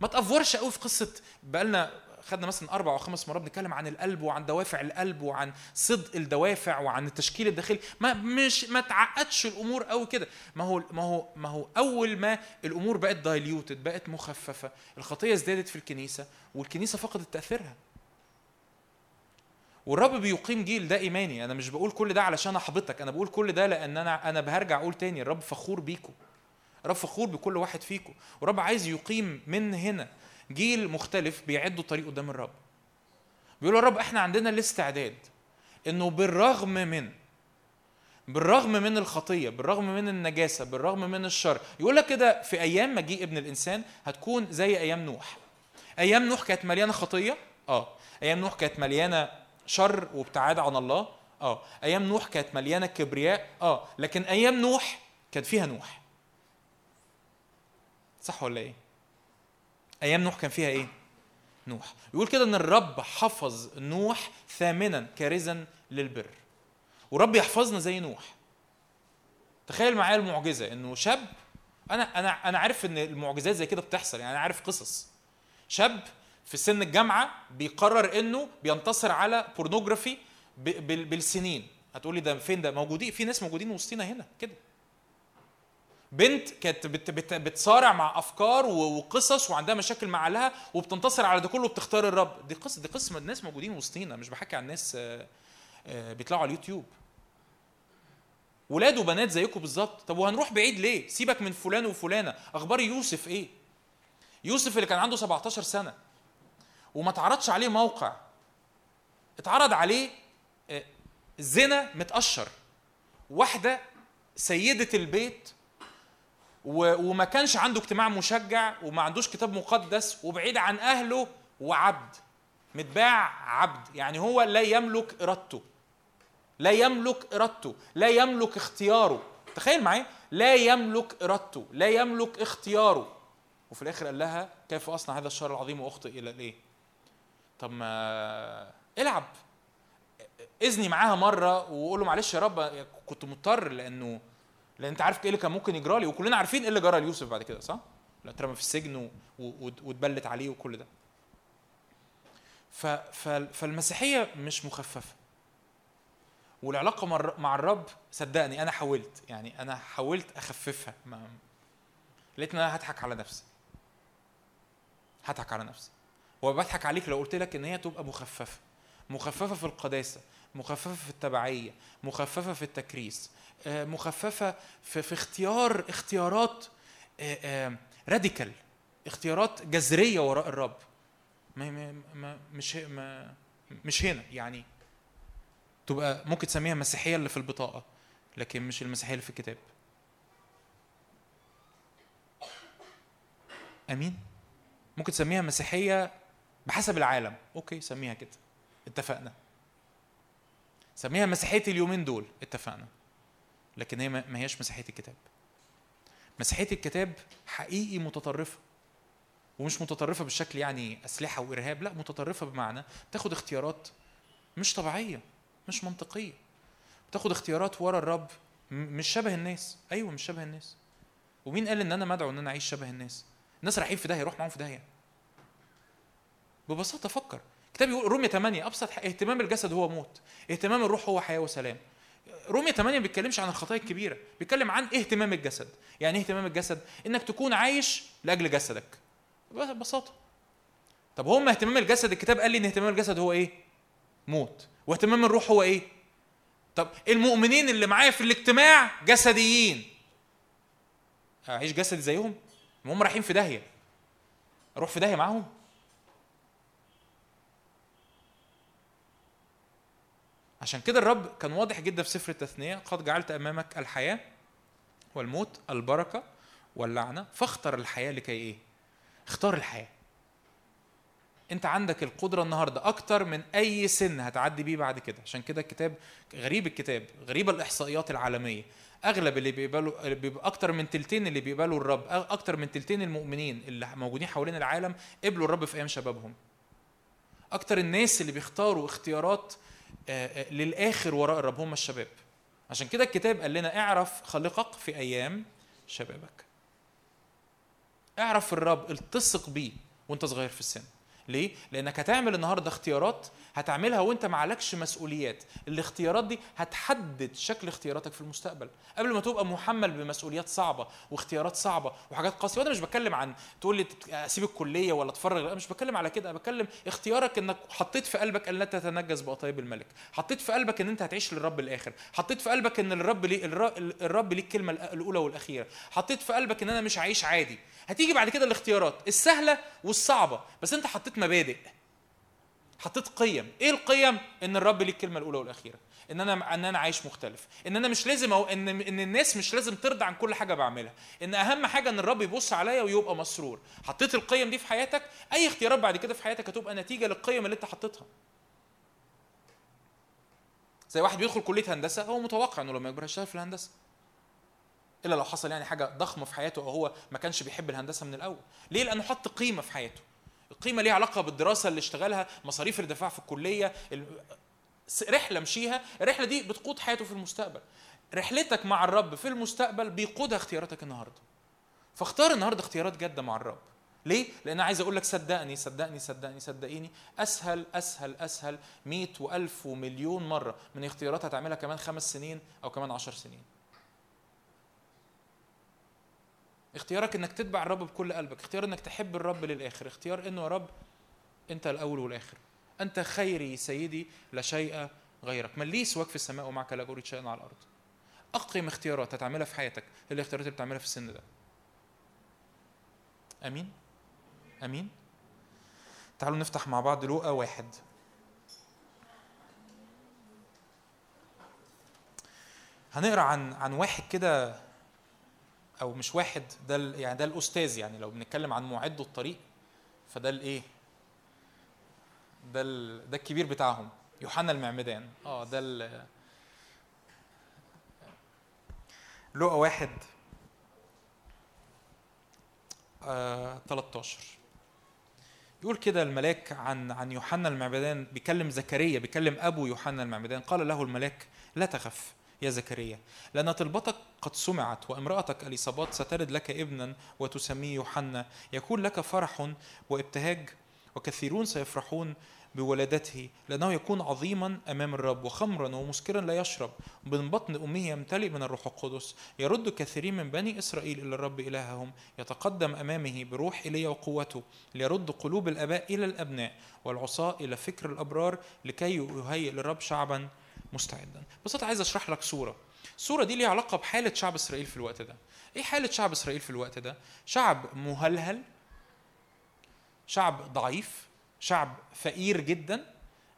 ما تأفورش قوي في قصة بقالنا خدنا مثلا أربع أو خمس مرات بنتكلم عن القلب وعن دوافع القلب وعن صدق الدوافع وعن التشكيل الداخلي. ما مش ما تعقدش الأمور قوي كده. ما هو ما هو ما هو أول ما الأمور بقت دايليوتد بقت مخففة الخطية ازدادت في الكنيسة والكنيسة فقدت تأثيرها. والرب بيقيم جيل ده إيماني. أنا مش بقول كل ده علشان أحبطك أنا بقول كل ده لأن أنا أنا بهرجع أقول تاني الرب فخور بيكم. الرب فخور بكل واحد فيكم. والرب عايز يقيم من هنا جيل مختلف بيعدوا طريق قدام الرب. بيقولوا يا رب إحنا عندنا الاستعداد إنه بالرغم من بالرغم من الخطية بالرغم من النجاسة بالرغم من الشر. يقول لك كده في أيام مجيء ابن الإنسان هتكون زي أيام نوح. أيام نوح كانت مليانة خطية؟ آه. أيام نوح كانت مليانة شر وابتعاد عن الله؟ آه. أيام نوح كانت مليانة كبرياء؟ آه. لكن أيام نوح كان فيها نوح. صح ولا إيه؟ أيام نوح كان فيها إيه؟ نوح. يقول كده إن الرب حفظ نوح ثامنا كارزا للبر. ورب يحفظنا زي نوح. تخيل معايا المعجزة إنه شاب أنا أنا أنا عارف إن المعجزات زي كده بتحصل يعني أنا عارف قصص. شاب في سن الجامعة بيقرر إنه بينتصر على pornography بالسنين. هتقولي ده فين؟ ده موجودين في ناس موجودين وسطينا هنا كده. بنت كانت بت بت بتصارع مع افكار وقصص وعندها مشاكل مع اهلها وبتنتصر على ده كله وبتختار الرب. دي قصة دي قصة الناس موجودين وسطينا مش بحكي عن ناس آه، آه، بيطلعوا على اليوتيوب. ولاد وبنات زيكم بالظبط. طب وهنروح بعيد ليه؟ سيبك من فلان وفلانة. أخبار يوسف إيه؟ يوسف اللي كان عنده 17 سنة وما اتعرضش عليه موقع. اتعرض عليه آه، زنا متقشر واحدة سيدة البيت وما كانش عنده اجتماع مشجع وما عندوش كتاب مقدس وبعيد عن أهله وعبد. متباع عبد. يعني هو لا يملك إرادته. لا يملك إرادته. لا يملك اختياره. تخيل معايا. لا يملك إرادته. لا يملك اختياره. وفي الآخر قال لها كيف أصنع هذا الشر العظيم وأخطئ إلى الايه طب ما العب. إذني معاها مرة وقول له معلش يا رب كنت مضطر لأنه لأن أنت عارف إيه اللي كان ممكن يجرى لي وكلنا عارفين إيه اللي جرى ليوسف بعد كده صح؟ اترمى في السجن واتبلت عليه وكل ده. فالمسيحية مش مخففة. والعلاقة مع الر- مع الرب صدقني أنا حاولت يعني أنا حاولت أخففها. ما... لقيت إن أنا هضحك على نفسي. هضحك على نفسي. وبضحك عليك لو قلت لك إن هي تبقى مخففة. مخففة في القداسة مخففة في التبعية مخففة في التكريس مخففة في, اختيار اختيارات راديكال اختيارات جذرية وراء الرب. ما ما مش ما مش هنا يعني تبقى ممكن تسميها المسيحية اللي في البطاقة لكن مش المسيحية اللي في الكتاب. آمين؟ ممكن تسميها مسيحية بحسب العالم. أوكي سميها كده. اتفقنا. سميها مسيحية اليومين دول. اتفقنا. لكن هي ما هياش مسيحية الكتاب. مسيحية الكتاب حقيقي متطرفة. ومش متطرفة بالشكل يعني أسلحة وإرهاب لا متطرفة بمعنى تاخد اختيارات مش طبيعية مش منطقية. بتاخد اختيارات ورا الرب مش شبه الناس. أيوه مش شبه الناس. ومين قال إن أنا مدعو إن أنا أعيش شبه الناس؟ الناس رايحين في داهية روح معاهم في داهية. ببساطة فكر. كتاب يقول رومية 8 أبسط اهتمام الجسد هو موت. اهتمام الروح هو حياة وسلام. رومية 8 ما بيتكلمش عن الخطايا الكبيرة بيتكلم عن اهتمام الجسد. يعني إيه اهتمام الجسد؟ إنك تكون عايش لأجل جسدك. ببساطة. طب هو ما اهتمام الجسد الكتاب قال لي إن اهتمام الجسد هو إيه؟ موت. واهتمام الروح هو إيه؟ طب المؤمنين اللي معايا في الاجتماع جسديين. أعيش جسدي زيهم؟ هم رايحين في داهية. أروح في داهية معاهم؟ عشان كده الرب كان واضح جدا في سفر التثنية قد جعلت أمامك الحياة والموت البركة واللعنة فاختر الحياة لكي إيه؟ اختار الحياة. أنت عندك القدرة النهارده أكتر من أي سن هتعدي بيه بعد كده. عشان كده الكتاب غريب الكتاب غريبه الإحصائيات العالمية. أغلب اللي بيقبلوا بيبقى أكتر من تلتين اللي بيقبلوا الرب أ- أكتر من تلتين المؤمنين اللي موجودين حوالين العالم قبلوا الرب في أيام شبابهم. أكتر الناس اللي بيختاروا اختيارات للآخر وراء الرب هم الشباب. عشان كده الكتاب قال لنا اعرف خالقك في أيام شبابك. اعرف الرب التصق بيه وانت صغير في السن. ليه؟ لأنك هتعمل النهارده اختيارات هتعملها وانت معلكش مسؤوليات. الاختيارات دي هتحدد شكل اختياراتك في المستقبل. قبل ما تبقى محمل بمسؤوليات صعبة واختيارات صعبة وحاجات قاسية وأنا مش بتكلم عن تقول لي أسيب الكلية ولا أتفرغ لا مش بتكلم على كده أنا بتكلم اختيارك إنك حطيت في قلبك أن لا تتنجس بقطايب الملك. حطيت في قلبك إن أنت هتعيش للرب الآخر. حطيت في قلبك إن الرب ليه الر- الرب ليه الكلمة الأولى والأخيرة. حطيت في قلبك إن أنا مش هعيش عادي. هتيجي بعد كده الاختيارات السهلة والصعبة بس أنت حطيت مبادئ. حطيت قيم إيه القيم؟ إن الرب ليه الكلمة الأولى والأخيرة. إن أنا إن أنا عايش مختلف. إن أنا مش لازم أو إن إن الناس مش لازم ترضى عن كل حاجة بعملها. إن أهم حاجة إن الرب يبص عليا ويبقى مسرور. حطيت القيم دي في حياتك؟ أي اختيارات بعد كده في حياتك هتبقى نتيجة للقيم اللي أنت حطيتها. زي واحد بيدخل كلية هندسة هو متوقع إنه لما يكبر هيشتغل في الهندسة. إلا لو حصل يعني حاجة ضخمة في حياته أو هو ما كانش بيحب الهندسة من الأول. ليه؟ لأنه حط قيمة في حياته. القيمه ليها علاقة بالدراسة اللي اشتغلها مصاريف الدفاع في الكلية رحلة مشيها الرحلة دي بتقود حياته في المستقبل رحلتك مع الرب في المستقبل بيقودها اختياراتك النهارده فاختار النهارده اختيارات جادة مع الرب ليه؟ لأن عايز أقول لك صدقني صدقني صدقني صدقيني أسهل أسهل أسهل 100 وألف ومليون مرة من اختيارات هتعملها كمان خمس سنين أو كمان عشر سنين. اختيارك إنك تتبع الرب بكل قلبك اختيار إنك تحب الرب للآخر اختيار إنه يا رب أنت الأول والآخر. أنت خيري سيدي لا شيء غيرك. من لي سواك في السماء ومعك لا أريد شيئا على الأرض. أقيم اختيارات هتعملها في حياتك الاختيارات اللي بتعملها في السن ده. آمين؟ آمين؟ تعالوا نفتح مع بعض لوقا واحد. هنقرأ عن عن واحد كده أو مش واحد ده يعني ده الأستاذ يعني لو بنتكلم عن معد الطريق فده الايه ده ده الكبير بتاعهم يوحنا المعمدان. آه ده ال- لقى واحد آه 13 يقول كده الملاك عن عن يوحنا المعمدان بيكلم زكريا بيكلم أبو يوحنا المعمدان قال له الملاك لا تخف. يا زكريا لأن طلبتك قد سمعت وامرأتك اليصابات ستلد لك ابنا وتسميه يوحنا. يكون لك فرح وابتهاج وكثيرون سيفرحون بولادته لأنه يكون عظيما أمام الرب وخمرا ومسكرا لا يشرب. من بطن أمه يمتلئ من الروح القدس. يرد كثيرين من بني إسرائيل إلى الرب إلههم. يتقدم أمامه بروح إلي وقوته. ليرد قلوب الآباء إلى الأبناء والعصاة إلى فكر الأبرار لكي يهيئ للرب شعبا مستعدا. بس عايز أشرح لك صورة. الصورة دي ليها علاقة بحالة شعب إسرائيل في الوقت ده. إيه حالة شعب إسرائيل في الوقت ده؟ شعب مهلهل شعب ضعيف شعب فقير جدا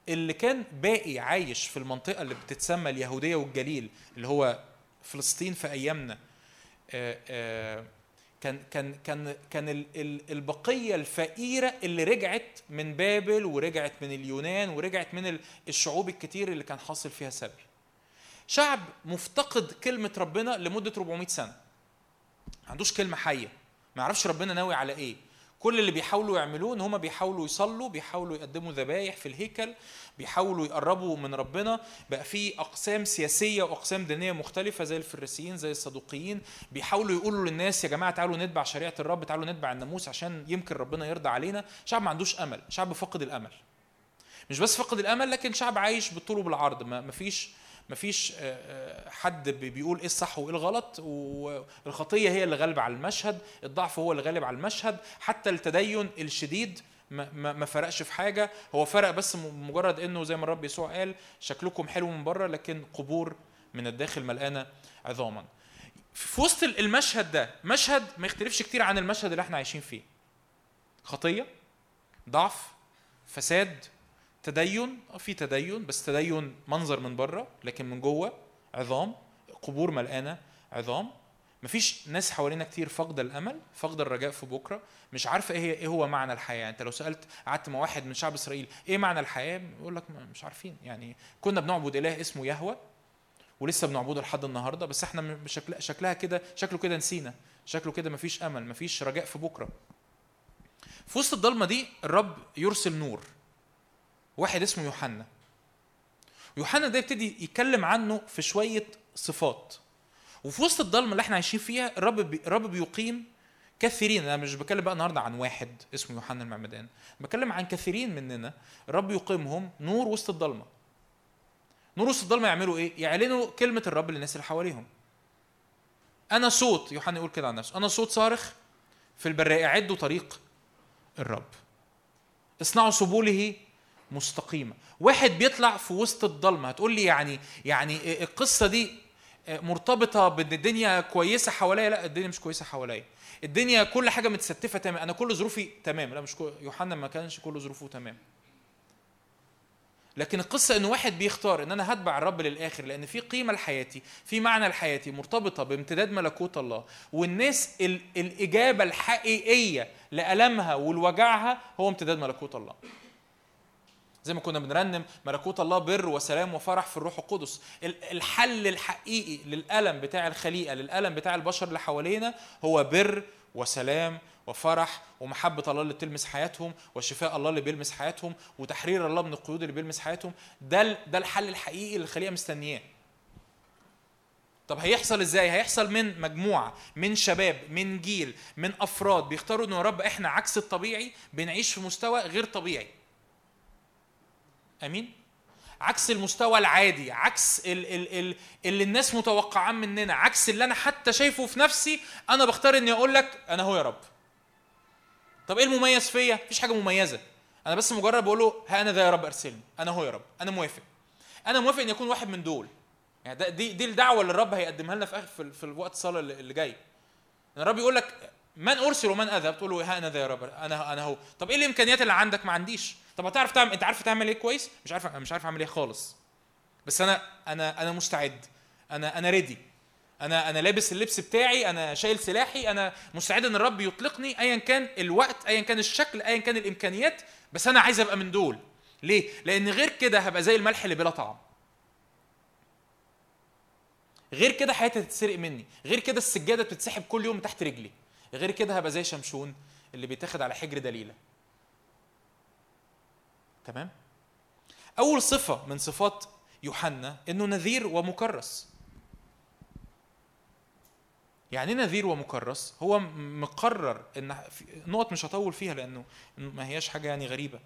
اللي كان باقي عايش في المنطقة اللي بتتسمى اليهودية والجليل اللي هو فلسطين في أيامنا. آه، آه، كان كان كان كان ال- ال- البقية الفقيرة اللي رجعت من بابل ورجعت من اليونان ورجعت من ال- الشعوب الكتير اللي كان حاصل فيها سبي شعب مفتقد كلمة ربنا لمدة 400 سنة. ما عندوش كلمة حية. ما يعرفش ربنا ناوي على إيه. كل اللي بيحاولوا يعملوه إن هم بيحاولوا يصلوا بيحاولوا يقدموا ذبايح في الهيكل بيحاولوا يقربوا من ربنا. بقى في أقسام سياسية وأقسام دينية مختلفة زي الفريسيين زي الصدوقيين. بيحاولوا يقولوا للناس يا جماعة تعالوا نتبع شريعة الرب تعالوا نتبع الناموس عشان يمكن ربنا يرضى علينا. شعب ما عندوش أمل شعب فقد الأمل. مش بس فقد الأمل لكن شعب عايش بالطول وبالعرض. ما فيش ما فيش آه، آه، حد بي- بيقول إيه الصح وإيه الغلط والخطية هي اللي غالبة على المشهد الضعف هو اللي غالب على المشهد حتى التدين الشديد ما, فرقش في حاجة هو فرق بس مجرد إنه زي ما الرب يسوع قال شكلكم حلو من بره لكن قبور من الداخل ملقانه عظاما. في وسط المشهد ده مشهد ما يختلفش كتير عن المشهد اللي إحنا عايشين فيه. خطية ضعف فساد تدين آه، في تدين بس تدين منظر من بره لكن من جوه عظام قبور ملقانة عظام. مفيش ناس حوالينا كتير فاقدة الأمل فاقدة الرجاء في بكرة. مش عارفه إيه إيه هو معنى الحياة. أنت لو سألت قعدت مع واحد من شعب إسرائيل إيه معنى الحياة؟ يقول لك مش عارفين. يعني كنا بنعبد إله اسمه يهوه ولسه بنعبده لحد النهارده بس إحنا شكل شكلها كده شكله كده نسينا. شكله كده مفيش أمل مفيش رجاء في بكرة. في وسط الضلمة دي الرب يرسل نور. واحد اسمه يوحنا. يوحنا ده يبتدي يتكلم عنه في شوية صفات. وفي وسط الضلمه اللي إحنا عايشين فيها الرب بي الرب بيقيم كثيرين. أنا مش بتكلم بقى النهارده عن واحد اسمه يوحنا المعمدان. بتكلم عن كثيرين مننا. الرب يقيمهم نور وسط الضلمه نور وسط الضلمه يعملوا إيه؟ يعلنوا كلمة الرب للناس اللي حواليهم. أنا صوت يوحنا يقول كده عن نفسه. أنا صوت صارخ في البراء أعدوا طريق الرب. اصنعوا سبوله مستقيمة. واحد بيطلع في وسط الضلمة هتقول لي يعني يعني القصة دي مرتبطة بإن الدنيا كويسة حواليا؟ لا الدنيا مش كويسة حواليا. الدنيا كل حاجة متستفة تمام أنا كل ظروفي تمام. لا مش يوحنا ما كانش كل ظروفه تمام. لكن القصة إن واحد بيختار إن أنا هتبع الرب للآخر لأن في قيمة لحياتي، في معنى لحياتي مرتبطة بامتداد ملكوت الله، والناس ال- الإجابة الحقيقية لألمها ولوجعها هو امتداد ملكوت الله. زي ما كنا بنرنم ملكوت الله بر وسلام وفرح في الروح القدس. ال- الحل الحقيقي للألم بتاع الخليقة للألم بتاع البشر اللي حوالينا هو بر وسلام وفرح ومحبة الله اللي بتلمس حياتهم وشفاء الله اللي بيلمس حياتهم وتحرير الله من القيود اللي بيلمس حياتهم. ده ده الحل الحقيقي اللي الخليقة مستنياه. طب هيحصل إزاي؟ هيحصل من مجموعة من شباب من جيل من أفراد بيختاروا إنه يا رب إحنا عكس الطبيعي بنعيش في مستوى غير طبيعي. أمين؟ عكس المستوى العادي عكس ال ال ال اللي الناس متوقعاه مننا عكس اللي أنا حتى شايفه في نفسي أنا بختار إني أقول لك أنا هو يا رب. طب إيه المميز فيا؟ مفيش حاجة مميزة. أنا بس مجرد بقول له ها أنا ذا يا رب أرسلني. أنا هو يا رب. أنا موافق. أنا موافق اني اكون واحد من دول. يعني ده دي دي الدعوة اللي الرب هيقدمها لنا في اخر في, في الوقت الصلاة اللي جاي. إن الرب يقول لك من أرسل ومن أذهب؟ تقول له ها أنا ذا يا رب. أنا أنا هو. طب إيه الإمكانيات اللي عندك؟ ما عنديش. طب هتعرف تعمل انت عارف تعمل إيه كويس؟ مش عارف مش عارف اعمل إيه خالص. بس أنا أنا أنا مستعد. أنا أنا ريدي أنا أنا لابس اللبس بتاعي أنا شايل سلاحي أنا مستعد ان الرب يطلقني ايا كان الوقت ايا كان الشكل ايا كان الإمكانيات. بس أنا عايز أبقى من دول. ليه؟ لأن غير كده هبقى زي الملح اللي بلا طعم. غير كده حياتي هتتسرق مني. غير كده السجادة بتتسحب كل يوم تحت رجلي. غير كده هبقى زي شمشون اللي بيتاخد على حجر دليلة. تمام؟ أول صفة من صفات يوحنا إنه نذير ومكرس. يعني إيه نذير ومكرس؟ هو مقرر إن نقط مش هطول فيها لأنه ما هياش حاجة يعني غريبة.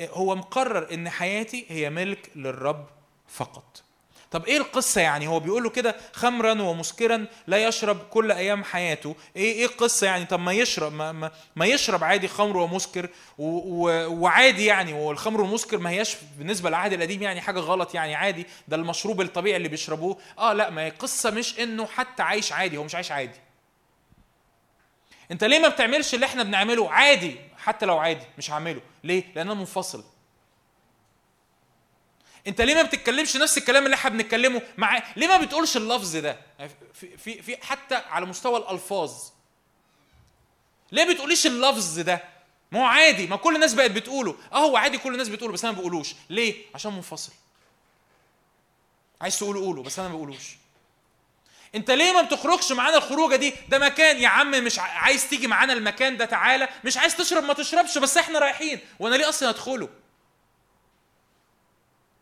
هو مقرر إن حياتي هي ملك للرب فقط. طب إيه القصة يعني؟ هو بيقول له كده خمرا ومسكرا لا يشرب كل أيام حياته. إيه إيه القصة يعني؟ طب ما يشرب ما, ما, ما يشرب عادي خمر ومسكر وعادي يعني. والخمر والمسكر ما هياش بالنسبة للعهد القديم يعني حاجة غلط يعني عادي. ده المشروب الطبيعي اللي بيشربوه. آه لا ما هي القصة مش إنه حتى عايش عادي هو مش عايش عادي. انت ليه ما بتعملش اللي إحنا بنعمله؟ عادي حتى لو عادي مش هعمله. ليه؟ لأن أنا منفصل. انت ليه ما بتتكلمش نفس الكلام اللي إحنا بنتكلمه مع ليه ما بتقولش اللفظ ده؟ في في, في حتى على مستوى الألفاظ. ليه بتقوليش اللفظ ده؟ ما هو عادي ما كل الناس بقت بتقوله. آه هو عادي كل الناس بتقوله بس أنا ما بقولوش. ليه؟ عشان منفصل. عايز تقوله قوله بس أنا ما بقولوش. انت ليه ما بتخرجش معانا الخروجة دي؟ ده مكان يا عم مش عايز تيجي معانا المكان ده تعالى. مش عايز تشرب ما تشربش بس إحنا رايحين. وأنا ليه أصلا ادخله؟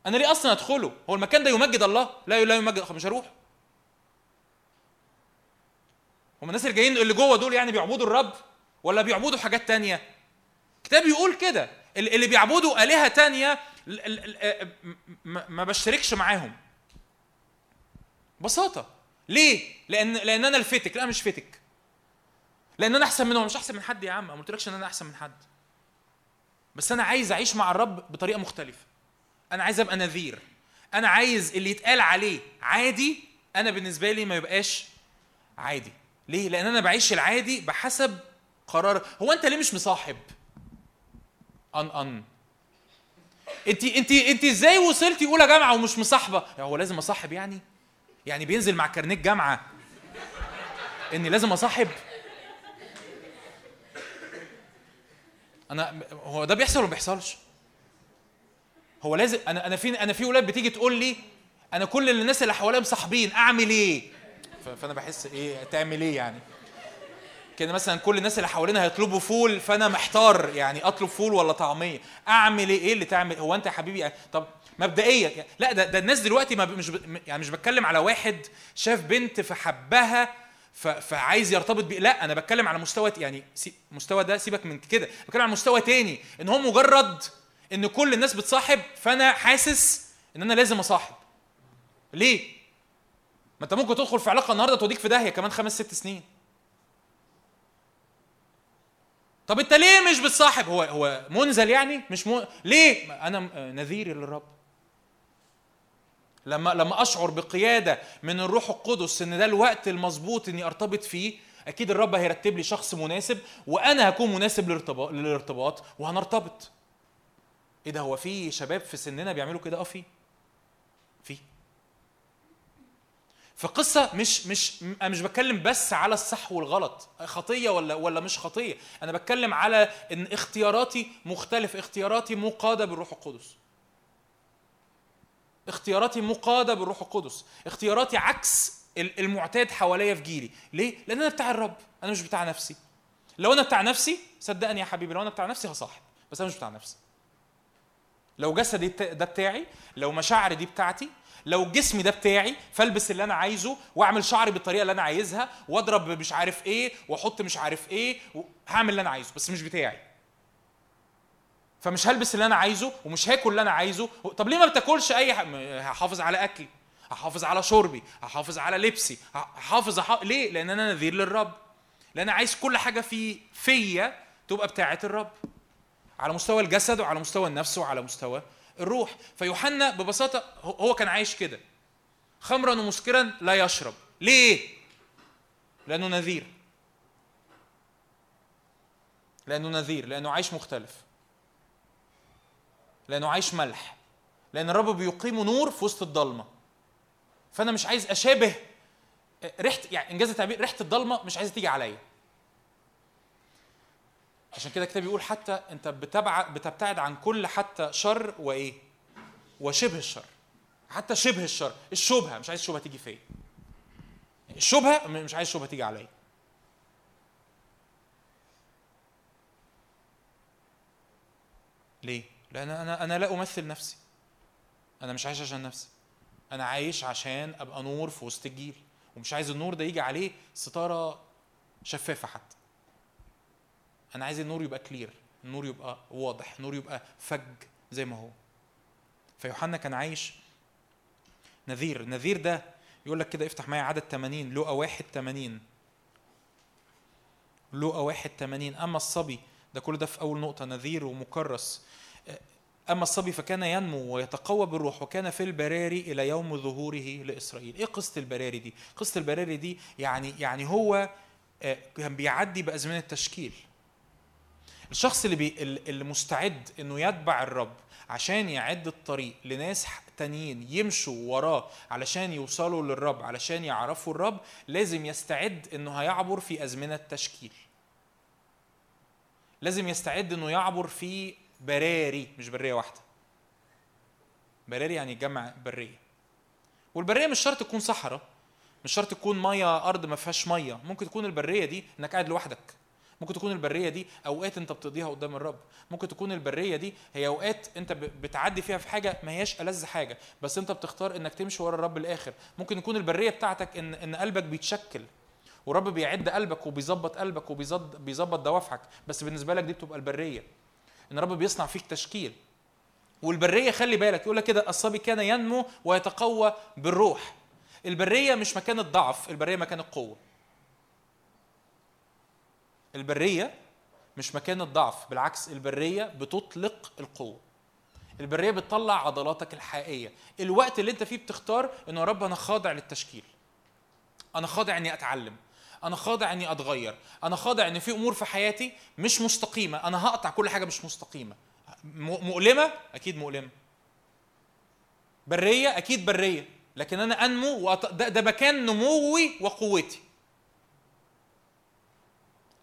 أنا ليه أصلا أدخله؟ هو المكان ده يمجد الله؟ لا لا يمجد مش هروح. هم الناس اللي جايين اللي جوه دول يعني بيعبدوا الرب ولا بيعبدوا حاجات تانية؟ الكتاب بيقول كده. اللي بيعبدوا آلهة تانية م- ما بشتركش معاهم. ببساطة ليه؟ لأن لأن أنا الفتك، لا مش فتك. لأن أنا أحسن منهم، مش أحسن من حد يا عم، ما قلتلكش إن أنا أحسن من حد. بس أنا عايز أعيش مع الرب بطريقة مختلفة. أنا عايز أبقى نذير. أنا عايز اللي يتقال عليه عادي أنا بالنسبة لي ما يبقاش عادي. ليه؟ لأن أنا بعيش العادي بحسب قرار، هو أنت ليه مش مصاحب؟ أن أن أنت أنت أنت إزاي وصلتي أولى جامعة ومش مصاحبة هو لازم أصاحب يعني يعني بينزل مع كارنيه جامعة إني لازم أصاحب أنا هو ده بيحصل ولا ما بيحصلش هو لازم أنا أنا في أنا في ولاد بتيجي تقول لي أنا كل الناس اللي حواليا مصاحبين أعمل إيه؟ فأنا بحس إيه تعمل إيه يعني؟ كده مثلا كل الناس اللي حوالينا هيطلبوا فول فأنا محتار يعني أطلب فول ولا طعمية؟ أعمل إيه؟ إيه اللي تعمل؟ هو أنت يا حبيبي يعني طب مبدئيا يعني لا ده, ده الناس دلوقتي ما مش يعني مش بتكلم على واحد شاف بنت فحبها فعايز يرتبط بيه لا أنا بتكلم على مستوى يعني مستوى ده سيبك من كده بتكلم على مستوى تاني إن هو مجرد إن كل الناس بتصاحب فأنا حاسس إن أنا لازم أصاحب. ليه؟ ما أنت ممكن تدخل في علاقة النهارده توديك في داهية كمان خمس ست سنين. طب أنت ليه مش بتصاحب؟ هو هو منزل يعني؟ مش م... ليه؟ أنا م- نذير للرب. لما لما أشعر بقيادة من الروح القدس إن ده الوقت المظبوط إني أرتبط فيه أكيد الرب هيرتب لي شخص مناسب وأنا هكون مناسب للارتباط وهنرتبط. إيه ده هو في شباب في سننا بيعملوا كده؟ آه في. في. فقصة مش مش أنا مش بتكلم بس على الصح والغلط. خطية ولا ولا مش خطية؟ أنا بتكلم على إن اختياراتي مختلف اختياراتي مقادة بالروح القدس. اختياراتي مقادة بالروح القدس. اختياراتي عكس ال- المعتاد حواليا في جيلي. ليه؟ لأن أنا بتاع الرب أنا مش بتاع نفسي. لو أنا بتاع نفسي صدقني يا حبيبي لو أنا بتاع نفسي هصاحب بس أنا مش بتاع نفسي. لو جسدي ده بتاعي لو مشاعري دي بتاعتي لو جسمي ده بتاعي فالبس اللي أنا عايزه وأعمل شعري بالطريقة اللي أنا عايزها وأضرب مش عارف إيه وأحط مش عارف إيه هعمل اللي أنا عايزه بس مش بتاعي. فمش هلبس اللي أنا عايزه ومش هاكل اللي أنا عايزه طب ليه ما بتاكلش أي هحافظ على أكلي هحافظ على شربي هحافظ على لبسي هحافظ أح... ليه؟ لأن أنا نذير للرب. لأن عايز كل حاجة في فيا تبقى بتاعة الرب. على مستوى الجسد وعلى مستوى النفس وعلى مستوى الروح. فيوحنا ببساطة هو- كان عايش كده. خمرا ومسكرا لا يشرب. ليه؟ لأنه نذير. لأنه نذير. لأنه عايش مختلف. لأنه عايش ملح. لأن الرب بيقيم نور في وسط الضلمة. فأنا مش عايز أشابه ريحه يعني إنجاز التعبير ريحة الضلمة مش عايزة تيجي عليا. عشان كده الكتاب بيقول حتى انت بتبتعد عن كل حتى شر وإيه؟ وشبه الشر. حتى شبه الشر. الشبهة مش عايز الشبهه تيجي فيا الشبهة مش عايز الشبهه تيجي عليا. ليه؟ لأن أنا أنا لا أمثل نفسي. أنا مش عايش عشان نفسي. أنا عايش عشان أبقى نور في وسط الجيل. ومش عايز النور ده يجي عليه ستارة شفافة حتى. أنا عايز النور يبقى كلير النور يبقى واضح النور يبقى فج زي ما هو. فيوحنا كان عايش نذير. نذير ده يقول لك كده افتح معايا عدد 80 لقى واحد 80 لقى واحد 80 أما الصبي ده كل ده في أول نقطة نذير ومكرس. أما الصبي فكان ينمو ويتقوى بالروح وكان في البراري إلى يوم ظهوره لإسرائيل. إيه قصة البراري دي؟ قصة البراري دي يعني يعني هو آه، كان بيعدي بأزمنة التشكيل. الشخص اللي بي اللي مستعد إنه يتبع الرب عشان يعد الطريق لناس تانيين يمشوا وراه علشان يوصلوا للرب علشان يعرفوا الرب لازم يستعد إنه هيعبر في أزمنة تشكيل لازم يستعد إنه يعبر في براري مش برية واحدة. براري يعني جمع برية. والبرية مش شرط تكون صحراء مش شرط تكون مية أرض ما فيهاش مية ممكن تكون البرية دي إنك قاعد لوحدك. ممكن تكون البرية دي أوقات أنت بتقضيها قدام الرب. ممكن تكون البرية دي هي أوقات أنت بتعدي فيها في حاجة ما هياش ألذ حاجة بس أنت بتختار إنك تمشي ورا الرب الآخر ممكن يكون البرية بتاعتك ان إن قلبك بيتشكل ورب بيعد قلبك وبيظبط قلبك وبيظبط بيظبط دوافعك بس بالنسبة لك دي بتبقى البرية. إن الرب بيصنع فيك تشكيل. والبرية خلي بالك يقول لك كده الصبي كان ينمو ويتقوى بالروح. البرية مش مكان الضعف البرية مكان القوة. البرية مش مكان الضعف بالعكس البرية بتطلق القوة. البرية بتطلع عضلاتك الحقيقية. الوقت اللي انت فيه بتختار انه يا رب أنا خاضع للتشكيل. أنا خاضع اني اتعلم. أنا خاضع اني اتغير. أنا خاضع ان في امور في حياتي مش مستقيمة. أنا هقطع كل حاجة مش مستقيمة. مؤلمة؟ أكيد مؤلمة. برية؟ أكيد برية. لكن أنا انمو وأط... ده, ده مكان نموي وقوتي.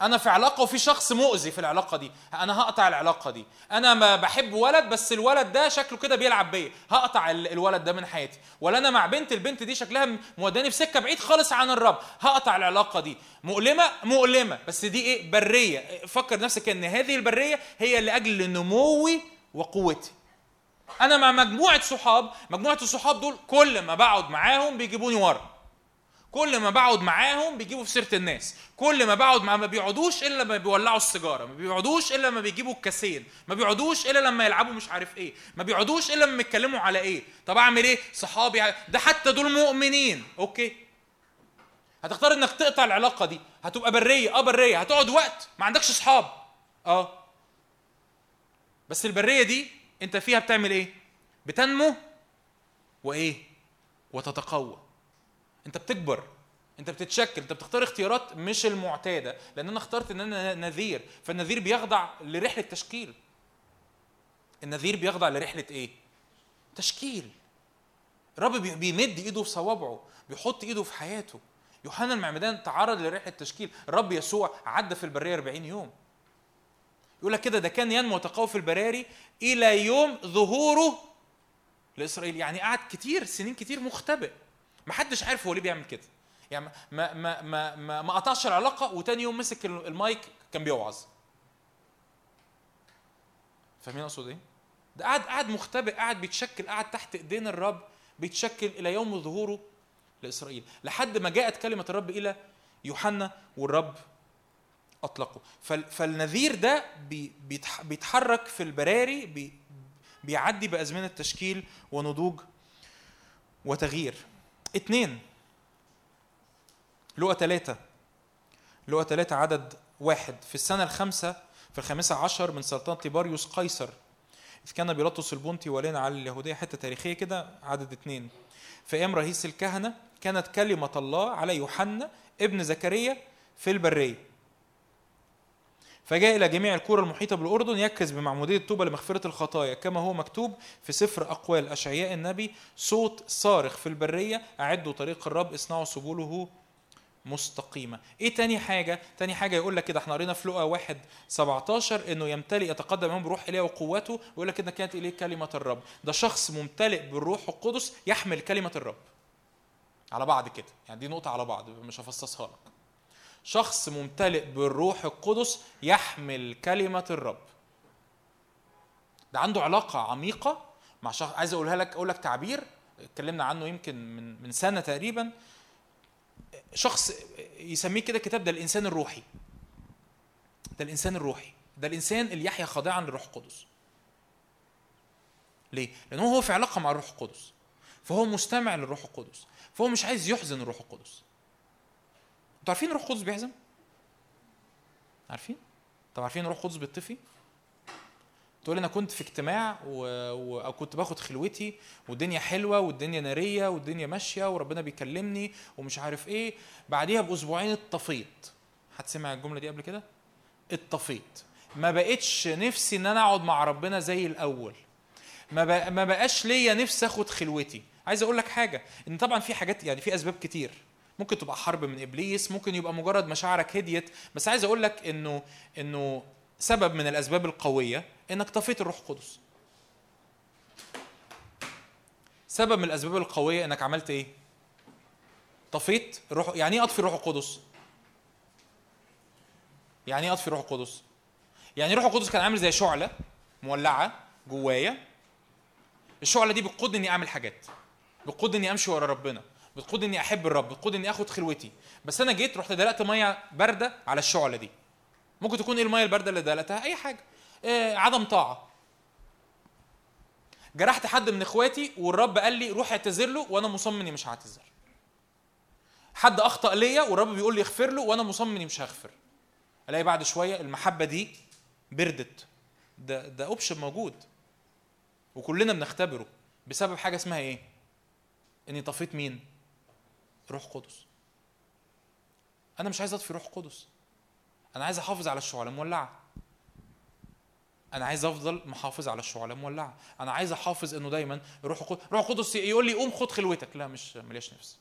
أنا في علاقة وفي شخص مؤذي في العلاقة دي. أنا هقطع العلاقة دي. أنا ما بحب ولد بس الولد ده شكله كده بيلعب بيا. هقطع ال- الولد ده من حياتي. ولا أنا مع بنت البنت دي شكلها موداني في سكة بعيد خالص عن الرب. هقطع العلاقة دي. مؤلمة؟ مؤلمة. بس دي إيه؟ برية. فكر نفسك إن هذه البرية هي لاجل نموي وقوتي. أنا مع مجموعة صحاب. مجموعة الصحاب دول كل ما بقعد معاهم بيجيبوني ورا. كل ما بقعد معاهم بيجيبوا في سيرة الناس. كل ما بقعد معاهم ما بيقعدوش إلا لما بيولعوا السيجارة. ما بيقعدوش إلا لما بيجيبوا الكاسين. ما بيقعدوش إلا لما يلعبوا مش عارف إيه. ما بيقعدوش إلا لما يتكلموا على إيه. طب أعمل إيه؟ صحابي ده حتى دول مؤمنين. أوكي. هتختار إنك تقطع العلاقة دي. هتبقى برية. آه برية. هتقعد وقت. ما عندكش اصحاب آه. بس البرية دي أنت فيها بتعمل إيه؟ بتنمو وإيه؟ وتتقوى. انت بتكبر انت بتتشكل انت بتختار اختيارات مش المعتادة لأن أنا اخترت إن أنا نذير فالنذير بيخضع لرحلة تشكيل. النذير بيخضع لرحلة إيه؟ تشكيل. الرب بي- بيمد إيده في صوابعه بيحط إيده في حياته. يوحنا المعمدان تعرض لرحلة تشكيل. الرب يسوع عدى في البرية 40 يوم. يقول لك كده ده كان ينمو ويتقوى في البراري إلى يوم ظهوره لإسرائيل. يعني قعد كتير سنين كتير مختبئ. محدش عارف هو ليه بيعمل كده. يعني ما ما ما ما, ما قطعش العلاقة وتاني يوم مسك المايك كان بيوعظ. فاهمين أقصد إيه؟ ده قاعد قاعد مختبئ قاعد بيتشكل قاعد تحت إيدين الرب بيتشكل إلى يوم ظهوره لإسرائيل. لحد ما جاءت كلمة الرب إلى يوحنا والرب أطلقه. فال- فالنذير ده بي- بيتح- بيتحرك في البراري بي بيعدي بأزمنة تشكيل ونضوج وتغيير. اتنين. لقى ثلاثة لقى ثلاثة عدد واحد. في السنة الخامسة في الخامسة عشر من سلطنة تيباريوس قيصر إذ كان بيلاطس البنطي ولينا على اليهودية حتة تاريخية كده عدد اتنين. في أيام رئيس الكهنة كانت كلمة الله على يوحنا ابن زكريا في البرية. فجاء إلى جميع القرى المحيطة بالأردن يكرز بمعمودية التوبة لمغفرة الخطايا. كما هو مكتوب في سفر أقوال أشعياء النبي صوت صارخ في البرية أعدوا طريق الرب اصنعوا سبله مستقيمة. إيه تاني حاجة؟ تاني حاجة يقول لك كده إحنا قرينا في لقا واحد 17 إنه يمتلئ يتقدم إمام بروح اليه وقوته ويقول لك ان كانت اليه كلمة الرب. ده شخص ممتلئ بالروح القدس يحمل كلمة الرب. على بعض كده. يعني دي نقطة على بعض مش هفصصها لك. شخص ممتلئ بالروح القدس يحمل كلمة الرب. ده عنده علاقة عميقة مع شخص عايز أقولها لك أقول لك تعبير اتكلمنا عنه يمكن من من سنة تقريبا. شخص يسميه كده الكتاب ده الإنسان الروحي. ده الإنسان الروحي. ده الإنسان اللي يحيا خاضعا للروح القدس. ليه؟ لأنه هو في علاقة مع الروح القدس. فهو مستمع للروح القدس. فهو مش عايز يحزن الروح القدس. أنتوا عارفين الروح القدس بيحزن عارفين؟ طب عارفين الروح القدس بيطفي تقول أنا كنت في اجتماع و... و... أو كنت باخد خلوتي والدنيا حلوة والدنيا نارية والدنيا ماشية وربنا بيكلمني ومش عارف إيه. بعديها بأسبوعين اتطفيت حد سمع الجملة دي قبل كده؟ اتطفيت ما بقتش نفسي إن أنا أقعد مع ربنا زي الأول. ما. ما بقاش ليا نفسي أخد خلوتي. عايز أقول لك حاجة إن طبعا في حاجات يعني في أسباب كتير. ممكن تبقى حرب من إبليس ممكن يبقى مجرد مشاعرك هديت. بس عايز أقول لك إنه إنه سبب من الأسباب القوية إنك طفيت الروح القدس. سبب من الأسباب القوية إنك عملت إيه؟ طفيت الروح يعني إيه أطفي الروح القدس؟ يعني إيه أطفي الروح القدس؟ يعني الروح القدس كان عامل زي شعلة مولعة جوايا. الشعلة دي بتقودني إني أعمل حاجات بتقودني إني أمشي ورا ربنا. بتقودني إني أحب الرب بتقودني إني آخد خلوتي. بس أنا جيت رحت دلقت مية باردة على الشعلة دي. ممكن تكون إيه المية الباردة اللي دلقتها؟ أي حاجة. إيه عدم طاعة. جرحت حد من إخواتي والرب قال لي روح اعتذر له وأنا مصمم إني مش هعتذر. حد أخطأ ليا والرب بيقول لي اغفر له وأنا مصمم إني مش هغفر. ألاقي بعد شوية المحبة دي بردت. ده ده اوبشن موجود. وكلنا بنختبره. بسبب حاجة اسمها إيه؟ إني طفيت مين؟ روح قدس. أنا مش عايز أطفي روح قدس. أنا عايز أحافظ على الشعلة مولعة. أنا عايز أفضل محافظ على الشعلة مولعة. أنا عايز أحافظ إنه دايما روح القدس روح القدس يقول لي قوم خد خلوتك. لا مش ملياش نفس.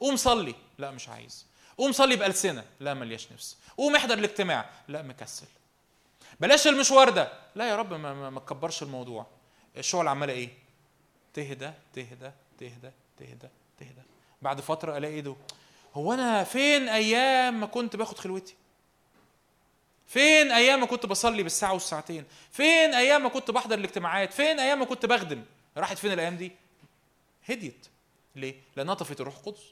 قوم صلي. لا مش عايز. قوم صلي بألسنة. لا ملياش نفس. قوم احضر الاجتماع. لا مكسل. بلاش المشوار ده. لا يا رب ما, ما تكبرش الموضوع. الشغل عمالة إيه؟ تهدى تهدى تهدى تهدى تهدى. بعد فترة ألاقي ده هو أنا فين أيام ما كنت باخد خلوتي؟ فين أيام ما كنت بصلي بالساعة والساعتين؟ فين أيام ما كنت بحضر الاجتماعات؟ فين أيام ما كنت بخدم؟ راحت فين الأيام دي؟ هديت. ليه؟ لأنها طفت الروح القدس.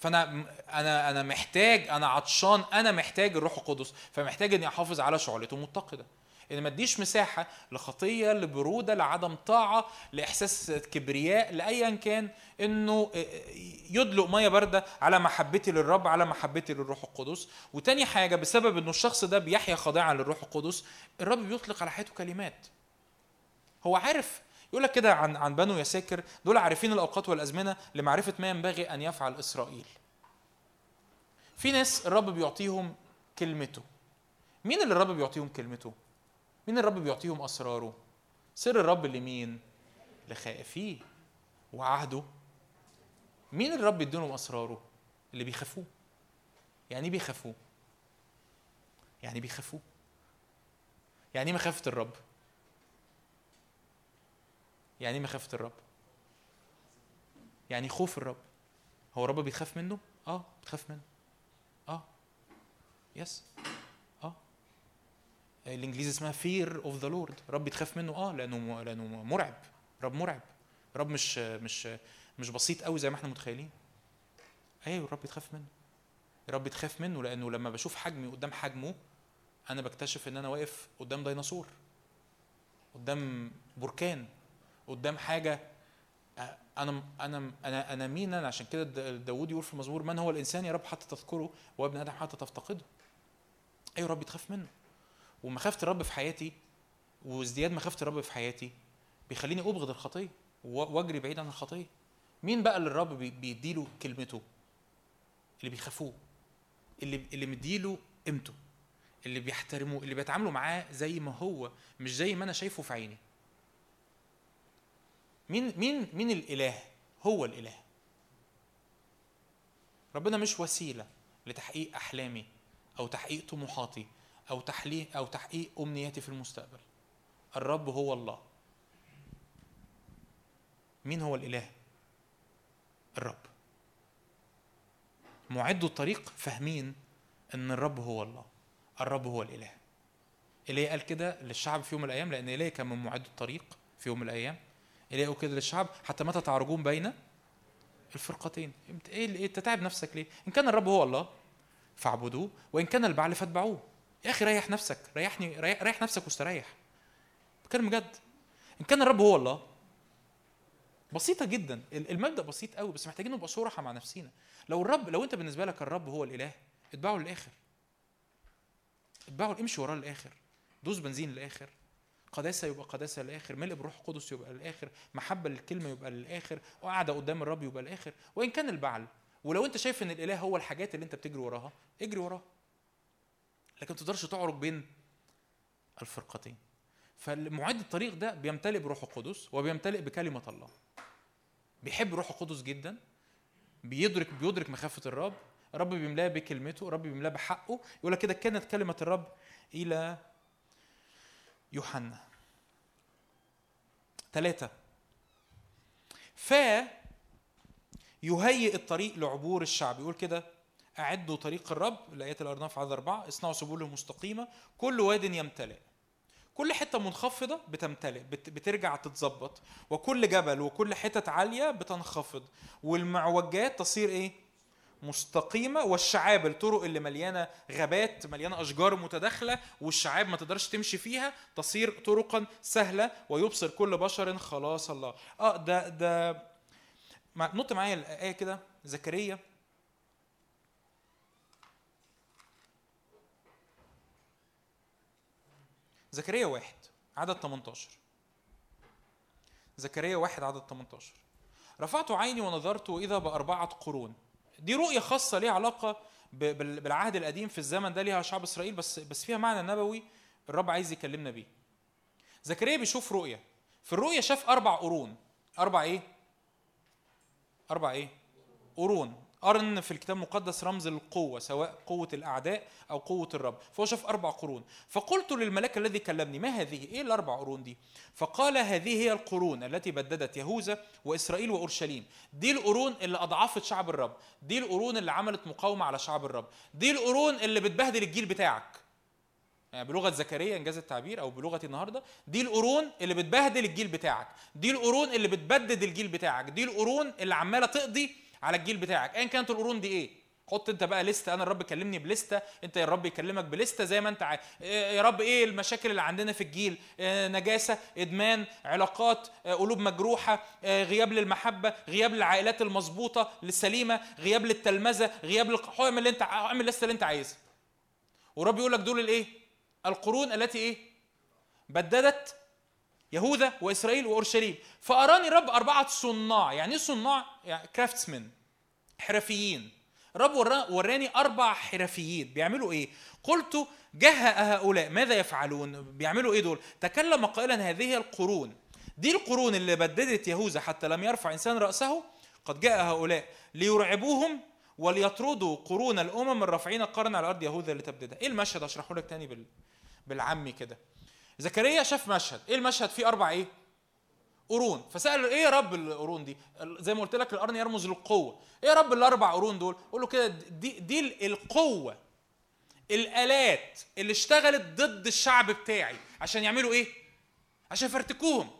فأنا أنا أنا محتاج أنا عطشان أنا محتاج الروح القدس. فمحتاج إني أحافظ على شعلته متقدة. إن ما اديش مساحة لخطية لبرودة لعدم طاعة لإحساس كبرياء لايا كان إنه يدلق مية باردة على محبتي للرب على محبتي للروح القدس. وتاني حاجة بسبب إنه الشخص ده بيحيا خاضعا للروح القدس الرب بيطلق على حياته كلمات. هو عارف يقول لك كده عن عن بنو يساكر دول عارفين الأوقات والأزمنة لمعرفة ما ينبغي أن يفعل إسرائيل. في ناس الرب بيعطيهم كلمته. مين اللي الرب بيعطيهم كلمته؟ مين الرب بيعطيهم أسراره؟ سر الرب لمين؟ لخائفيه وعهده. مين الرب يديلهم أسراره؟ اللي بيخافوه. يعني إيه بيخافوه؟ يعني بيخافوه؟ يعني إيه مخافة الرب؟ يعني إيه مخافة الرب؟ يعني خوف الرب. هو الرب بيخاف منه؟ آه بتخاف منه. آه يس آه الإنجليزي اسمها fear of the Lord. رب بتخاف منه. آه لأنه لأنه مرعب. رب مرعب. رب مش مش مش بسيط قوي زي ما إحنا متخيلين. أيوه الرب بتخاف منه. الرب بتخاف منه لأنه لما بشوف حجمي قدام حجمه أنا بكتشف إن أنا واقف قدام ديناصور. قدام بركان. قدام حاجة أنا أنا أنا أنا مين أنا؟ عشان كده داوود يقول في المزمور من هو الإنسان يا رب حتى تذكره؟ وابن آدم حتى تفتقده. أيوه رب تخاف منه. ومخافه الرب في حياتي وازدياد مخافه الرب في حياتي بيخليني أبغض الخطية وأجري بعيد عن الخطية. مين بقى اللي الرب بيديله كلمته؟ اللي بيخافوه اللي اللي مديله قيمته اللي بيحترموه اللي بيتعاملوا معاه زي ما هو مش زي ما أنا شايفه في عيني. مين مين مين الإله؟ هو الإله. ربنا مش وسيلة لتحقيق أحلامي أو تحقيق طموحاتي. أو تحليق أو تحقيق أمنياتي في المستقبل. الرب هو الله. مين هو الإله؟ الرب. معدوا الطريق فاهمين إن الرب هو الله. الرب هو الإله. ايليا قال كده للشعب في يوم من الأيام لأن ايليا كان من معد الطريق في يوم من الأيام. ايليا قال كده للشعب حتى متى تعرجون بين الفرقتين؟ انت إيه اللي- انت تعب نفسك ليه؟ إن كان الرب هو الله فاعبدوه وإن كان البعل فاتبعوه. يا أخي ريح نفسك ريحني ريح, ريح نفسك واستريح. بتكلم بجد. إن كان الرب هو الله بسيطة جدا. ال- المبدأ بسيط قوي بس محتاجين نبقى صراحة مع نفسينا. لو الرب لو أنت بالنسبة لك الرب هو الإله اتبعه للآخر. اتبعه امشي وراه للآخر. دوس بنزين للآخر. قداسة يبقى قداسة للآخر. ملء بروح قدس يبقى للآخر. محبة للكلمة يبقى للآخر. وقعدة قدام الرب يبقى للآخر. وإن كان البعل ولو أنت شايف إن الإله هو الحاجات اللي أنت بتجري وراها اجري وراها. لكن ما تقدرش تعرج بين الفرقتين. فالمعد الطريق ده بيمتلئ بروح القدس وبيمتلئ بكلمة الله. بيحب روح القدس جدا بيدرك بيدرك مخافة الرب. الرب بيملاه بكلمته الرب بيملاه بحقه. يقول لك كده كانت كلمة الرب إلى يوحنا. ثلاثة ف يهيئ الطريق لعبور الشعب. يقول كده أعدوا طريق الرب الآيات الأرناف عدد أربعة اصنعوا سبله مستقيمة كل واد يمتلئ. كل حتة منخفضة بتمتلئ بت- بترجع تتظبط وكل جبل وكل حتت عالية بتنخفض. والمعوجات تصير إيه؟ مستقيمة والشعاب الطرق اللي مليانة غابات مليانة أشجار متداخلة والشعاب ما تقدرش تمشي فيها تصير طرقا سهلة ويبصر كل بشر خلاص الله. آه ده ده نط معايا الايه كده زكريا. زكريا واحد عدد 18 زكريا واحد عدد 18 رفعت عيني ونظرت إذا بأربعة قرون. دي رؤية خاصة ليها علاقة بالعهد القديم في الزمن ده ليها شعب إسرائيل بس بس فيها معنى نبوي الرب عايز يكلمنا بيه. زكريا بيشوف رؤية. في الرؤية شاف أربع قرون. أربع إيه؟ أربع إيه؟ قرون. قرن في الكتاب المقدس رمز القوة سواء قوة الأعداء أو قوة الرب. فهو شاف أربع قرون. فقلت للملاك الذي كلمني ما هذه؟ إيه الأربع قرون دي؟ فقال هذه هي القرون التي بددت يهوذا وإسرائيل وأورشليم. دي القرون اللي أضعفت شعب الرب. دي القرون اللي عملت مقاومة على شعب الرب. دي القرون اللي بتبهدل الجيل بتاعك. يعني بلغة زكريا إنجاز التعبير أو بلغة النهارده دي القرون اللي بتبهدل الجيل بتاعك. دي القرون اللي بتبدد الجيل بتاعك. دي القرون اللي عمالة تقضي على الجيل بتاعك. ايا كانت القرون دي إيه؟ حط أنت بقى لستة. أنا الرب كلمني بلستة. أنت يا رب يكلمك بلستة زي ما أنت عايز. يا رب إيه المشاكل اللي عندنا في الجيل؟ آه، نجاسة إدمان علاقات آه، قلوب مجروحة آه، غياب للمحبة غياب للعائلات المظبوطة السليمه غياب للتلمذة غياب للق... اعمل اللي أنت اعمل اللسته اللي أنت عايزها. ورب يقول لك دول الإيه؟ القرون التي إيه؟ بددت يهوذا وإسرائيل وأورشليم. فأراني الرب أربعة صناع. يعني إيه صناع؟ يعني كرافتسمن حرفيين. الرب ورا- وراني أربع حرفيين. بيعملوا إيه؟ قلت جه هؤلاء ماذا يفعلون؟ بيعملوا إيه دول؟ تكلم قائلا هذه القرون. دي القرون اللي بددت يهوذا حتى لم يرفع إنسان رأسه. قد جاء هؤلاء ليرعبوهم وليطردوا قرون الأمم الرافعين القرن على أرض يهوذا لتبددها إيه المشهد؟ أشرحه لك تاني بال... بالعامي كده. زكريا شاف مشهد. إيه المشهد؟ فيه أربع إيه؟ قرون. فسأل إيه يا رب القرون دي؟ زي ما قلت لك القرن يرمز للقوة. إيه يا رب الأربع قرون دول؟ قول له كده دي دي القوة. الآلات اللي اشتغلت ضد الشعب بتاعي عشان يعملوا إيه؟ عشان يفرتكوهم.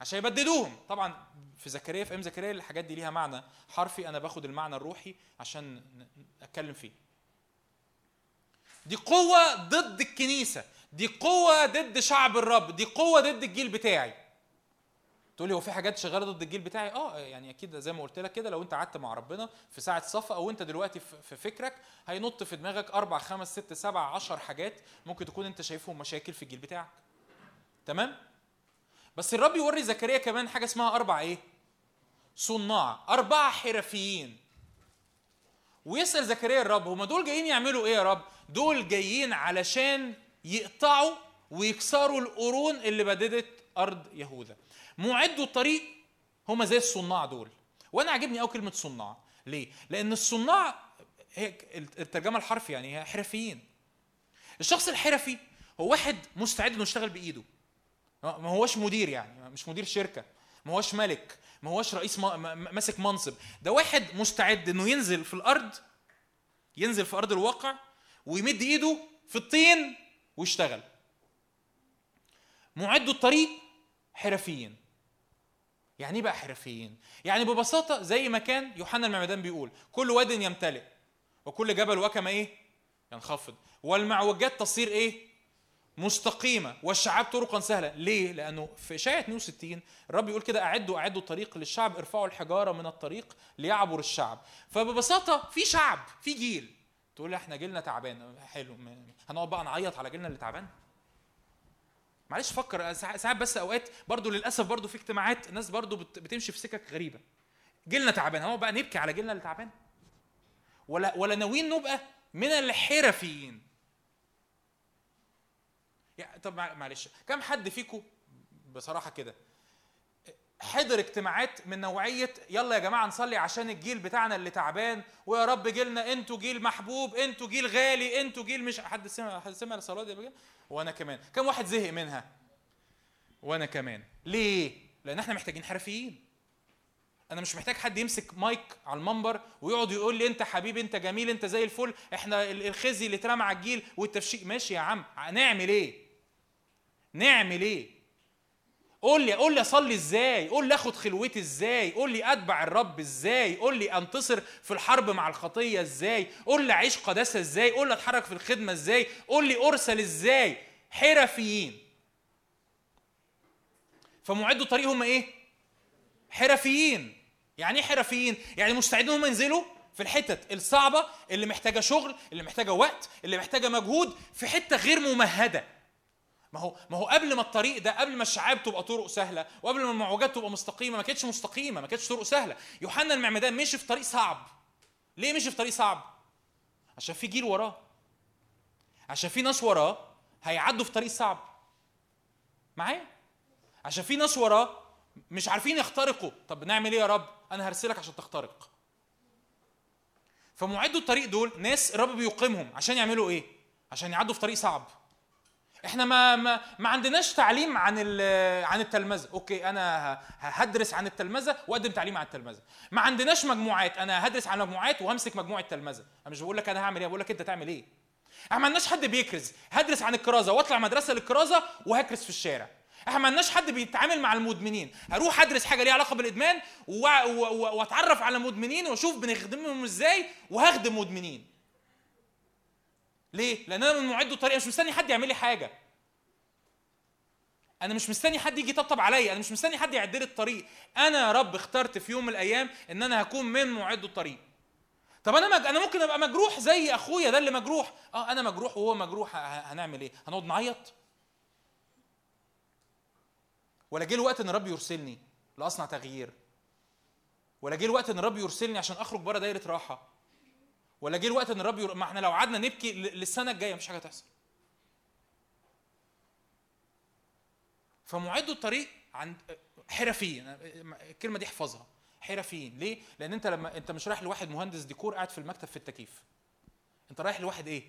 عشان يبددوهم. طبعا في زكريا في أيام زكريا الحاجات دي ليها معنى. حرفي أنا باخد المعنى الروحي عشان اتكلم فيه. دي قوة ضد الكنيسة. دي قوة ضد شعب الرب دي قوة ضد الجيل بتاعي. تقول لي هو في حاجات شغالة ضد الجيل بتاعي؟ آه يعني أكيد زي ما قلت لك كده لو أنت قعدت مع ربنا في ساعة صفا أو أنت دلوقتي في فكرك هينط في دماغك أربع خمس ست سبع عشر حاجات ممكن تكون أنت شايفهم مشاكل في الجيل بتاعك. تمام؟ بس الرب يوري زكريا كمان حاجة اسمها أربع إيه؟ صناع اربعه حرفيين. ويسأل زكريا الرب هما دول جايين يعملوا إيه يا رب؟ دول جايين علشان يقطعوا ويكسروا القرون اللي بددت أرض يهوذا. معدوا الطريق هما زي الصناع دول. وأنا عاجبني قوي كلمة صناع. ليه؟ لأن الصناع هي الترجمة الحرفي يعني هي حرفيين. الشخص الحرفي هو واحد مستعد إنه يشتغل بإيده. ما هوش مدير يعني مش مدير شركة. ما هوش ملك. ما هوش رئيس ما- ما- ماسك منصب. ده واحد مستعد إنه ينزل في الأرض ينزل في أرض الواقع ويمد إيده في الطين ويشتغل معدوا الطريق حرفيين يعني إيه بقى حرفيين يعني ببساطة زي ما كان يوحنا المعمدان بيقول كل واد يمتلئ وكل جبل وكما إيه؟ ينخفض. والمعوجات تصير إيه؟ مستقيمة والشعاب طرقا سهلة. ليه؟ لأنه في اشعياء 62 الرب يقول كده أعدوا أعدوا طريق للشعب ارفعوا الحجارة من الطريق ليعبر الشعب. فببساطة في شعب في جيل. تقول لي إحنا جيلنا تعبان. حلو. هنقعد بقى نعيط على جيلنا اللي تعبان؟ معلش فكر. ساع- ساعات بس اوقات برضو للأسف برضو في اجتماعات ناس برضو بت- بتمشي في سكك غريبة. جيلنا تعبان. هنقعد بقى نبكي على جيلنا اللي تعبان؟ ولا ولا ناويين نبقى من الحرفيين؟ يعني طب مع- معلش. كم حد فيكم بصراحة كده حضر اجتماعات من نوعية يلا يا جماعة نصلي عشان الجيل بتاعنا اللي تعبان ويا رب جيلنا أنتوا جيل محبوب أنتوا جيل غالي أنتوا جيل مش حد سمع حد سمع الصلاة دي قبل؟ وأنا كمان. كم واحد زهق منها؟ وأنا كمان. ليه؟ لأن إحنا محتاجين حرفيين. أنا مش محتاج حد يمسك مايك على المنبر ويقعد يقول لي أنت حبيبي أنت جميل أنت زي الفل إحنا ال- الخزي اللي اترمى على الجيل والتفشيك ماشي يا عم. نعمل إيه؟ نعمل إيه؟ قول لي قول لي أصلي إزاي؟ قول لي آخد خلوتي إزاي؟ قول لي أتبع الرب إزاي؟ قول لي أنتصر في الحرب مع الخطية إزاي؟ قول لي أعيش قداسة إزاي؟ قول لي أتحرك في الخدمة إزاي؟ قول لي أرسل إزاي؟ حرفيين. فمعدوا الطريق هم إيه؟ حرفيين. يعني إيه حرفيين؟ يعني مستعدين هم ينزلوا؟ في الحتت الصعبة اللي محتاجة شغل اللي محتاجة وقت اللي محتاجة مجهود في حتة غير ممهدة. ما هو ما هو قبل ما الطريق ده قبل ما الشعاب تبقى طرق سهلة وقبل ما المعوجات تبقى مستقيمة ما كانتش مستقيمة ما كانتش طرق سهلة. يوحنا المعمدان مشي في طريق صعب. ليه مشي في طريق صعب؟ عشان في جيل وراه. عشان في ناس وراه هيعدوا في طريق صعب. معايا؟ عشان في ناس وراه مش عارفين يخترقوا. طب نعمل إيه يا رب؟ أنا هرسلك عشان تخترق. فمعدوا الطريق دول ناس الرب بيقيمهم عشان يعملوا إيه؟ عشان يعدوا في طريق صعب. إحنا ما ما, ما عندناش تعليم عن عن التلمذة. أوكي أنا هدرس عن التلمذة وأقدم تعليم عن التلمذة. ما عندناش مجموعات. أنا هدرس عن مجموعات وهمسك مجموعة تلمذه أنا مش بقول لك أنا هعمل إيه بقول لك أنت تعمل إيه. إحنا ما عندناش حد بيكرز. هدرس عن الكرازة وأطلع مدرسة للكرازة وهكرز في الشارع. إحنا ما عندناش حد بيتعامل مع المدمنين. هروح أدرس حاجة ليها علاقة بالإدمان وأتعرف على مدمنين وأشوف بنخدمهم إزاي وهخدم مدمنين. ليه؟ لأن أنا من معد الطريق مش مستني حد يعمل لي حاجة. أنا مش مستني حد يجي يطبطب عليا أنا مش مستني حد يعد لي الطريق. أنا يا رب اخترت في يوم من الأيام إن أنا هكون من معد الطريق. طب أنا مج... أنا ممكن أبقى مجروح زي أخويا ده اللي مجروح. آه أنا مجروح وهو مجروح هنعمل إيه؟ هنقعد نعيط؟ ولا جه الوقت إن الرب يرسلني لأصنع تغيير؟ ولا جه الوقت إن الرب يرسلني عشان أخرج بره دايرة راحة؟ ولا جه الوقت ان الرب ير... ما إحنا لو قعدنا نبكي للسنة الجاية مفيش حاجة تحصل. فمعدوا الطريق عند حرفيين الكلمة دي احفظها. حرفيين ليه؟ لأن أنت لما أنت مش رايح لواحد مهندس ديكور قاعد في المكتب في التكييف. أنت رايح لواحد إيه؟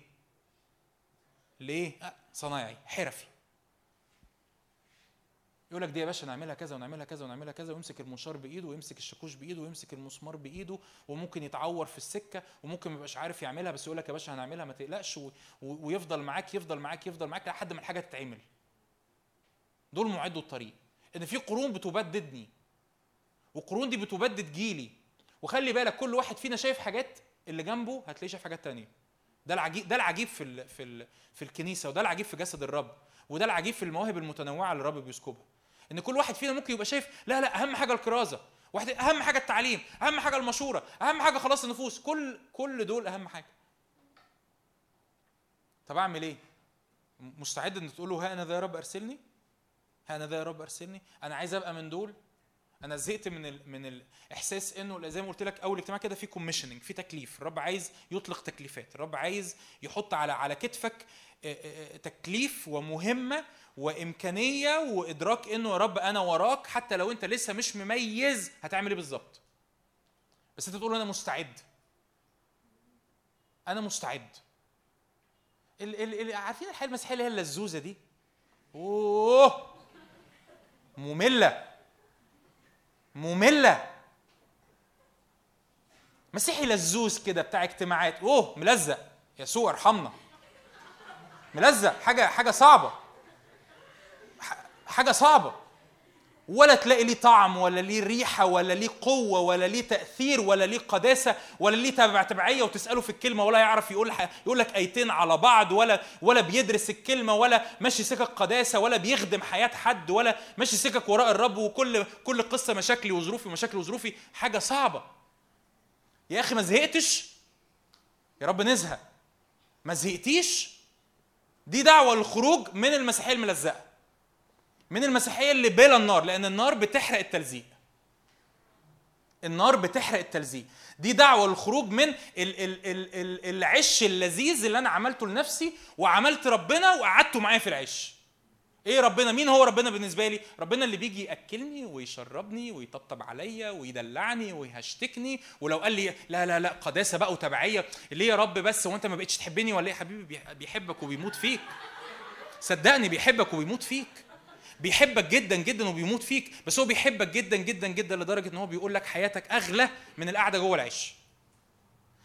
ليه؟ آه صنايعي. حرفي يقول لك دي يا باشا نعملها كذا ونعملها كذا ونعملها كذا ويمسك المنشار بإيده ويمسك الشاكوش بإيده ويمسك المسمار بإيده وممكن يتعور في السكة وممكن ما يبقاش عارف يعملها بس يقول لك يا باشا هنعملها ما تقلقش. ويفضل معاك يفضل معاك يفضل معاك لحد ما الحاجة تتعمل. دول معدوا الطريق. إن في قرون بتبددني والقرون دي بتبدد جيلي. وخلي بالك كل واحد فينا شايف حاجات اللي جنبه هتلاقيه شايف حاجات تانية. ده العجيب ده العجيب في ال في ال في الكنيسة وده العجيب في جسد الرب وده العجيب في المواهب المتنوعة اللي الرب بيسكبها. إن كل واحد فينا ممكن يبقى شايف لا لا أهم حاجة الكرازه واحد أهم حاجة التعليم أهم حاجة المشورة أهم حاجة خلاص النفوس. كل كل دول أهم حاجة. طب أعمل إيه؟ مستعد ان تقول له ها أنا ذا يا رب أرسلني؟ ها أنا ذا يا رب أرسلني؟ أنا عايز أبقى من دول. أنا زهقت من ال... من الاحساس إنه زي ما قلت لك أول اجتماع كده في commissioning في تكليف. الرب عايز يطلق تكليفات. الرب عايز يحط على على كتفك تكليف ومهمة وإمكانية وإدراك إنه يا رب أنا وراك حتى لو أنت لسه مش مميز هتعمل إيه بالظبط. بس أنت تقول أنا مستعد. أنا مستعد. ال ال ال عارفين الحياة المسيحية اللي هي اللزوزه دي؟ أوه! مملة. مملة. مسيحي لزوز كده بتاع اجتماعات. أوه! ملزق. يسوع ارحمنا. ملزق. حاجة حاجة صعبة. حاجة صعبة. ولا تلاقي ليه طعم ولا ليه ريحة ولا ليه قوة ولا ليه تأثير ولا ليه قداسة ولا ليه تبع تبعية وتسأله في الكلمة ولا يعرف يقول يقول لك أيتين على بعض ولا ولا بيدرس الكلمة ولا ماشي سكك قداسة ولا بيخدم حياة حد ولا ماشي سكك وراء الرب وكل كل قصة مشاكلي وظروفي مشاكلي وظروفي. حاجة صعبة. يا أخي ما زهقتش؟ يا رب نزهق. ما زهقتيش؟ دي دعوة للخروج من المسيحية الملزقة. من المسيحية اللي بلا النار لأن النار بتحرق التلزيق. النار بتحرق التلزيق. دي دعوة للخروج من ال ال ال ال العش اللذيذ اللي أنا عملته لنفسي وعملت ربنا وقعدته معايا في العش. إيه ربنا؟ مين هو ربنا بالنسبة لي؟ ربنا اللي بيجي يأكلني ويشربني ويطبطب عليا ويدلعني ويهشتكني ولو قال لي لا لا لا قداسة بقى وتبعية. ليه يا رب بس هو انت ما بقتش تحبني ولا إيه؟ حبيبي بيح- بيحبك وبيموت فيك. صدقني بيحبك وبيموت فيك. بيحبك جدا جدا وبيموت فيك بس هو بيحبك جدا جدا جدا لدرجة إن هو بيقول لك حياتك أغلى من القعدة جوه العيش.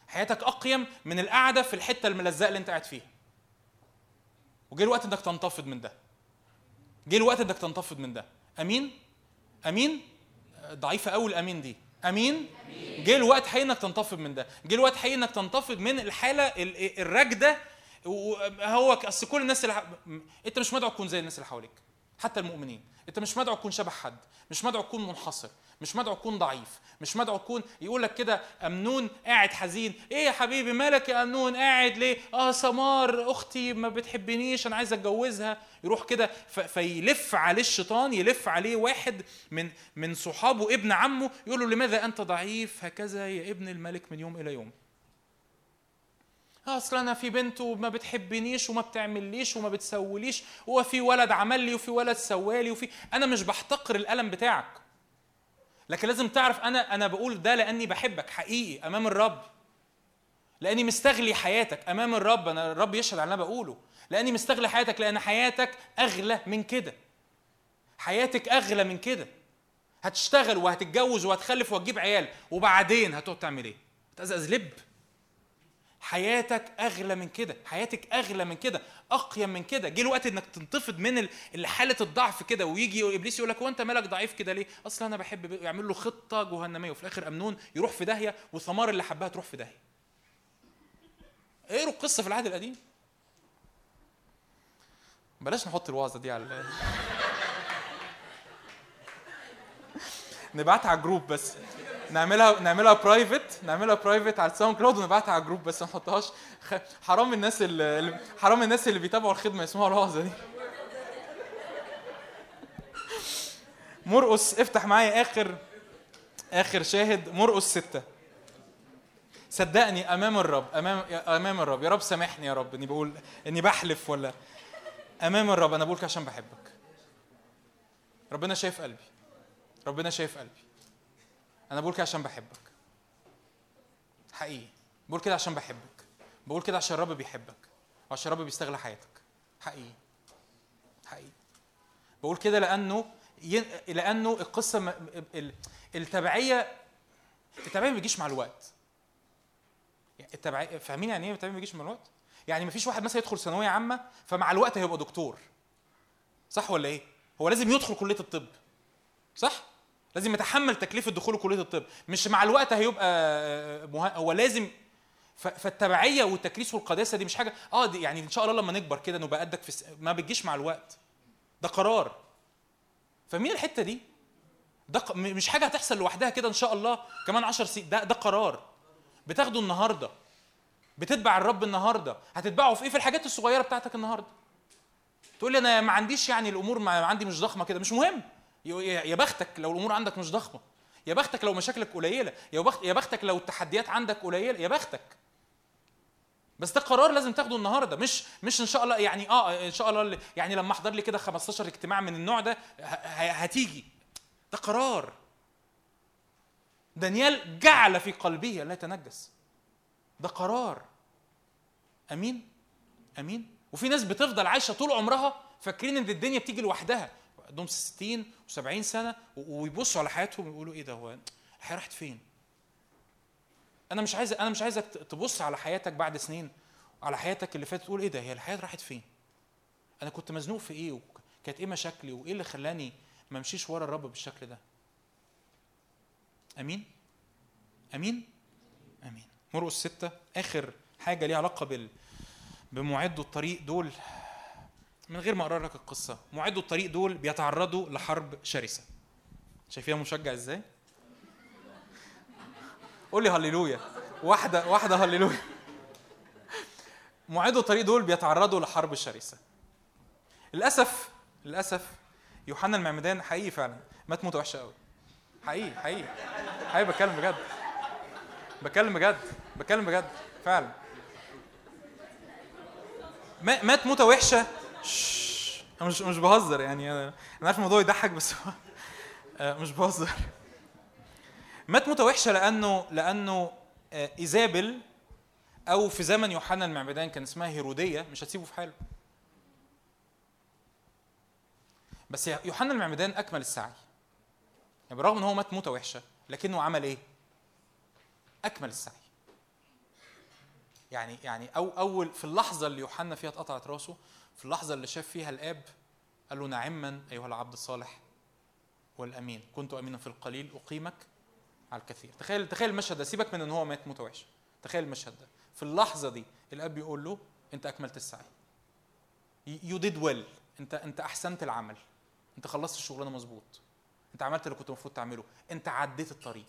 حياتك أقيم من القعدة في الحتة الملزقة اللي أنت قاعد فيها. وجه الوقت إنك تنتفض من ده. جه الوقت إنك تنتفض من ده. أمين؟ أمين؟ ضعيفة قوي الأمين دي. أمين؟ جه الوقت حقيقي إنك تنتفض من ده. جه الوقت حقيقي إنك تنتفض من الحالة ال- الراكدة وهو أصل كل الناس اللي ح... أنت مش مدعو تكون زي الناس اللي حواليك. حتى المؤمنين. انت مش مدعو تكون شبه حد مش مدعو تكون منحصر مش مدعو تكون ضعيف مش مدعو تكون يقول لك كده أمنون قاعد حزين. إيه يا حبيبي مالك يا أمنون؟ قاعد ليه؟ آه سمار أختي ما بتحبنيش أنا عايز أتجوزها. يروح كده فيلف عليه الشيطان يلف عليه واحد من من صحابه ابن عمه يقول له لماذا أنت ضعيف؟ هكذا يا ابن الملك من يوم إلى يوم. أصل أنا في بنت وما بتحبنيش وما بتعمليش وما بتسوليش وفي ولد عمل لي وفي ولد سوالي وفي أنا مش بحتقر الألم بتاعك. لكن لازم تعرف أنا أنا بقول ده لأني بحبك حقيقي أمام الرب. لأني مستغلي حياتك أمام الرب أنا الرب يشهد على اللي أنا بقوله. لأني مستغلي حياتك لأن حياتك أغلى من كده. حياتك أغلى من كده. هتشتغل وهتتجوز وهتخلف وهتجيب عيال وبعدين هتقعد تعمل إيه؟ تزقز لب حياتك أغلى من كده حياتك أغلى من كده أقيم من كده. جه الوقت إنك تنتفض من ال- ال- حالة الضعف كده ويجي إبليس يقول لك هو أنت مالك ضعيف كده ليه؟ أصلا أنا بحب يعمل له خطة جهنمية وفي الآخر أمنون يروح في داهية وثامار اللي حبها تروح في داهية. اقروا القصة في العهد القديم. بلاش نحط الوعظة دي على نبعتها على الجروب بس. نعملها نعملها private نعملها private على ال SoundCloud ونبعتها على الجروب بس ما نحطهاش. حرام الناس اللي حرام الناس اللي بيتابعوا الخدمة يسمعوا الوعظه دي. مرقس افتح معايا آخر آخر شاهد مرقس ستة. صدقني أمام الرب أمام أمام الرب. يا رب سامحني يا رب إني بقول إني بحلف ولا؟ أمام الرب أنا بقول عشان بحبك. ربنا شايف قلبي. ربنا شايف قلبي. أنا بقول كده عشان بحبك. حقيقي. بقول كده عشان بحبك. بقول كده عشان الرب بيحبك. وعشان الرب بيستغل حياتك. حقيقي. حقيقي. بقول كده لأنه. لأنه القصة. ال... التبعية التبعية ما بيجيش مع الوقت. التبعية فاهمين يعني إيه التبعية ما بيجيش مع الوقت؟ يعني ما فيش واحد مثلا يدخل ثانوية عامة فمع الوقت هيبقى دكتور. صح ولا إيه؟ هو لازم يدخل كلية الطب. صح؟ لازم يتحمل تكلفه دخوله كليه الطب. مش مع الوقت هيبقى مه... هو لازم. فالتبعية والتكريس والقداسة دي مش حاجة آه دي يعني إن شاء الله لما نكبر كده نبقى قدك في الس... ما بتجيش مع الوقت. ده قرار. فمين الحتة دي؟ ده مش حاجة هتحصل لوحدها كده إن شاء الله. كمان 10 سنين ده ده قرار. بتاخده النهارده. بتتبع الرب النهارده. هتتبعه في إيه؟ في الحاجات الصغيرة بتاعتك النهارده. تقول لي أنا ما عنديش يعني الأمور ما عندي مش ضخمة كده. مش مهم. يا بختك لو الأمور عندك مش ضخمة. يا بختك لو مشاكلك قليلة. يا بخت يا بختك لو التحديات عندك قليلة. يا بختك. بس ده قرار لازم تاخده النهارده. مش مش إن شاء الله يعني آه إن شاء الله يعني لما أحضر لي كده 15 اجتماع من النوع ده هتيجي. ده قرار. دانيال جعل في قلبه لا يتنجس. ده قرار. أمين؟ أمين؟ وفي ناس بتفضل عايشة طول عمرها فاكرين إن الدنيا بتيجي لوحدها. عندهم 60 و70 سنة ويبصوا على حياتهم ويقولوا إيه ده هو الحياة راحت فين؟ أنا مش عايز أنا مش عايزك تبص على حياتك بعد سنين على حياتك اللي فاتت تقول إيه ده هي الحياة راحت فين؟ أنا كنت مزنوق في إيه؟ وكانت إيه مشاكلي؟ وإيه اللي خلاني ما أمشيش ورا الرب بالشكل ده؟ آمين؟ آمين؟ آمين. مرقس ستة آخر حاجة ليها علاقة بال بمعدوا الطريق دول من غير ما أقرأ لك القصة. معدوا الطريق دول بيتعرضوا لحرب شرسة. شايفيها مشجع إزاي؟ قول لي هللويا. واحدة واحدة هللويا. معدوا الطريق دول بيتعرضوا لحرب شرسة. للاسف للأسف يوحنا المعمدان حقيقي فعلا. مات موتة وحشة قوي. حقيقي حقيقي. حقيقي بتكلم بجد. بتكلم بجد. بتكلم بجد. فعلا. ما- مات موتة وحشة. أنا مش مش بهزر يعني أنا أنا عارف الموضوع يضحك بس آه، مش بهزر. مات موتة وحشة لأنه لأنه آه، إيزابل أو في زمن يوحنا المعمدان كان اسمها هيرودية مش هتسيبه في حاله. بس يوحنا المعمدان أكمل السعي. يعني بالرغم إن هو مات موتة وحشة لكنه عمل إيه؟ أكمل السعي. يعني يعني أو اول في اللحظة اللي يوحنا فيها اتقطعت راسه في اللحظة اللي شاف فيها الآب قال له نعما أيها العبد الصالح والأمين. كنت امينا في القليل أقيمك على الكثير. تخيل تخيل المشهد ده. سيبك من إن هو مات موته وحشه تخيل المشهد ده. في اللحظة دي الآب بيقول له أنت أكملت السعي. يو ديد ويل انت أنت أحسنت العمل. أنت خلصت الشغلانة مظبوط. أنت عملت اللي كنت المفروض تعمله. أنت عديت الطريق.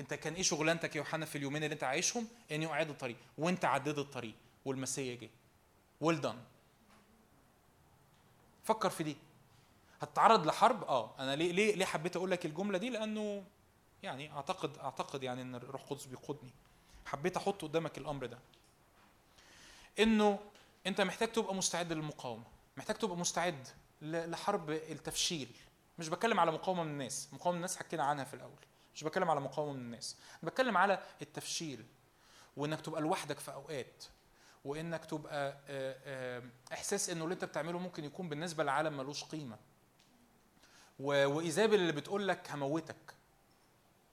أنت كان إيه شغلانتك يا يوحنا في اليومين اللي أنت عايشهم؟ اني اعيد الطريق. وأنت عديت الطريق. والمسيا جه. ويل دان فكر في دي. هتتعرض لحرب؟ آه. أنا ليه ليه ليه حبيت أقول لك الجملة دي؟ لأنه يعني اعتقد أعتقد يعني إن الروح القدس بيقودني. حبيت أحط قدامك الأمر ده. إنه أنت محتاج تبقى مستعد للمقاومة. محتاج تبقى مستعد لحرب التفشيل. مش بتكلم على مقاومة من الناس. مقاومة من الناس حكينا عنها في الأول. مش بتكلم على مقاومة من الناس. بتكلم على التفشيل. وإنك تبقى لوحدك في أوقات وإنك تبقى آه، آه، إحساس إنه اللي أنت بتعمله ممكن يكون بالنسبة للعالم ملوش قيمة. وإيزابل اللي بتقول لك هموتك.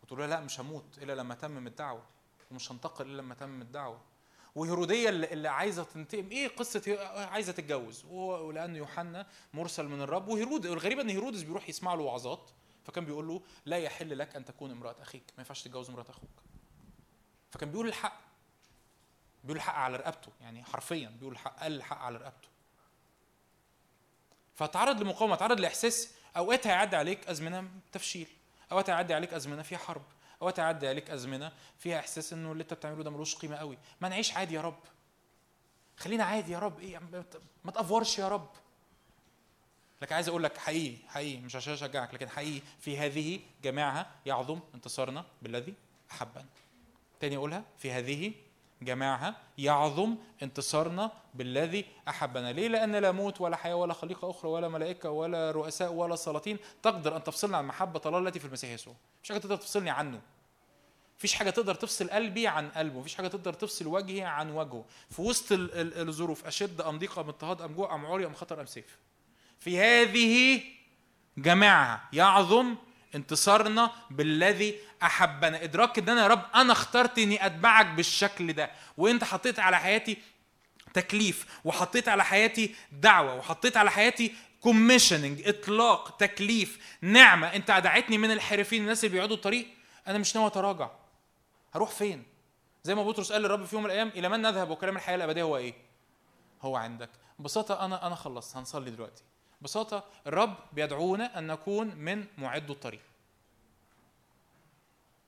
وتقول لها لا مش هموت إلا لما اتمم الدعوة. ومش هنتقل إلا لما اتمم الدعوة. وهيرودية اللي, عايزة تنتقم إيه قصة هي- عايزة تتجوز؟ ولأن يوحنا مرسل من الرب. وهيرود الغريب إن هيرودس بيروح يسمع له وعظات فكان بيقول له لا يحل لك أن تكون امرأة أخيك. ما ينفعش تتجوز امرأة أخوك. فكان بيقول الحق. بيقول الحق على رقبته يعني حرفيا بيقول الحق قال الحق على رقبته. فتعرض لمقاومة تعرض لإحساس أوقات هيعدي عليك أزمنة تفشيل أوقات هيعدي عليك أزمنة فيها حرب أوقات هيعدي عليك أزمنة فيها إحساس إنه اللي أنت بتعمله ده ملوش قيمة قوي. ما نعيش عادي يا رب. خلينا عادي يا رب. إيه ما تأفورش يا رب. لكن عايز أقول لك حقيقي حقيقي مش عشان اشجعك لكن حقيقي في هذه جماعها يعظم انتصارنا بالذي أحبنا. تاني أقولها في هذه جماعها يعظم انتصارنا بالذي أحبنا. ليه؟ لأن لا موت ولا حياة ولا خليقة أخرى ولا ملائكة ولا رؤساء ولا سلاطين تقدر أن تفصلنا عن محبة الله التي في المسيح يسوع. مفيش حاجة تقدر تفصلني عنه. مفيش حاجة تقدر تفصل قلبي عن قلبه. مفيش حاجة تقدر تفصل وجهي عن وجهه. في وسط ال- ال- الظروف أشد أم ضيق أم اضطهاد أم جوع أم عري أم خطر أم سيف. في هذه جماعة يعظم انتصارنا بالذي أحبنا. إدراك إن أنا يا رب أنا اخترت إني أتبعك بالشكل ده وإنت حطيت على حياتي تكليف وحطيت على حياتي دعوة وحطيت على حياتي كوميشننج إطلاق تكليف نعمة. أنت دعيتني من الحرفين الناس اللي بيقعدوا الطريق أنا مش ناوي أتراجع. هروح فين؟ زي ما بطرس قال للرب في يوم من الأيام إلى من نذهب وكلام الحياة الأبدية هو إيه؟ هو عندك. ببساطة أنا أنا خلصت. هنصلي دلوقتي. ببساطة الرب بيدعونا أن نكون من معدو الطريق.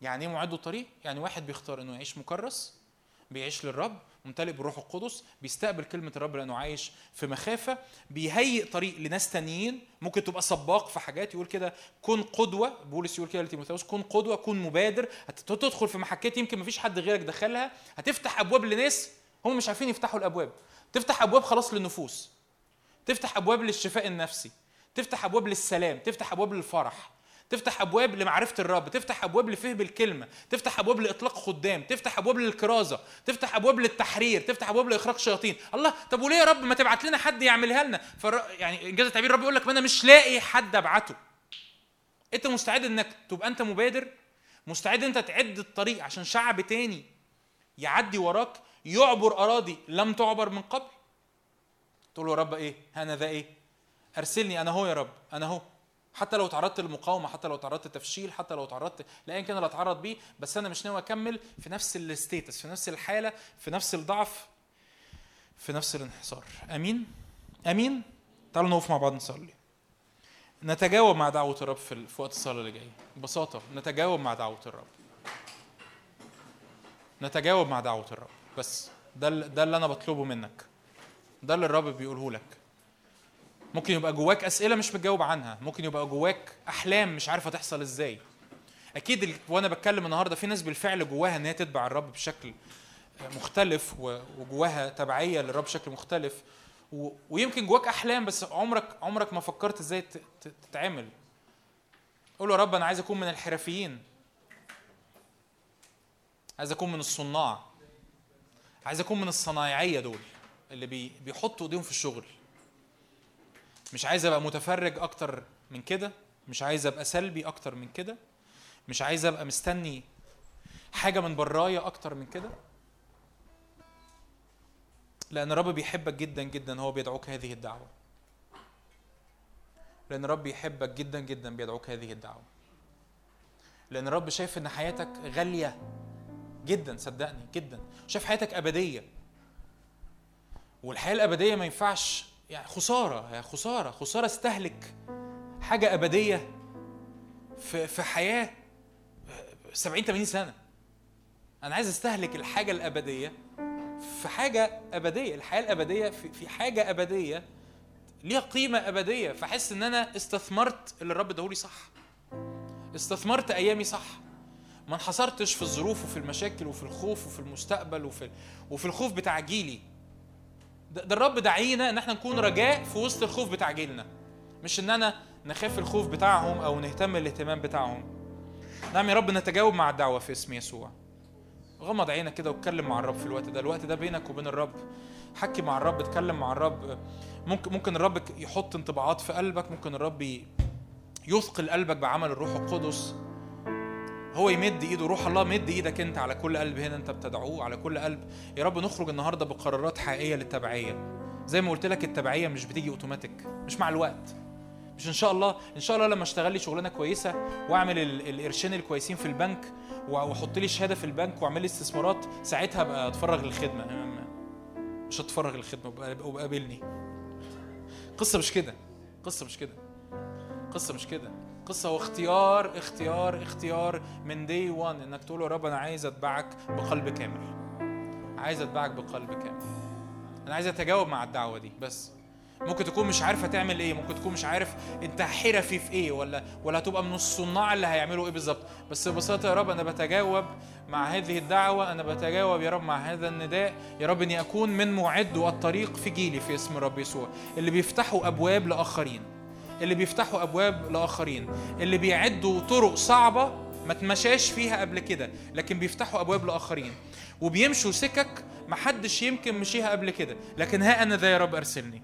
يعني إيه معدو الطريق؟ يعني واحد بيختار إنه يعيش مكرس بيعيش للرب ممتلئ بالروح القدس بيستقبل كلمة الرب لأنه عايش في مخافة بيهيئ طريق لناس تانيين ممكن تبقى سباق في حاجات يقول كده كن قدوة. بولس يقول كده لتيموثاوس كن قدوة كن مبادر هتدخل في محكات يمكن مفيش حد غيرك دخلها هتفتح أبواب لناس هم مش عارفين يفتحوا الأبواب. تفتح أبواب خلاص للنفوس. تفتح أبواب للشفاء النفسي تفتح أبواب للسلام تفتح أبواب للفرح تفتح أبواب لمعرفة الرب تفتح أبواب لفهم الكلمة تفتح أبواب لإطلاق خدام تفتح أبواب للكرازة تفتح أبواب للتحرير تفتح أبواب لإخراج شياطين. الله طب وليه يا رب ما تبعت لنا حد يعملها لنا؟ فر... يعني إنجاز التعبير الرب يقول لك ما أنا مش لاقي حد أبعته. أنت مستعد إنك تبقى أنت مبادر؟ مستعد إنت تعد الطريق عشان شعب تاني يعدي وراك يعبر أراضي لم تعبر من قبل؟ تقول له يا رب إيه؟ أنا ذا إيه؟ أرسلني أنا هو يا رب أنا هو. حتى لو تعرضت للمقاومة حتى لو تعرضت للتفشيل حتى لو تعرضت لايا كان اللي اتعرض بيه بس أنا مش ناوي أكمل في نفس ال status في نفس الحالة في نفس الضعف في نفس الانحصار. آمين؟ آمين؟ تعالوا نقف مع بعض نصلي. نتجاوب مع دعوة الرب في وقت الصلاة اللي جاي. ببساطة نتجاوب مع دعوة الرب. نتجاوب مع دعوة الرب. بس ده ده اللي أنا بطلبه منك. ده اللي الرب بيقوله لك. ممكن يبقى جواك أسئلة مش متجاوب عنها. ممكن يبقى جواك أحلام مش عارفة تحصل إزاي. أكيد وأنا بتكلم النهارده في ناس بالفعل جواها إن هي تتبع الرب بشكل مختلف وجواها تبعية للرب بشكل مختلف. ويمكن جواك أحلام بس عمرك عمرك ما فكرت إزاي تتعمل. قول يا رب أنا عايز أكون من الحرفيين. عايز أكون من الصناع. عايز أكون من الصنايعية دول. اللي بي بيحطوا ايديهم في الشغل. مش عايز ابقى متفرج أكتر من كده مش عايز ابقى سلبي أكتر من كده مش عايز ابقى مستني حاجة من برايا أكتر من كده. لأن الرب بيحبك جدا جدا هو بيدعوك هذه الدعوة. لأن الرب بيحبك جدا جدا بيدعوك هذه الدعوة. لأن الرب شايف إن حياتك غالية جدا صدقني جدا. شايف حياتك أبدية. والحياة الأبدية ما ينفعش يعني خسارة يا خسارة خسارة استهلك حاجة أبدية في في حياة 70 80 سنة. أنا عايز أستهلك الحاجة الأبدية في حاجة أبدية الحياة الأبدية في في حاجة أبدية ليها قيمة أبدية. فاحس إن أنا استثمرت اللي الرب اداهولي صح. استثمرت أيامي صح. ما انحصرتش في الظروف وفي المشاكل وفي الخوف وفي المستقبل وفي وفي الخوف بتاع جيلي ده, الرب دعينا إن إحنا نكون رجاء في وسط الخوف بتاع جيلنا. مش إن أنا نخاف الخوف بتاعهم أو نهتم الاهتمام بتاعهم. نعم يا رب نتجاوب مع الدعوة في اسم يسوع. غمض عينك كده واتكلم مع الرب في الوقت ده. الوقت ده بينك وبين الرب. حكي مع الرب اتكلم مع الرب. ممكن ممكن الرب يحط انطباعات في قلبك. ممكن الرب يثقل قلبك بعمل الروح القدس. هو يمد ايده روح الله مد إيدك انت على كل قلب هنا انت بتدعوه على كل قلب. يا رب نخرج النهارده بقرارات حقيقية للتبعية. زي ما قلت لك التبعية مش بتيجي اوتوماتيك مش مع الوقت. مش إن شاء الله إن شاء الله لما أشتغل لي شغلانة كويسة وأعمل ال- القرشين الكويسين في البنك وأحط لي شهادة في البنك وأعمل لي استثمارات ساعتها أبقى أتفرغ للخدمة. مش هتفرغ للخدمة وأبقى- وابقى قابلني قصة مش كده قصة مش كده قصة مش كده. قصة هو اختيار اختيار من دي 1 إنك تقول يا رب أنا عايز أتبعك بقلب كامل. عايز أتبعك بقلب كامل. أنا عايز أتجاوب مع الدعوة دي بس. ممكن تكون مش عارفة تعمل إيه ممكن تكون مش عارف أنت حرفي في إيه ولا ولا هتبقى من الصناع اللي هيعملوا إيه بالظبط. بس ببساطة يا رب أنا بتجاوب مع هذه الدعوة أنا بتجاوب يا رب مع هذا النداء. يا رب إني أكون من معد الطريق في جيلي في اسم الرب يسوع اللي بيفتحوا أبواب لآخرين. اللي بيفتحوا أبواب لآخرين اللي بيعدوا طرق صعبة ما تمشاش فيها قبل كده لكن بيفتحوا أبواب لآخرين. وبيمشوا سكك محدش يمكن مشيها قبل كده. لكن ها أنا ذا يا رب أرسلني.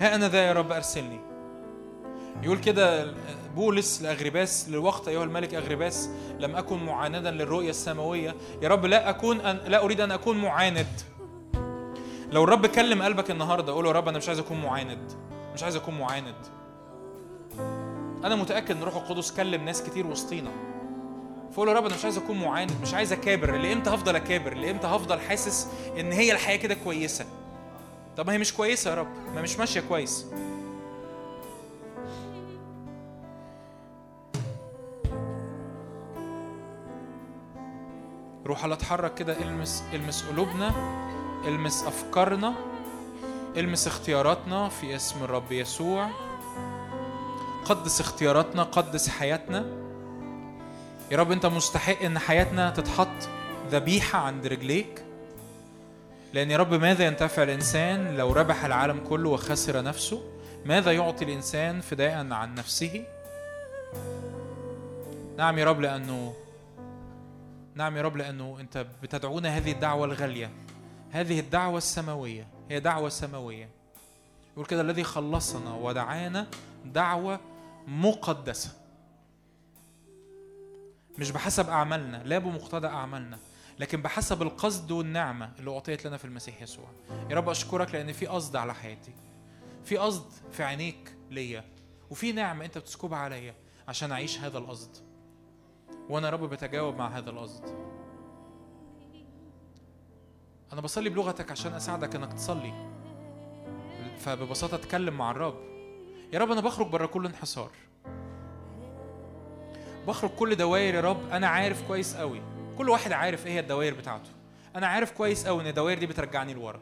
ها أنا ذا يا رب أرسلني. يقول كده بولس لاغرباس للوقت أيها الملك اغرباس لم أكن معاندا للرؤية السماوية. يا رب لا أكون أن لا أريد أن أكون معاند. لو الرب كلم قلبك النهارده قول يا رب أنا مش عايز أكون معاند. مش عايز أكون معاند. أنا متأكد إن روح القدس كلم ناس كتير وسطينا. فقول يا رب أنا مش عايز أكون معاند مش عايز أكابر. لإمتى هفضل أكابر؟ لإمتى هفضل حاسس إن هي الحياة كده كويسة؟ طب ما هي مش كويسة يا رب ما مش ماشية كويس. روح الله اتحرك كده المس المس قلوبنا. المس أفكارنا المس اختياراتنا في اسم الرب يسوع. قدس اختياراتنا قدس حياتنا. يا رب أنت مستحق إن حياتنا تتحط ذبيحة عند رجليك. لأن يا رب ماذا ينتفع الإنسان لو ربح العالم كله وخسر نفسه؟ ماذا يعطي الإنسان فداء عن نفسه؟ نعم يا رب لأنه نعم يا رب لأنه أنت بتدعونا هذه الدعوة الغالية. هذه الدعوة السماوية. هي دعوة سماوية. يقول كده الذي خلصنا ودعانا دعوة مقدسة. مش بحسب أعمالنا لا بمقتضى أعمالنا لكن بحسب القصد والنعمة اللي أعطيت لنا في المسيح يسوع. يا رب أشكرك لأن في قصد على حياتي. في قصد في عينيك ليا. وفي نعمة أنت بتسكبها عليا عشان أعيش هذا القصد. وأنا يا رب بتجاوب مع هذا القصد. أنا بصلي بلغتك عشان أساعدك إنك تصلي. فببساطة أتكلم مع الرب. يا رب أنا بخرج بره كل انحصار. بخرج كل دوائر يا رب. أنا عارف كويس قوي كل واحد عارف إيه هي الدوائر بتاعته. أنا عارف كويس قوي إن الدوائر دي بترجعني لورا.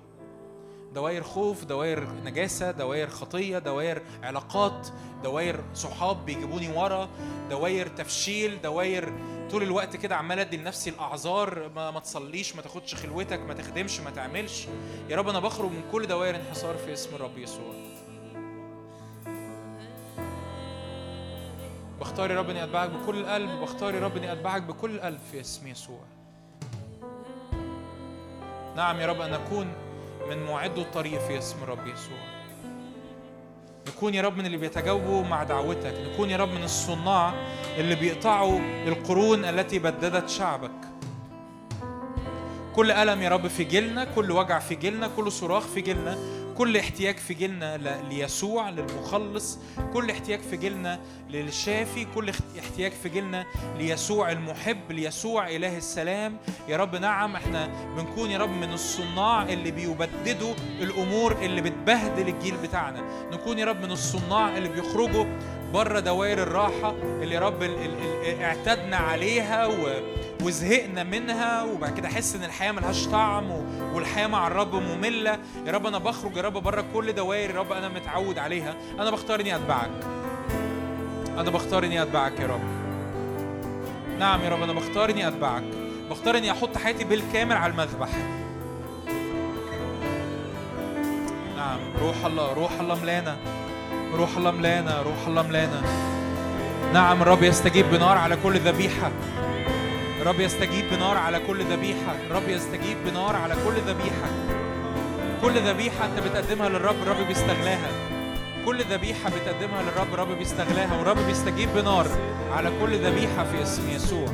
دوائر خوف دوائر نجاسة دوائر خطية دوائر علاقات دوائر صحاب بيجيبوني ورا دوائر تفشيل دوائر طول الوقت كده عمال أدي لنفسي الأعذار ما, ما تصليش ما تاخدش خلوتك ما تخدمش ما تعملش. يا رب أنا بخرج من كل دوائر انحصار في اسم الرب يسوع. بختار يا رب إني أتبعك بكل القلب بختار يا رب إني أتبعك بكل القلب في اسم يسوع. نعم يا رب أن اكون من معدو الطريق في اسم الرب يسوع. نكون يا رب من اللي بيتجاوبوا مع دعوتك. نكون يا رب من الصناع اللي بيقطعوا القرون التي بددت شعبك. كل ألم يا رب في جيلنا كل وجع في جيلنا كل صراخ في جيلنا كل احتياج في جيلنا ليسوع للمخلص كل احتياج في جيلنا للشافي كل احتياج في جيلنا ليسوع المحب ليسوع إله السلام. يا رب نعم إحنا بنكون يا رب من الصناع اللي بيبددوا الأمور اللي بتبهدل الجيل بتاعنا. نكون يا رب من الصناع اللي بيخرجوا بره دوائر الراحة اللي يا رب اعتدنا عليها و وزهقنا منها وبعد كده أحس إن الحياة ملهاش طعم والحياة مع الرب مملة. يا رب أنا بخرج يا رب بره كل دوائر يا رب أنا متعود عليها. أنا بختار إني أتبعك. أنا بختار إني أتبعك يا رب. نعم يا رب أنا بختار إني أتبعك. بختار إني أحط حياتي بالكامل على المذبح. نعم روح الله روح الله ملانا. روح الله ملانا روح الله ملانا. نعم الرب يستجيب بنار على كل ذبيحة. الرب يستجيب بنار على كل ذبيحة. الرب يستجيب بنار على كل ذبيحة. كل ذبيحة أنت بتقدمها للرب الرب بيستغلاها. كل ذبيحة بتقدمها للرب الرب بيستغلاها والرب بيستجيب بنار على كل ذبيحة في اسم يسوع.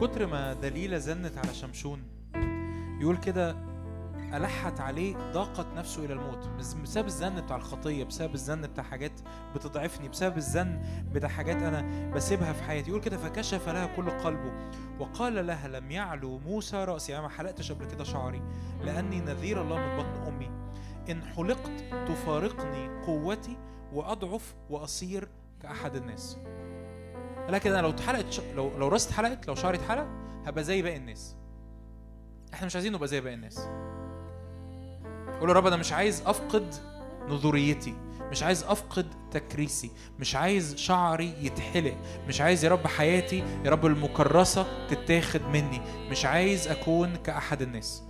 كتر ما دليلة زنت على شمشون. يقول كده ألحت عليه ضاقت نفسه إلى الموت. بس- بسبب الزن بتاع الخطية بسبب الزن بتاع حاجات بتضعفني بسبب الزن بتاع حاجات أنا بسيبها في حياتي. يقول كده فكشف لها كل قلبه. وقال لها لم يعلو موسى رأسي. أنا ما حلقتش قبل كده شعري. لأني نذير الله من بطن أمي. إن حلقت تفارقني قوتي وأضعف وأصير كأحد الناس. لكن أنا لو اتحلقت ش... لو لو راسي اتحلقت لو شعري اتحلق هبقى زي باقي الناس. إحنا مش عايزين نبقى زي باقي الناس. قول يا رب أنا مش عايز أفقد نذوريتي مش عايز أفقد تكريسي مش عايز شعري يتحلق مش عايز يا رب حياتي يا رب المكرسة تتاخد مني مش عايز أكون كأحد الناس.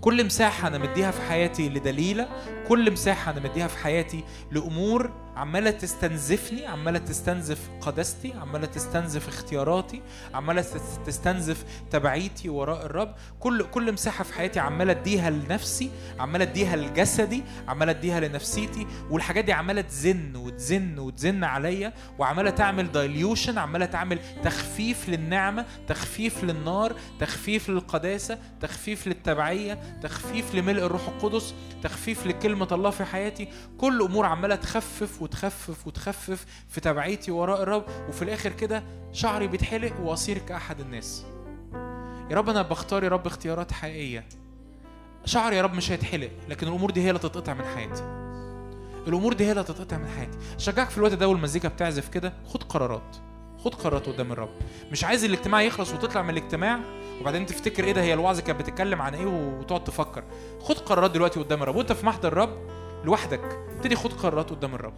كل مساحة أنا مديها في حياتي لدليلة كل مساحة أنا مديها في حياتي لأمور عمالة تستنزفني عمالة تستنزف قداستي عمالة تستنزف اختياراتي عمالة تس- تستنزف تبعيتي وراء الرب. كل كل مساحة في حياتي عمالة اديها لنفسي عمالة اديها لجسدي عمالة اديها لنفسيتي. والحاجات دي عمالة تزن وتزن وتزن عليا وعمالة تعمل دايليوشن عمالة تعمل تخفيف للنعمة تخفيف للنار تخفيف للقداسة تخفيف للتبعية تخفيف لملء الروح القدس تخفيف لكلمة الله في حياتي. كل أمور عمالة تخفف وتخفف وتخفف في تبعيتي وراء الرب وفي الآخر كده شعري بيتحلق وأصير كأحد الناس. يا رب أنا بختار يا رب اختيارات حقيقية. شعري يا رب مش هيتحلق لكن الأمور دي هي اللي تتقطع من حياتي. الأمور دي هي اللي تتقطع من حياتي. شجعك في الوقت ده والمزيكا بتعزف كده خد قرارات. خد قرارات قدام الرب. مش عايز الاجتماع يخلص وتطلع من الاجتماع وبعدين تفتكر إيه ده هي الوعظه كانت بتتكلم عن إيه وتقعد تفكر. خد قرارات دلوقتي قدام الرب. وأنت في محضر الرب لوحدك. ابتدي خد قرارات قدام الرب.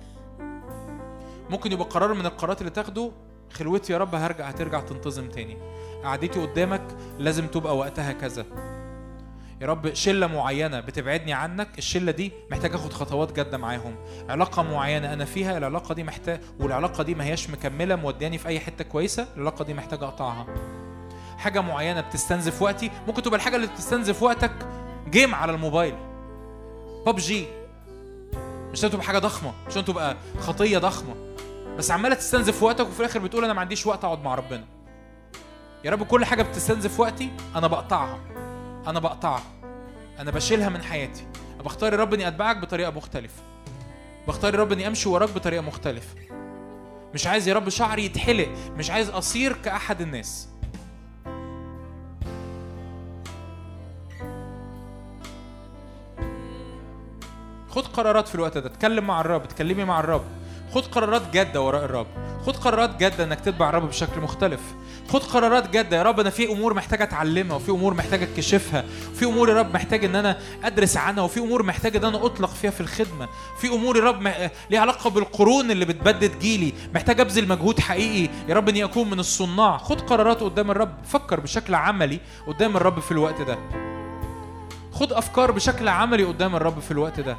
ممكن يبقى قرار من القرارات اللي تاخده خلوتي يا رب هرجع هترجع تنتظم تاني. قعدتي قدامك لازم تبقى وقتها كذا. يا رب شلة معينة بتبعدني عنك الشلة دي محتاج آخد خطوات جادة معاهم. علاقة معينة أنا فيها العلاقة دي محتاج والعلاقة دي ما هياش مكملة مودياني في أي حتة كويسة العلاقة دي محتاج أقطعها. حاجة معينة بتستنزف وقتي ممكن تبقى الحاجة اللي بتستنزف وقتك جيم على الموبايل. ببجي مش لازم تبقى حاجة ضخمة مش لازم تبقى خطية ضخمة. بس عمالة تستنزف وقتك وفي الآخر بتقول أنا ما عنديش وقت أقعد مع ربنا. يا رب كل حاجة بتستنزف وقتي أنا بقطعها. أنا بقطعها. أنا بشيلها من حياتي. بختار يا رب إني أتبعك بطريقة مختلفة. بختار يا رب إني أمشي وراك بطريقة مختلفة. مش عايز يا رب شعري يتحلق. مش عايز أصير كأحد الناس. خد قرارات في الوقت ده. اتكلم مع الرب. اتكلمي مع الرب. خد قرارات جادة وراء الرب. خد قرارات جادة إنك تتبع الرب بشكل مختلف. خد قرارات جادة يا رب أنا في أمور محتاج أتعلمها وفي أمور محتاج اكتشفها وفي أمور يا رب محتاج إن أنا أدرس عنها وفي أمور محتاج إن أنا أطلق فيها في الخدمة. في أمور يا رب مح- ليها علاقة بالقرون اللي بتبدد جيلي. محتاج أبذل مجهود حقيقي يا رب إني أكون من الصناع. خد قرارات قدام الرب. فكر بشكل عملي قدام الرب في الوقت ده. خد أفكار بشكل عملي قدام الرب في الوقت ده.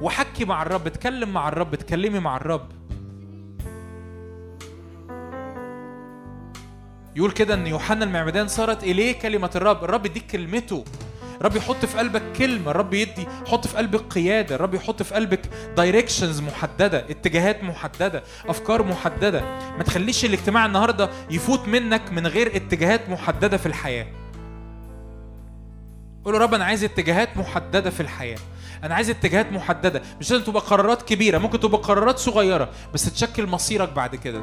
وحكي مع الرب اتكلم مع الرب اتكلمي مع الرب. يقول كده إن يوحنا المعمدان صارت إليه كلمة الرب. الرب يديك كلمته. الرب يحط في قلبك كلمة. الرب يدي يحط في قلبك قيادة. الرب يحط في قلبك دايركشنز محددة اتجاهات محددة أفكار محددة. ما تخليش الاجتماع النهاردة يفوت منك من غير اتجاهات محددة في الحياة. قول رب أنا عايز اتجاهات محددة في الحياة. أنا عايز اتجاهات محددة مش لازم تبقى قرارات كبيرة ممكن تبقى قرارات صغيرة بس تشكل مصيرك بعد كده.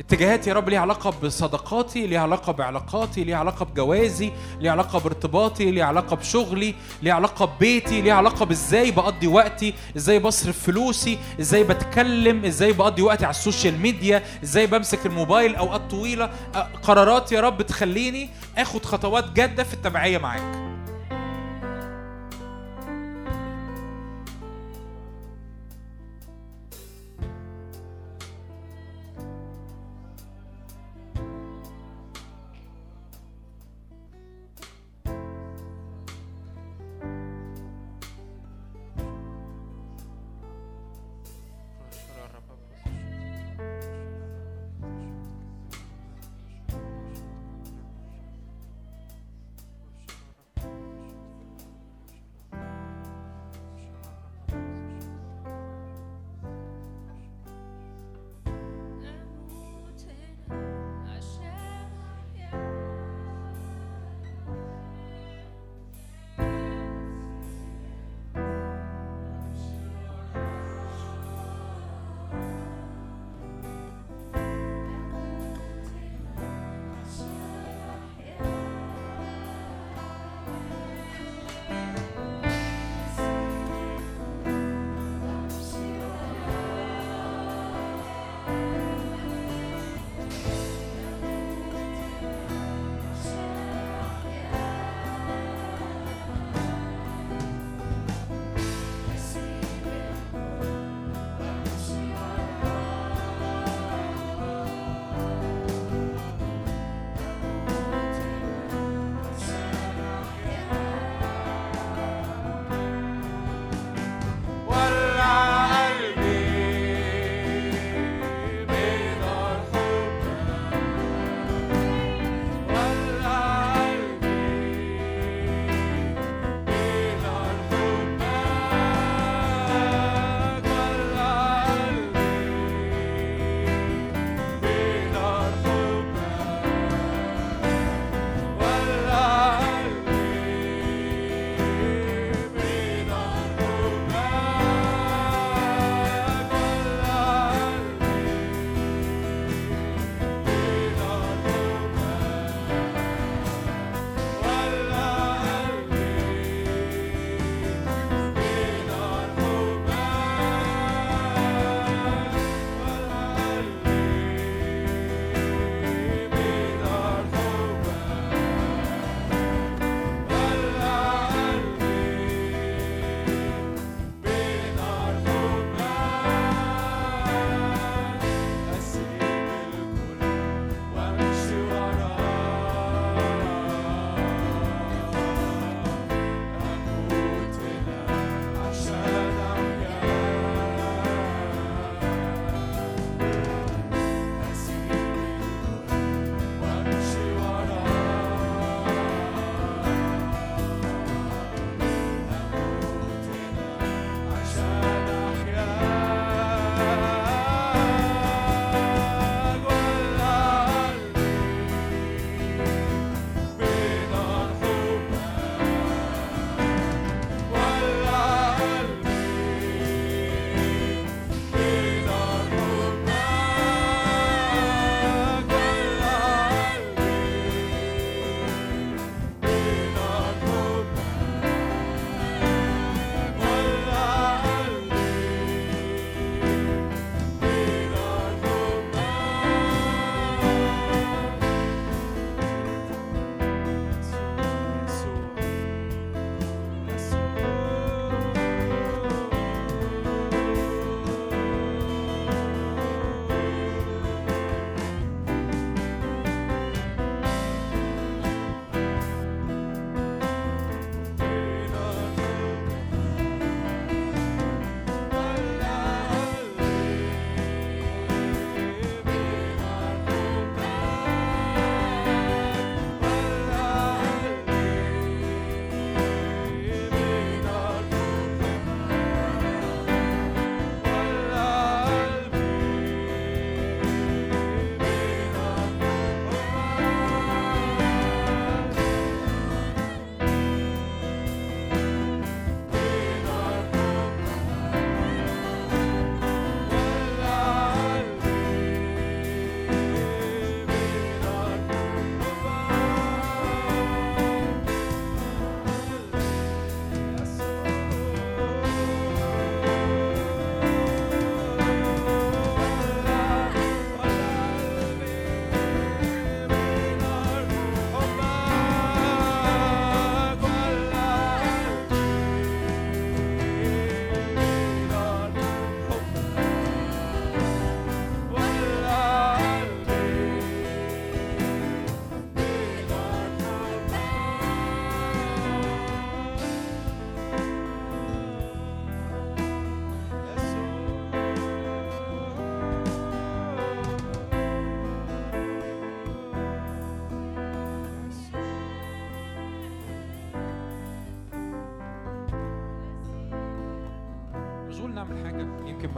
اتجاهات يا رب ليها علاقة بصداقاتي ليها علاقة بعلاقاتي ليها علاقة بجوازي ليها علاقة بارتباطي ليها علاقة بشغلي ليها علاقة ببيتي ليها علاقة بازاي بقضي وقتي إزاي بصرف فلوسي إزاي بتكلم إزاي بقضي وقتي على ال social media إزاي بمسك الموبايل اوقات طويلة. قرارات يا رب تخليني آخد خطوات جادة في التبعية معاك.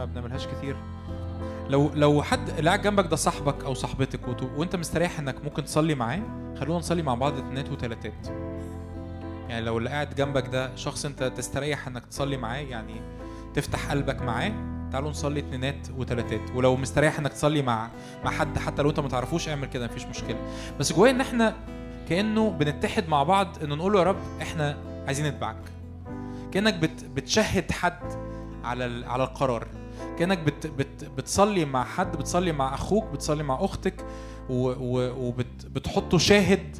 ما بنعملهاش كتير. لو لو حد قاعد جنبك ده صاحبك أو صاحبتك وأنت مستريح إنك ممكن تصلي معاه خلونا نصلي مع بعض اتنينات وتلاتات. يعني لو اللي قاعد جنبك ده شخص أنت تستريح إنك تصلي معاه يعني تفتح قلبك معاه تعالوا نصلي اتنينات وتلاتات. ولو مستريح إنك تصلي مع مع حد حتى لو أنت ما تعرفوش اعمل كده مفيش مشكلة. بس جوايا إن إحنا كأنه بنتحد مع بعض إنه نقول له يا رب إحنا عايزين نتبعك. كأنك بت بتشهد حد على على القرار. كأنك بت بت بتصلي مع حد بتصلي مع أخوك بتصلي مع أختك وبتحطه شاهد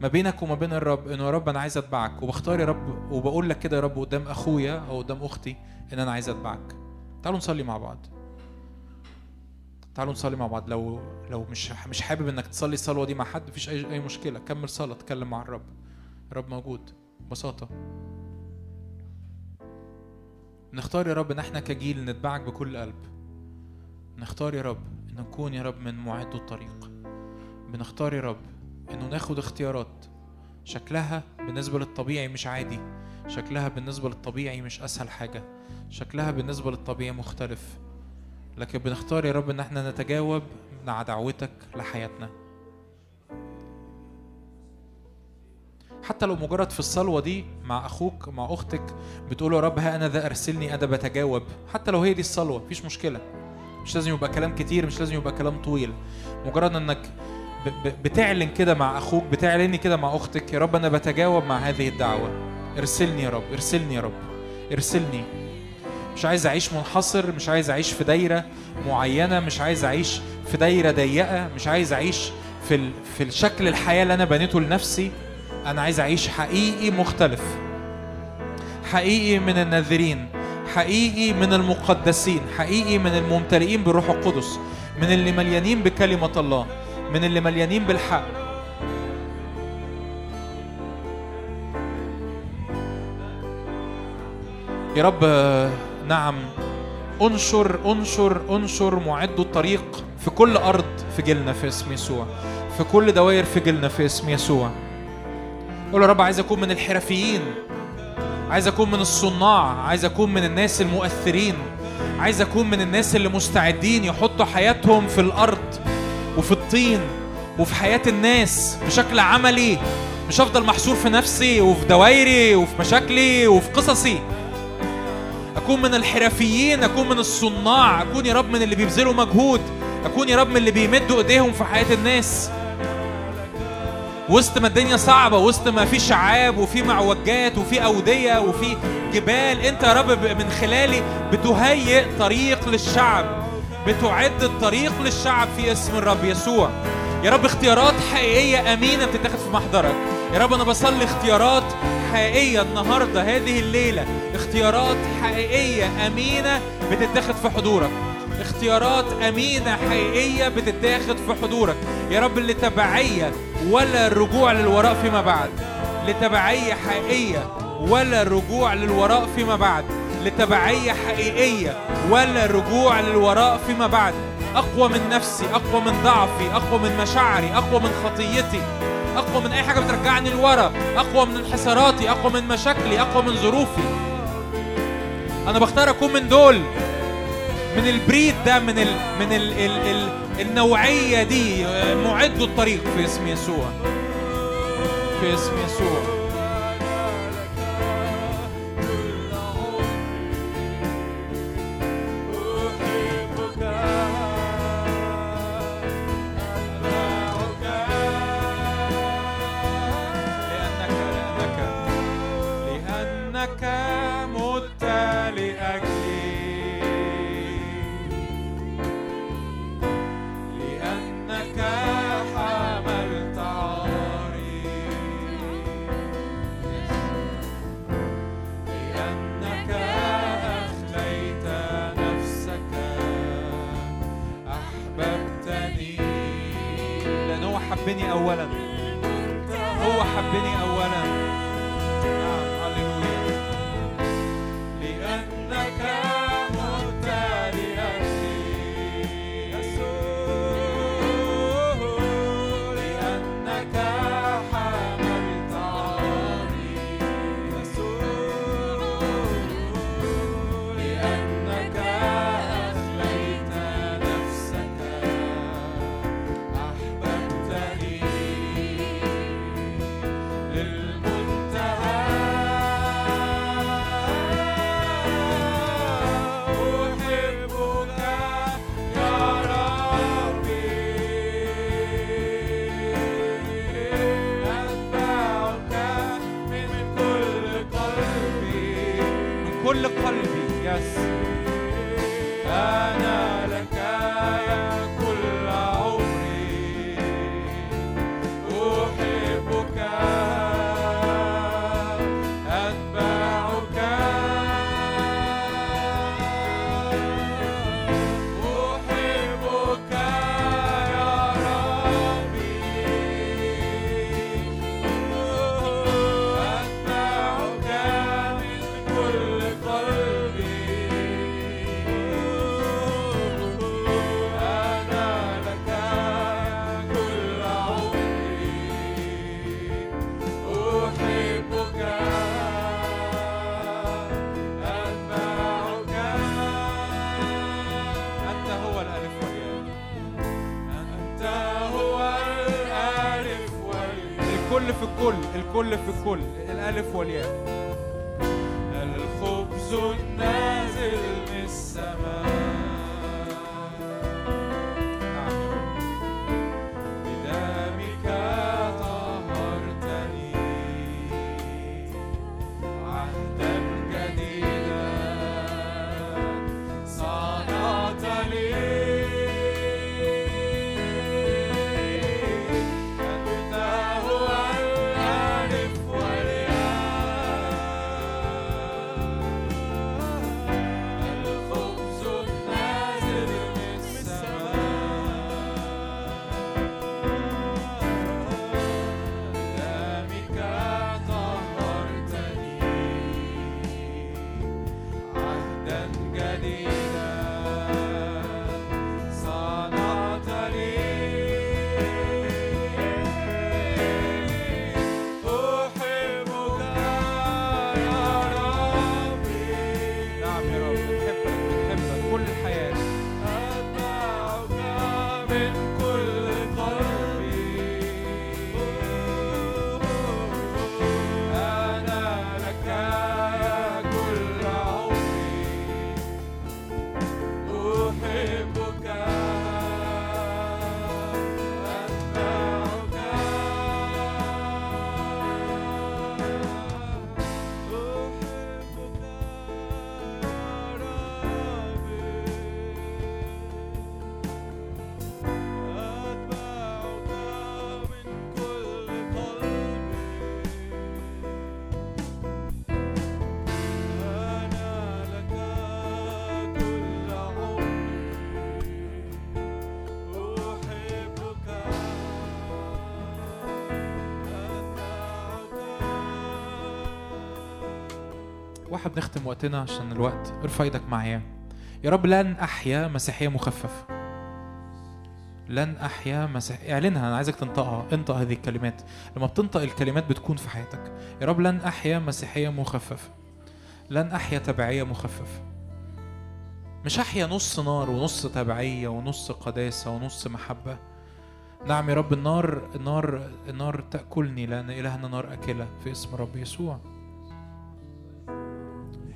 ما بينك وما بين الرب إنه يا رب أنا عايز أتبعك. وبختار يا رب وبقول لك كده يا رب قدام أخويا أو قدام أختي إن أنا عايز أتبعك. تعالوا نصلي مع بعض. تعالوا نصلي مع بعض. لو لو مش مش حابب إنك تصلي الصلوة دي مع حد مفيش أي أي مشكلة. كمل صلاة اتكلم مع الرب. الرب موجود. ببساطة. نختار يا رب إن إحنا كجيل نتبعك بكل قلب. نختار يا رب إن نكون يا رب من معد الطريق. بنختار يا رب إنه ناخد اختيارات. شكلها بالنسبة للطبيعي مش عادي. شكلها بالنسبة للطبيعي مش أسهل حاجة. شكلها بالنسبة للطبيعي مختلف. لكن بنختار يا رب إن إحنا نتجاوب مع دعوتك لحياتنا. حتى لو مجرد في الصلوة دي مع أخوك مع أختك بتقول يا رب ها أنا ذا أرسلني أنا بتجاوب. حتى لو هي دي الصلوة مفيش مشكلة. مش لازم يبقى كلام كتير مش لازم يبقى كلام طويل. مجرد إنك بتعلن كده مع أخوك بتعلني كده مع أختك يا رب أنا بتجاوب مع هذه الدعوة. ارسلني يا رب ارسلني يا رب ارسلني. مش عايز أعيش منحصر مش عايز أعيش في دايرة معينة مش عايز أعيش في دايرة ضيقة مش عايز أعيش في. في الشكل الحياة اللي أنا بنيته لنفسي. أنا عايز أعيش حقيقي مختلف. حقيقي من الناذرين حقيقي من المقدسين حقيقي من الممتلئين بالروح القدس من اللي مليانين بكلمة الله من اللي مليانين بالحق. يا رب نعم. انشر انشر انشر معد الطريق في كل أرض في جيلنا في اسم يسوع في كل دوائر في جيلنا في اسم يسوع. قول يا رب عايز أكون من الحرفيين عايز أكون من الصناع عايز أكون من الناس المؤثرين عايز أكون من الناس اللي مستعدين يحطوا حياتهم في الأرض وفي الطين وفي حياة الناس بشكل عملي مش هفضل محصور في نفسي وفي دوايري وفي مشاكلي وفي قصصي. أكون من الحرفيين أكون من الصناع أكون يا رب من اللي بيبذلوا مجهود أكون يا رب من اللي بيمدوا إيديهم في حياة الناس. وسط ما الدنيا صعبة وسط ما في شعاب وفي معوجات وفي أودية وفي جبال أنت يا رب من خلالي بتهيئ طريق للشعب بتعد الطريق للشعب في اسم الرب يسوع. يا رب اختيارات حقيقية أمينة بتتاخد في محضرك. يا رب أنا بصلي اختيارات حقيقية النهاردة هذه الليلة. اختيارات حقيقية أمينة بتتاخد في حضورك. اختيارات أمينة حقيقية بتتاخد في حضورك. يا رب لتبعية ولا الرجوع للوراء فيما بعد. لتبعية حقيقية ولا الرجوع للوراء فيما بعد. لتبعية حقيقية ولا الرجوع للوراء فيما بعد. أقوى من نفسي أقوى من ضعفي أقوى من مشاعري أقوى من خطيتي أقوى من أي حاجة بترجعني لورا أقوى من انحساراتي أقوى من مشاكلي أقوى من ظروفي. أنا بختار أكون من دول. من البريد ده من ال من ال ال ال النوعية دي آه، معدوا الطريق في اسم يسوع. في اسم يسوع. حبني أولا هو واحد نختم وقتنا عشان الوقت. ارفع إيدك معايا. يا رب لن أحيا مسيحية مخففة. لن أحيا مسيح اعلنها أنا عايزك تنطقها. انطق هذه الكلمات. لما بتنطق الكلمات بتكون في حياتك. يا رب لن أحيا مسيحية مخففة. لن أحيا تبعية مخففة. مش أحيا نص نار ونص تبعية ونص قداسة ونص محبة. نعم يا رب النار النار النار تأكلني لأن إلهنا نار أكلة في اسم رب يسوع.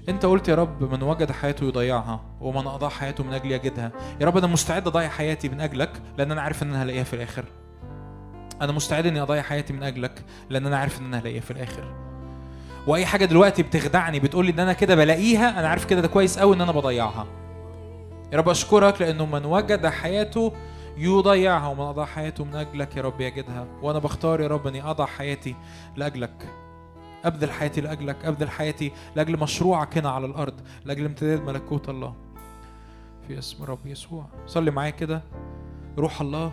انت قلت يا رب من وجد حياته يضيعها ومن أضاع حياته من أجل يجدها. يا رب أنا مستعد أضيع حياتي من أجلك لأن أنا عارف إن أنا هلاقيها في الآخر. أنا مستعد إني أضيع حياتي من أجلك لأن أنا عارف إن أنا هلاقيها في الآخر. وأي حاجة دلوقتي بتخدعني بتقول لي إن أنا كده بلاقيها أنا عارف كده ده كويس قوي إن أنا بضيعها. يا رب أشكرك لأنه من وجد حياته يضيعها ومن أضاع حياته من أجلك يا رب يجدها. وأنا بختار يا رب إني أضع حياتي لأجلك. أبذل حياتي لأجلك أبذل حياتي لأجل مشروعك هنا على الأرض لأجل امتداد ملكوت الله. في اسم رب يسوع. صلي معايا كده. روح الله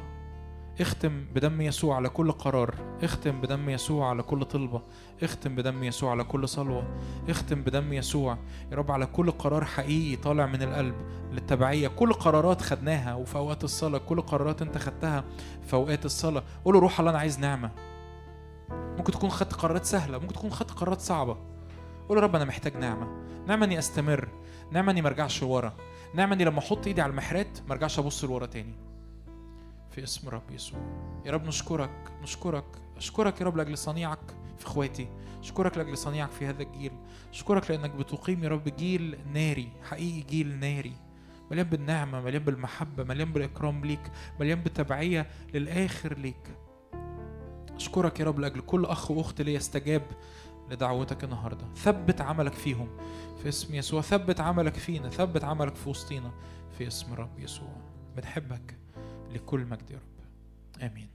اختم بدم يسوع على كل قرار. اختم بدم يسوع على كل طلبة. اختم بدم يسوع على كل صلوة. اختم بدم يسوع يا رب على كل قرار حقيقي طالع من القلب للتبعية. كل قرارات خدناها وفي أوقات الصلاة كل قرارات أنت خدتها في أوقات الصلاة. قول روح الله أنا عايز نعمة. ممكن تكون خدت قرارات سهلة ممكن تكون خدت قرارات صعبة. قول يا رب أنا محتاج نعمة. نعمة إني أستمر. نعمة إني مرجعش لورا نعمة إني لما أحط إيدي على المحرات مرجعش أبص لورا تاني. في اسم رب يسوع. يا رب نشكرك نشكرك. أشكرك يا رب لأجل صنيعك في إخواتي. أشكرك لأجل صنيعك في هذا الجيل. أشكرك لأنك بتقيم يا رب جيل ناري حقيقي جيل ناري. مليان بالنعمة مليان بالمحبة مليان بالإكرام ليك مليان بالتبعية للآخر ليك. أشكرك يا رب لأجل كل أخ وأخت ليا استجاب لدعوتك النهارده. ثبت عملك فيهم في اسم يسوع. ثبت عملك فينا. ثبت عملك في وسطينا في اسم الرب يسوع. بنحبك لكل مجد يا رب. آمين.